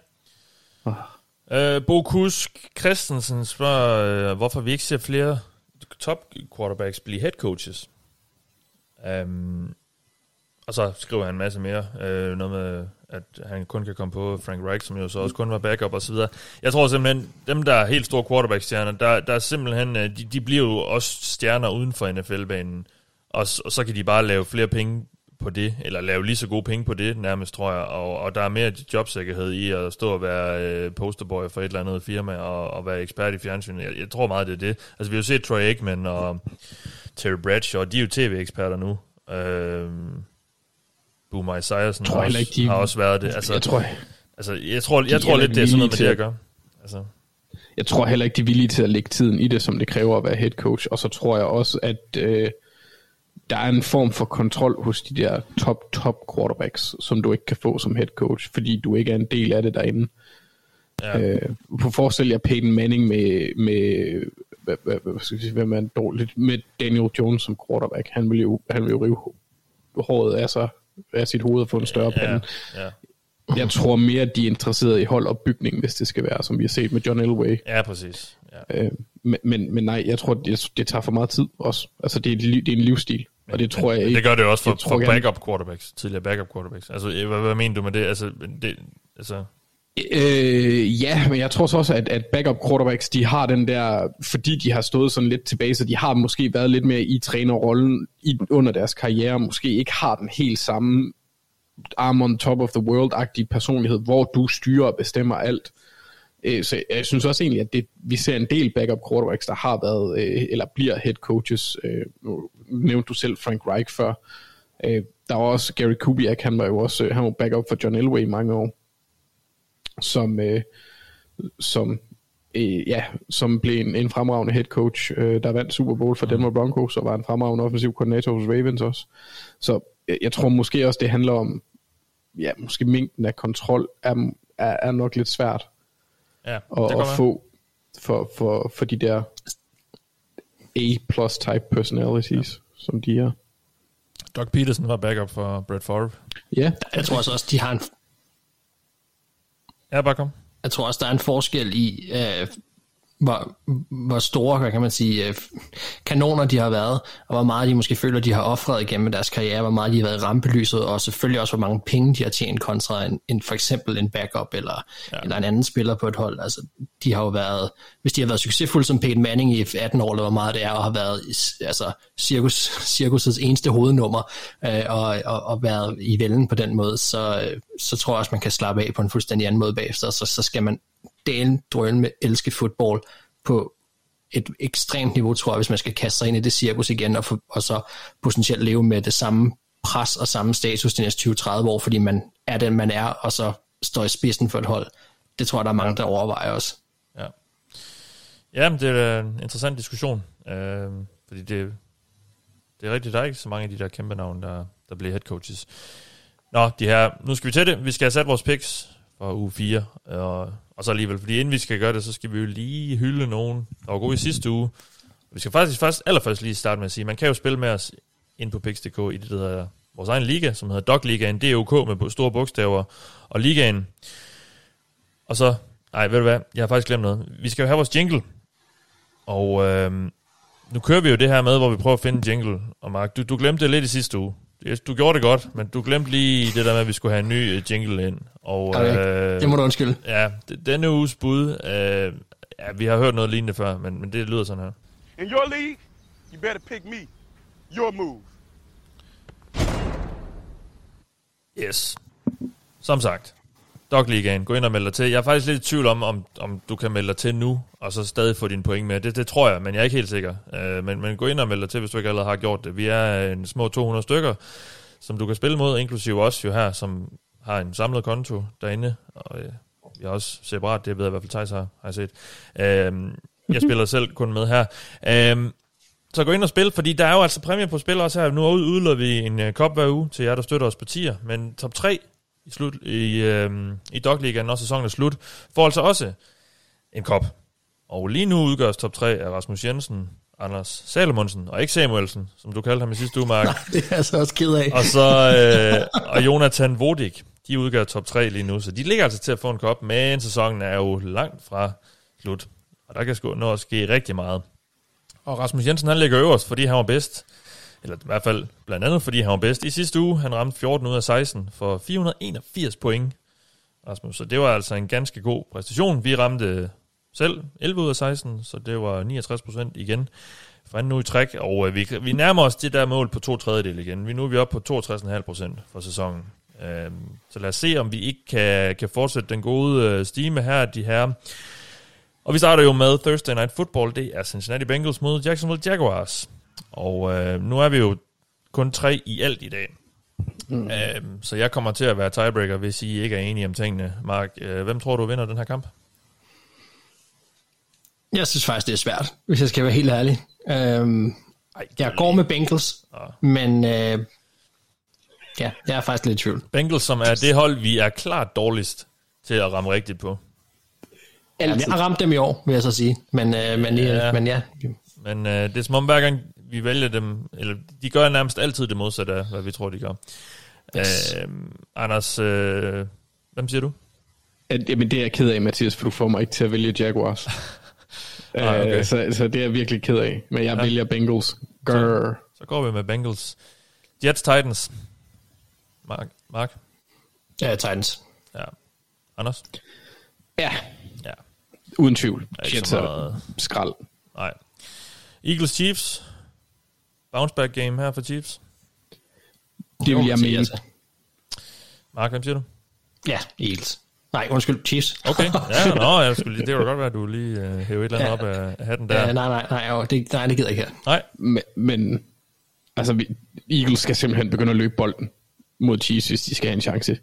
Oh. Bo Kusk Christensen spørger, uh, hvorfor vi ikke ser flere top quarterbacks blive head coaches. Um, og så skriver han en masse mere. Uh, noget med, at han kun kan komme på Frank Reich, som jo så også kun var backup og så videre. Jeg tror simpelthen, dem der er helt store quarterback-stjerner, der, der er simpelthen, de, de bliver jo også stjerner uden for NFL-banen. Og, og så kan de bare lave flere penge på det, eller lave lige så gode penge på det nærmest, tror jeg, og, og der er mere jobsikkerhed i at stå og være øh, posterboy for et eller andet firma, og, og være ekspert i fjernsynet. Jeg, jeg tror meget, det er det. Altså, vi har jo set Troy Aikman og Terry Bradshaw, de er jo tv-eksperter nu. Øh, Boomer Esiason har, også, de, har også været det. Altså, jeg tror, altså, jeg tror, jeg, tror lidt, det er sådan noget med det, jeg gør. Altså. Jeg tror heller ikke, de er villige til at lægge tiden i det, som det kræver at være head coach, og så tror jeg også, at... Øh, der er en form for kontrol hos de der top, top quarterbacks, som du ikke kan få som head coach, fordi du ikke er en del af det derinde. Ja. Øh, på forestil jer Peyton Manning med, med hvad, hvad, hvad skal jeg sige, hvem er dårligt, med Daniel Jones som quarterback. Han vil jo, han vil jo rive håret af, sig, af sit hoved og få en større pande. Ja. Jeg tror mere, at de er interesseret i holdopbygning, hvis det skal være, som vi har set med John Elway. Ja, præcis. Ja. Øh, men, men, men nej, jeg tror, det, det tager for meget tid også. Altså, det er, det er en livsstil. Og det tror jeg ikke. Det gør det også for, for backup quarterbacks, tidligere backup quarterbacks. Altså, hvad, hvad mener du med det? Altså, det, altså Øh, ja, men jeg tror så også, at, at backup quarterbacks, de har den der, fordi de har stået sådan lidt tilbage, så de har måske været lidt mere i trænerrollen i, under deres karriere, måske ikke har den helt samme arm on top of the world-agtige personlighed, hvor du styrer og bestemmer alt. Øh, så jeg synes også egentlig, at det, vi ser en del backup quarterbacks, der har været, øh, eller bliver head coaches. Øh, nu nævnte du selv Frank Reich før. Der var også Gary Kubiak, han var jo også han var backup for John Elway i mange år, som, som ja, som blev en, en fremragende head coach, der vandt Super Bowl for Denver Broncos, og var en fremragende offensiv koordinator hos Ravens også. Så jeg tror måske også, det handler om, ja, måske mængden af kontrol er, er, er nok lidt svært ja, og, at få for, for, for de der A-plus type personalities, ja. som de er. Doug Peterson var backup for Brett Favre. Ja. Jeg tror også, de har en... Ja, bare kom. Jeg tror også, der er en forskel i, øh, hvor, hvor store, kan man sige, øh, kanoner de har været, og hvor meget de måske føler, de har offret igennem deres karriere, hvor meget de har været rampelyset, og selvfølgelig også, hvor mange penge de har tjent kontra en, en for eksempel en backup eller, ja. eller en anden spiller på et hold. Altså, de har jo været, hvis de har været succesfulde som Peyton Manning i 18 år, eller hvor meget det er, og har været altså, cirkus, cirkusets eneste hovednummer, øh, og, og, og været i vælden på den måde, så, så tror jeg også, man kan slappe af på en fuldstændig anden måde bagefter, så, så skal man dalen drøn med elske fodbold på et ekstremt niveau, tror jeg, hvis man skal kaste sig ind i det cirkus igen, og, for, og så potentielt leve med det samme pres og samme status de næste 20-30 år, fordi man er den, man er, og så står i spidsen for et hold. Det tror jeg, der er mange, der overvejer også. Ja, ja men det er en interessant diskussion, øh, fordi det, det er rigtigt, der er ikke så mange af de der kæmpe navne, der, der bliver head coaches. Nå, de her, nu skal vi til det. Vi skal have sat vores picks for uge 4, og og så alligevel, fordi inden vi skal gøre det, så skal vi jo lige hylde nogen, der var gode i sidste uge. Vi skal faktisk først, allerførst lige starte med at sige, man kan jo spille med os ind på Pix.dk i det, der hedder vores egen liga, som hedder Dog Ligaen, DOK med store bogstaver, og ligaen. Og så, nej, ved du hvad, jeg har faktisk glemt noget. Vi skal jo have vores jingle, og øh, nu kører vi jo det her med, hvor vi prøver at finde jingle. Og Mark, du, du glemte det lidt i sidste uge. Du gjorde det godt, men du glemte lige det der med, at vi skulle have en ny øh, jingle ind. Og, okay. øh, det må du undskylde. Ja, denne uges bud, øh, ja, vi har hørt noget lignende før, men, men det lyder sådan her. In your league, you better pick me. Your move. Yes. Som sagt, Dog Ligaen, gå ind og meld dig til. Jeg er faktisk lidt i tvivl om, om, om du kan melde dig til nu, og så stadig få dine point med. Det, det tror jeg, men jeg er ikke helt sikker. Uh, men, men gå ind og meld dig til, hvis du ikke allerede har gjort det. Vi er en små 200 stykker, som du kan spille mod, inklusive os jo her, som har en samlet konto derinde. Og uh, jeg er også separat, det ved jeg i hvert fald Thijs har, har jeg set. Uh, jeg spiller selv kun med her. Uh, så gå ind og spil, fordi der er jo altså præmie på spil også her. Nu udløber vi en uh, kop hver uge til jer, der støtter os på tier. Men top 3 i, slut, i, øh, i Dogligaen, når sæsonen er slut, får altså også en kop. Og lige nu udgøres top 3 af Rasmus Jensen, Anders Salomonsen, og ikke Samuelsen, som du kaldte ham i sidste uge, Mark. Nej, det er jeg så også ked af. og så øh, og Jonathan Vodik, de udgør top 3 lige nu, så de ligger altså til at få en kop, men sæsonen er jo langt fra slut. Og der kan sgu nå at ske rigtig meget. Og Rasmus Jensen, han ligger øverst, fordi han var bedst. Eller i hvert fald blandt andet, fordi han var bedst i sidste uge. Han ramte 14 ud af 16 for 481 point, Rasmus. Så det var altså en ganske god præstation. Vi ramte selv 11 ud af 16, så det var 69 procent igen for anden nu i træk. Og øh, vi, vi nærmer os det der mål på to tredjedel igen. Vi nu er vi oppe på 62,5 procent for sæsonen. Øh, så lad os se, om vi ikke kan, kan fortsætte den gode øh, stime her, de her. Og vi starter jo med Thursday Night Football. Det er Cincinnati Bengals mod Jacksonville Jaguars. Og øh, nu er vi jo kun tre i alt i dag. Mm. Øh, så jeg kommer til at være tiebreaker, hvis I ikke er enige om tingene. Mark, øh, hvem tror du vinder den her kamp? Jeg synes faktisk, det er svært, hvis jeg skal være helt ærlig. Ej, jeg går med Bengals, ja. men øh, ja, jeg er faktisk lidt i tvivl. Bengals, som er det hold, vi er klart dårligst til at ramme rigtigt på. Jamen, jeg har ramt dem i år, vil jeg så sige. Men, øh, men, ja. men ja. Men øh, det er som om hver gang vi vælger dem, eller de gør nærmest altid det modsatte af, hvad vi tror, de gør. Yes. Øh, Anders, øh, hvem siger du? Jamen, det er jeg ked af, Mathias, for du får mig ikke til at vælge Jaguars. ah, okay. uh, så, så det er jeg virkelig ked af. Men jeg ja. vælger Bengals. Grrr. Så, så går vi med Bengals. Jets Titans. Mark? Mark? Ja, Titans. Ja. Anders? Ja. Ja. Uden tvivl. Jets er skrald. Nej. Eagles Chiefs. Bounce back game her for Chiefs. Det vil jeg mene. Altså. Mark, hvem siger du? Ja, Eagles. Nej, undskyld, Chiefs. Okay, ja, nå, jeg skulle lige, det kunne godt være, at du lige uh, hæver et eller andet ja. op af hatten der. Ja, nej, nej, nej, jo, det, nej, det gider jeg ikke her. Nej. Men, men altså, vi, Eagles skal simpelthen begynde at løbe bolden mod Chiefs, hvis de skal have en chance.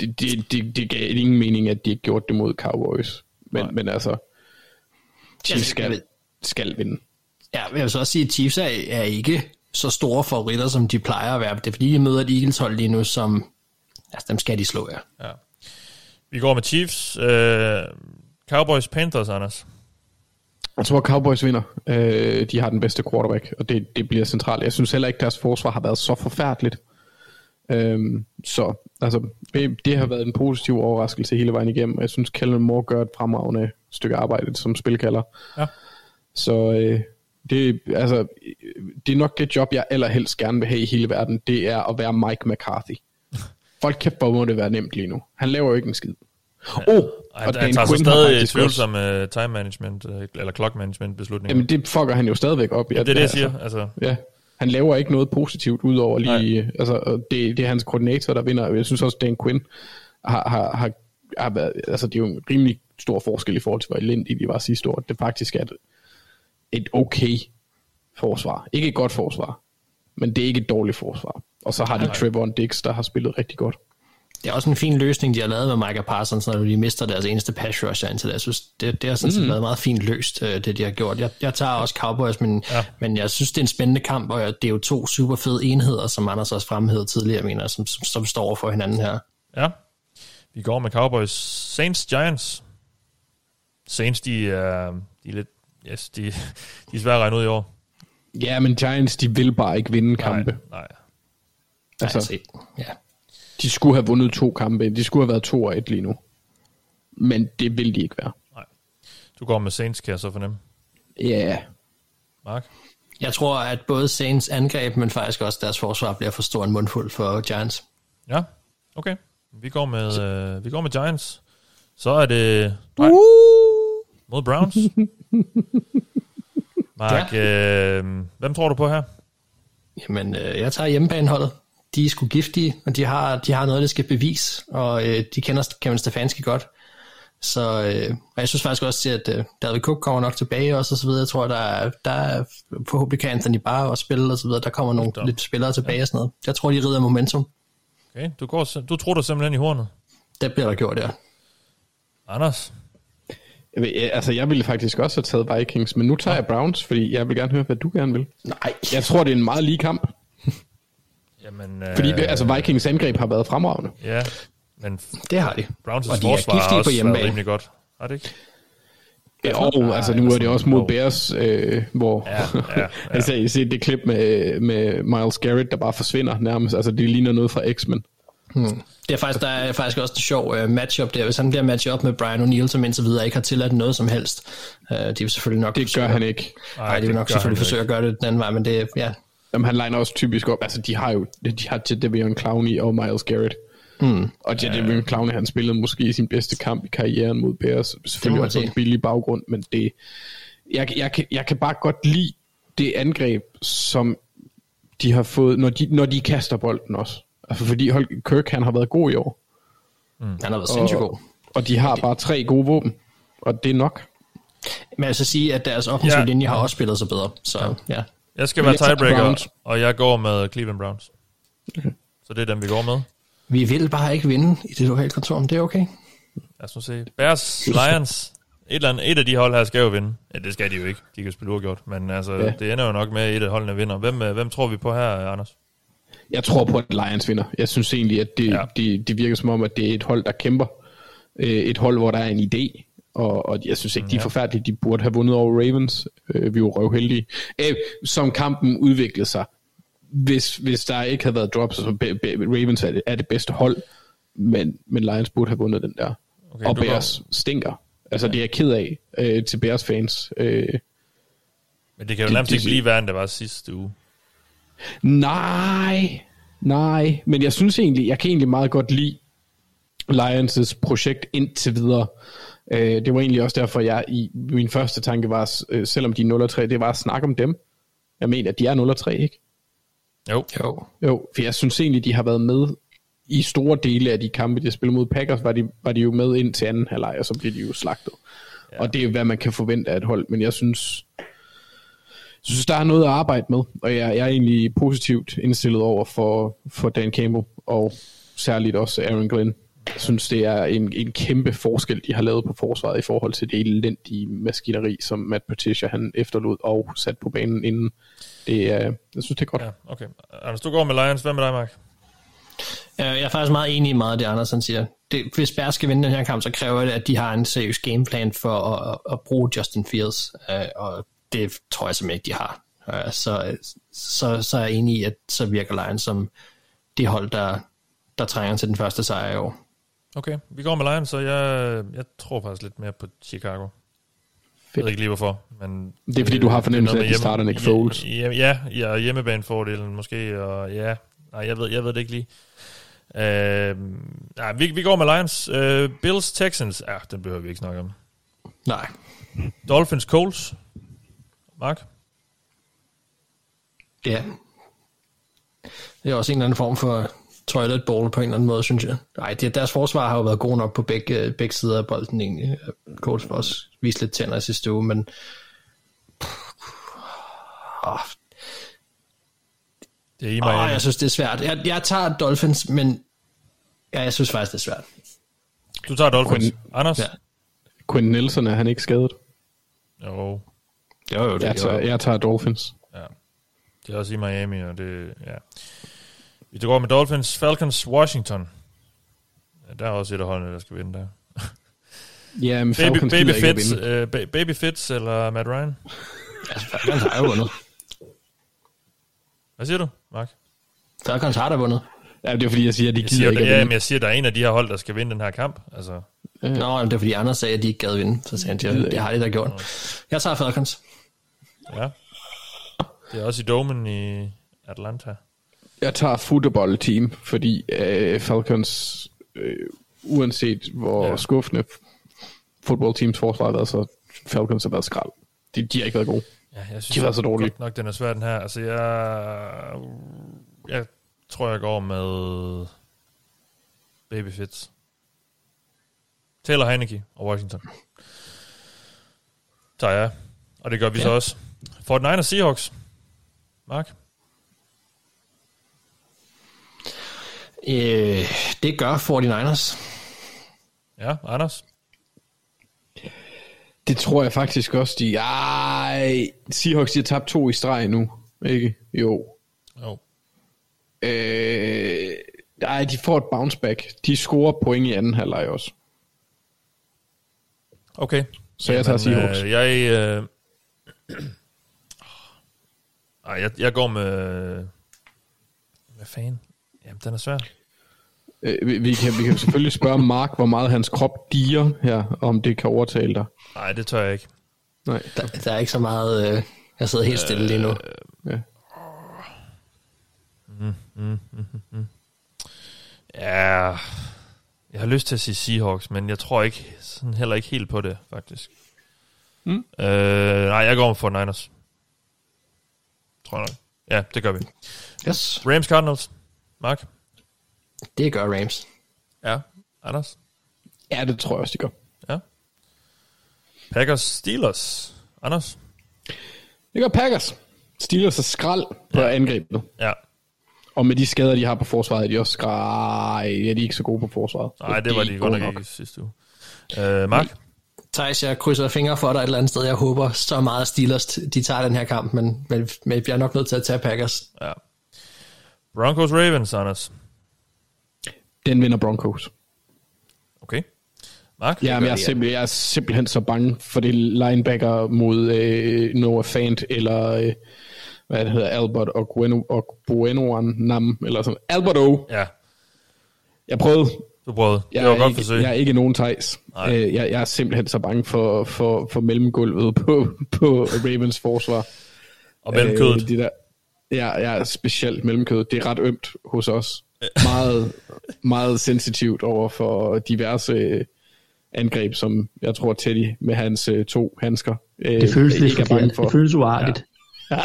Det, det, det, det gav ingen mening, at de ikke gjorde det mod Cowboys. Men, men altså, Chiefs skal, skal vinde. Ja, jeg vil så også sige, at Chiefs er, er ikke så store favoritter, som de plejer at være. Det er fordi, de møder et Eagles hold lige nu, som altså, dem skal de slå, ja. ja. Vi går med Chiefs. Uh, Cowboys Panthers, Anders. Jeg tror, Cowboys vinder. Øh, de har den bedste quarterback, og det, det bliver centralt. Jeg synes heller ikke, deres forsvar har været så forfærdeligt. Øhm, så altså, det har været en positiv overraskelse hele vejen igennem. Jeg synes, Kellen Moore gør et fremragende stykke arbejde som spilkalder. Ja. Så øh, det, altså, det er nok det job, jeg allerhelst gerne vil have i hele verden. Det er at være Mike McCarthy. Folk kæft, hvor må det være nemt lige nu. Han laver jo ikke en skid. Ja. Oh, Ej, og han tager så stadig tvivlsomme uh, time management, uh, eller clock management beslutninger. Jamen det fucker han jo stadigvæk op. Ja, det er det, jeg siger. Altså. altså. Ja, han laver ikke noget positivt ud lige, Nej. altså det, det er hans koordinator, der vinder. Jeg synes også, Dan Quinn har, har, har, har været, altså det er jo en rimelig stor forskel i forhold til, hvor elendige de var sidste år. Det faktisk er et, et okay forsvar. Ikke et godt forsvar, men det er ikke et dårligt forsvar. Og så har de Trevor Dix, der har spillet rigtig godt. Det er også en fin løsning, de har lavet med Micah Parsons, når de mister deres eneste pass rusher indtil det. Jeg synes, det, det har sådan mm. været meget fint løst, øh, det de har gjort. Jeg, jeg tager også Cowboys, men, ja. men jeg synes, det er en spændende kamp, og det er jo to super fede enheder, som Anders også fremhævede tidligere, mener, som, som, som står for hinanden her. Ja, vi går med Cowboys. Saints Giants. Saints, de er, de er lidt, yes, de, de er svære at regne ud i år. Ja, men Giants, de vil bare ikke vinde kampe. Nej, nej. Altså, ja. De skulle have vundet to kampe. De skulle have været to og et lige nu. Men det vil de ikke være. Nej. Du går med Saints, kan jeg så fornemme. Ja. Yeah. Mark? Jeg tror, at både Saints angreb, men faktisk også deres forsvar bliver for stor en mundfuld for Giants. Ja, okay. Vi går med, øh, vi går med Giants. Så er det nej, mod Browns. Mark, ja. øh, hvem tror du på her? Jamen, øh, jeg tager hjemmebaneholdet de er sgu giftige, og de har, de har noget, der skal bevise, og øh, de kender Kevin Stefanski godt. Så øh, og jeg synes faktisk også, at øh, David Cook kommer nok tilbage også, og så videre. Jeg tror, der er, der er forhåbentlig kan Anthony Barr også spille, og så videre. Der kommer nogle lidt spillere tilbage ja. og sådan noget. Jeg tror, de rider momentum. Okay, du, går, du tror du simpelthen i hornet? Det bliver der gjort, ja. Anders? Jeg, vil, altså, jeg ville faktisk også have taget Vikings, men nu tager jeg Browns, fordi jeg vil gerne høre, hvad du gerne vil. Nej. Jeg tror, det er en meget lige kamp. Jamen, øh, Fordi altså, Vikings angreb har været fremragende. Ja, men det har de. Browns' og de forsvar har også på været rimelig godt. Har det ikke? Ja, og altså nu er det også mod Bears, øh, hvor ja, ja, ja. altså, I ser det klip med, med Miles Garrett, der bare forsvinder nærmest. Altså det ligner noget fra X-Men. Hmm. Det er faktisk, der er faktisk også en sjov uh, matchup der. Hvis han bliver matchet op med Brian O'Neill, som indtil videre ikke har tilladt noget som helst. Uh, de vil selvfølgelig nok... Det gør han ikke. Nej, de vil nok selvfølgelig forsøge at gøre det den anden vej, men det, ja, Jamen, han liner også typisk op. Altså, de har jo de har til Devion Clowney og Miles Garrett. Mm. Og Devion ja. Clowney, han spillede måske sin bedste kamp i karrieren mod Bears. Selvfølgelig også en billig baggrund, men det... Jeg, jeg, kan, jeg kan bare godt lide det angreb, som de har fået, når de, når de kaster bolden også. Altså, fordi Kirk, han har været god i år. Mm. Han har været sindssygt god. Og de har bare tre gode våben, og det er nok. Men jeg så sige, at deres offensive ja. linje har også spillet sig bedre. Så ja. ja. Jeg skal være tiebreaker, og jeg går med Cleveland Browns. Okay. Så det er dem, vi går med. Vi vil bare ikke vinde i det lokale kontor, men det er okay. Lad os nu se. Bears, Lions. Et, eller andet, et af de hold her skal jo vinde. Ja, det skal de jo ikke. De kan spille uafgjort. Men altså, ja. det ender jo nok med, at et af holdene vinder. Hvem, øh, hvem tror vi på her, Anders? Jeg tror på, at Lions vinder. Jeg synes egentlig, at det, ja. det, det virker som om, at det er et hold, der kæmper. Øh, et hold, hvor der er en idé. Og, og jeg synes ikke, de er forfærdelige. De burde have vundet over Ravens. Øh, vi var røvheldige. Øh, som kampen udviklede sig. Hvis, hvis der ikke havde været drops, så be, be, Ravens er det, er det bedste hold. Men, men Lions burde have vundet den der. Okay, og Bears går... stinker. Altså, ja. det er ked af øh, til Bears fans. Øh, men det kan jo nærmest ikke blive værre, end det var sidste uge. Nej, nej. Men jeg synes egentlig, jeg kan egentlig meget godt lide Lions' projekt indtil videre. Øh, det var egentlig også derfor, jeg i min første tanke var, øh, selvom de er 0-3, det var at snakke om dem. Jeg mener, at de er 0-3, ikke? Jo. jo. Jo, for jeg synes egentlig, de har været med i store dele af de kampe, de spillede mod Packers, var de, var de jo med ind til anden halvleg, og så blev de jo slagtet. Ja. Og det er jo, hvad man kan forvente af et hold, men jeg synes, jeg synes, der er noget at arbejde med, og jeg, jeg er egentlig positivt indstillet over for, for Dan Campbell, og særligt også Aaron Glenn. Jeg synes, det er en, en kæmpe forskel, de har lavet på forsvaret i forhold til det elendige maskineri, som Matt Patricia han efterlod og sat på banen inden. Det er, jeg synes, det er godt. Ja, okay. Anders, du går med Lions. Hvad med dig, Mark? Jeg er faktisk meget enig i meget af det, Anders han siger. det, hvis Bears skal vinde den her kamp, så kræver det, at de har en seriøs gameplan for at, at bruge Justin Fields, øh, og det tror jeg simpelthen ikke, de har. Øh, så, så, så er jeg enig i, at så virker Lions som det hold, der, der trænger til den første sejr i år. Okay, vi går med Lions, så jeg, jeg tror faktisk lidt mere på Chicago. Jeg ved ikke lige hvorfor. Men det er fordi, du har fornemmelse af, at de starter Nick Foles. Ja, ja, ja hjemmebanefordelen måske, og ja, nej, jeg ved, jeg ved det ikke lige. Uh, nej, vi, vi går med Lions. Uh, Bills, Texans, ja, den behøver vi ikke snakke om. Nej. Dolphins, Colts. Mark? Ja. Det er også en eller anden form for toilet ball på en eller anden måde, synes jeg. Nej, deres forsvar har jo været god nok på begge, begge sider af bolden egentlig. Colts var også vist lidt tænder i sidste uge, men oh, det er i mig. Oh, jeg synes, det er svært. Jeg, jeg tager Dolphins, men ja, jeg synes faktisk, det er svært. Du tager Dolphins. Quinn, Anders? Ja. Quinn Nielsen, er han ikke skadet? Jo. Jo, jo, det jeg, tager, jeg tager Dolphins. Ja. Det er også i Miami, og det, ja. Vi går med Dolphins, Falcons, Washington. Ja, der er også et af holdene, der skal vinde der. Ja, men baby, baby, Fitz, uh, baby Fitz eller Matt Ryan? Falcons har jo vundet. Hvad siger du, Mark? Falcons har da vundet. Ja, det er fordi, jeg siger, at de jeg gider siger, ikke Ja, men jeg siger, at der er en af de her hold, der skal vinde den her kamp. Altså. Nå, det er fordi Anders sagde, at de ikke gad vinde. Så sagde han, det, det har de da gjort. Jeg tager Falcons. Ja. Det er også i domen i Atlanta. Jeg tager football team, fordi øh, Falcons, øh, uanset hvor ja. skuffende football teams forsvar har været, så Falcons har været skrald. De, de har ikke været gode. Ja, jeg synes, de har været så dårlige. Godt nok, den er svær, den her. Altså, jeg, jeg tror, jeg går med Baby Fitz. Taylor Heineke og Washington. Tager jeg. Og det gør vi ja. så også. Fortnite og Seahawks. Mark? Øh, det gør 49ers. Ja, Anders? Det tror jeg faktisk også, de... Ej, Seahawks, de har tabt to i streg nu, ikke? Jo. Jo. Øh, ej, de får et bounce back. De scorer point i anden halvleg også. Okay. Så jeg tager Seahawks. Øh, jeg, øh, ej, jeg, jeg går med... Hvad fanden? Jamen, den er svær. Øh, vi, vi, kan, vi kan selvfølgelig spørge Mark, hvor meget hans krop diger her, om det kan overtale dig. Nej, det tør jeg ikke. Nej. Der, der er ikke så meget... Øh, jeg sidder helt stille lige nu. Øh, ja. Mm, mm, mm, mm. Ja, jeg har lyst til at sige Seahawks, men jeg tror ikke sådan heller ikke helt på det, faktisk. Mm. Øh, nej, jeg går med for Niners. Tror jeg nok. Ja, det gør vi. Yes. Rams Cardinals. Mark? Det gør Rams. Ja. Anders? Ja, det tror jeg også, de gør. Ja. Packers Steelers. Anders? Det gør Packers. Steelers er skrald på ja. angrebet. Ja. Og med de skader, de har på forsvaret, er de også skrald. Ja, de er ikke så gode på forsvaret. Nej, det var de, de godt nok ikke sidste uge. Uh, Mark? Thijs, jeg krydser fingre for dig et eller andet sted. Jeg håber så meget, Steelers de tager den her kamp, men, men, men jeg er nok nødt til at tage Packers. Ja. Broncos Ravens, Anders. Den vinder Broncos. Okay. Mark? Ja, men jeg er, simpel, jeg er simpelthen så bange for det linebacker mod øh, Noah Fant, eller øh, hvad det hedder, Albert og, Bueno, og Bueno Nam, eller sådan Albert O. Ja. Jeg prøvede. Du prøvede. Jeg det var godt ikke, forsøg. Jeg er ikke nogen tejs. Øh, jeg, jeg er simpelthen så bange for, for, for mellemgulvet på, på Ravens forsvar. Og mellemkødet. Øh, de der, ja, ja, specielt mellemkødet. Det er ret ømt hos os. meget, meget sensitivt over for diverse angreb, som jeg tror Teddy med hans øh, to handsker øh, det føles lidt ikke er bange for. Det føles uartigt. Ja.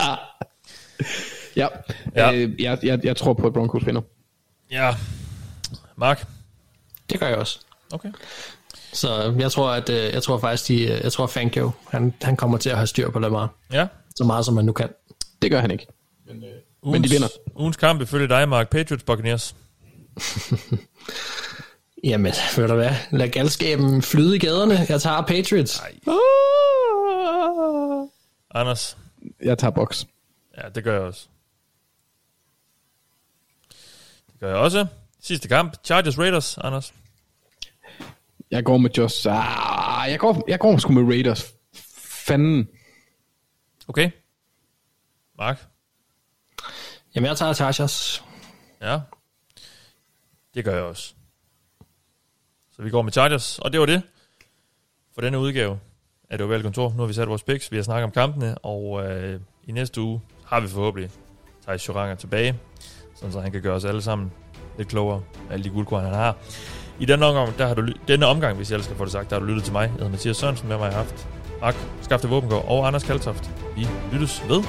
ja. ja. Øh, jeg, jeg, jeg tror på, at Broncos vinder. Ja. Mark? Det gør jeg også. Okay. Så jeg tror, at øh, jeg tror faktisk, de, jeg tror Fangio, han, han kommer til at have styr på Lamar. Ja. Så meget, som man nu kan. Det gør han ikke. Men, øh, ugens, men de vinder. Ugens kamp ifølge dig, Mark. Patriots Buccaneers. Jamen, ved du hvad? Lad galskaben flyde i gaderne. Jeg tager Patriots. Ah! Anders? Jeg tager box. Ja, det gør jeg også. Det gør jeg også. Sidste kamp. Chargers Raiders, Anders. jeg går med Josh. Ah, jeg går, jeg går sgu med Raiders. Fanden. Okay. Mark? Jamen, jeg tager Chargers. Ja. Det gør jeg også. Så vi går med Chargers, og det var det for denne udgave af Det Valg Kontor. Nu har vi sat vores picks, vi har snakket om kampene, og øh, i næste uge har vi forhåbentlig Thijs Joranger tilbage, sådan så han kan gøre os alle sammen lidt klogere af alle de guldkorn, han har. I denne omgang, der har du, denne omgang, hvis jeg ellers skal få det sagt, der har du lyttet til mig. Jeg hedder Mathias Sørensen, med mig har haft Ak, Skafte Våbengård og Anders Kaltoft. Vi lyttes ved.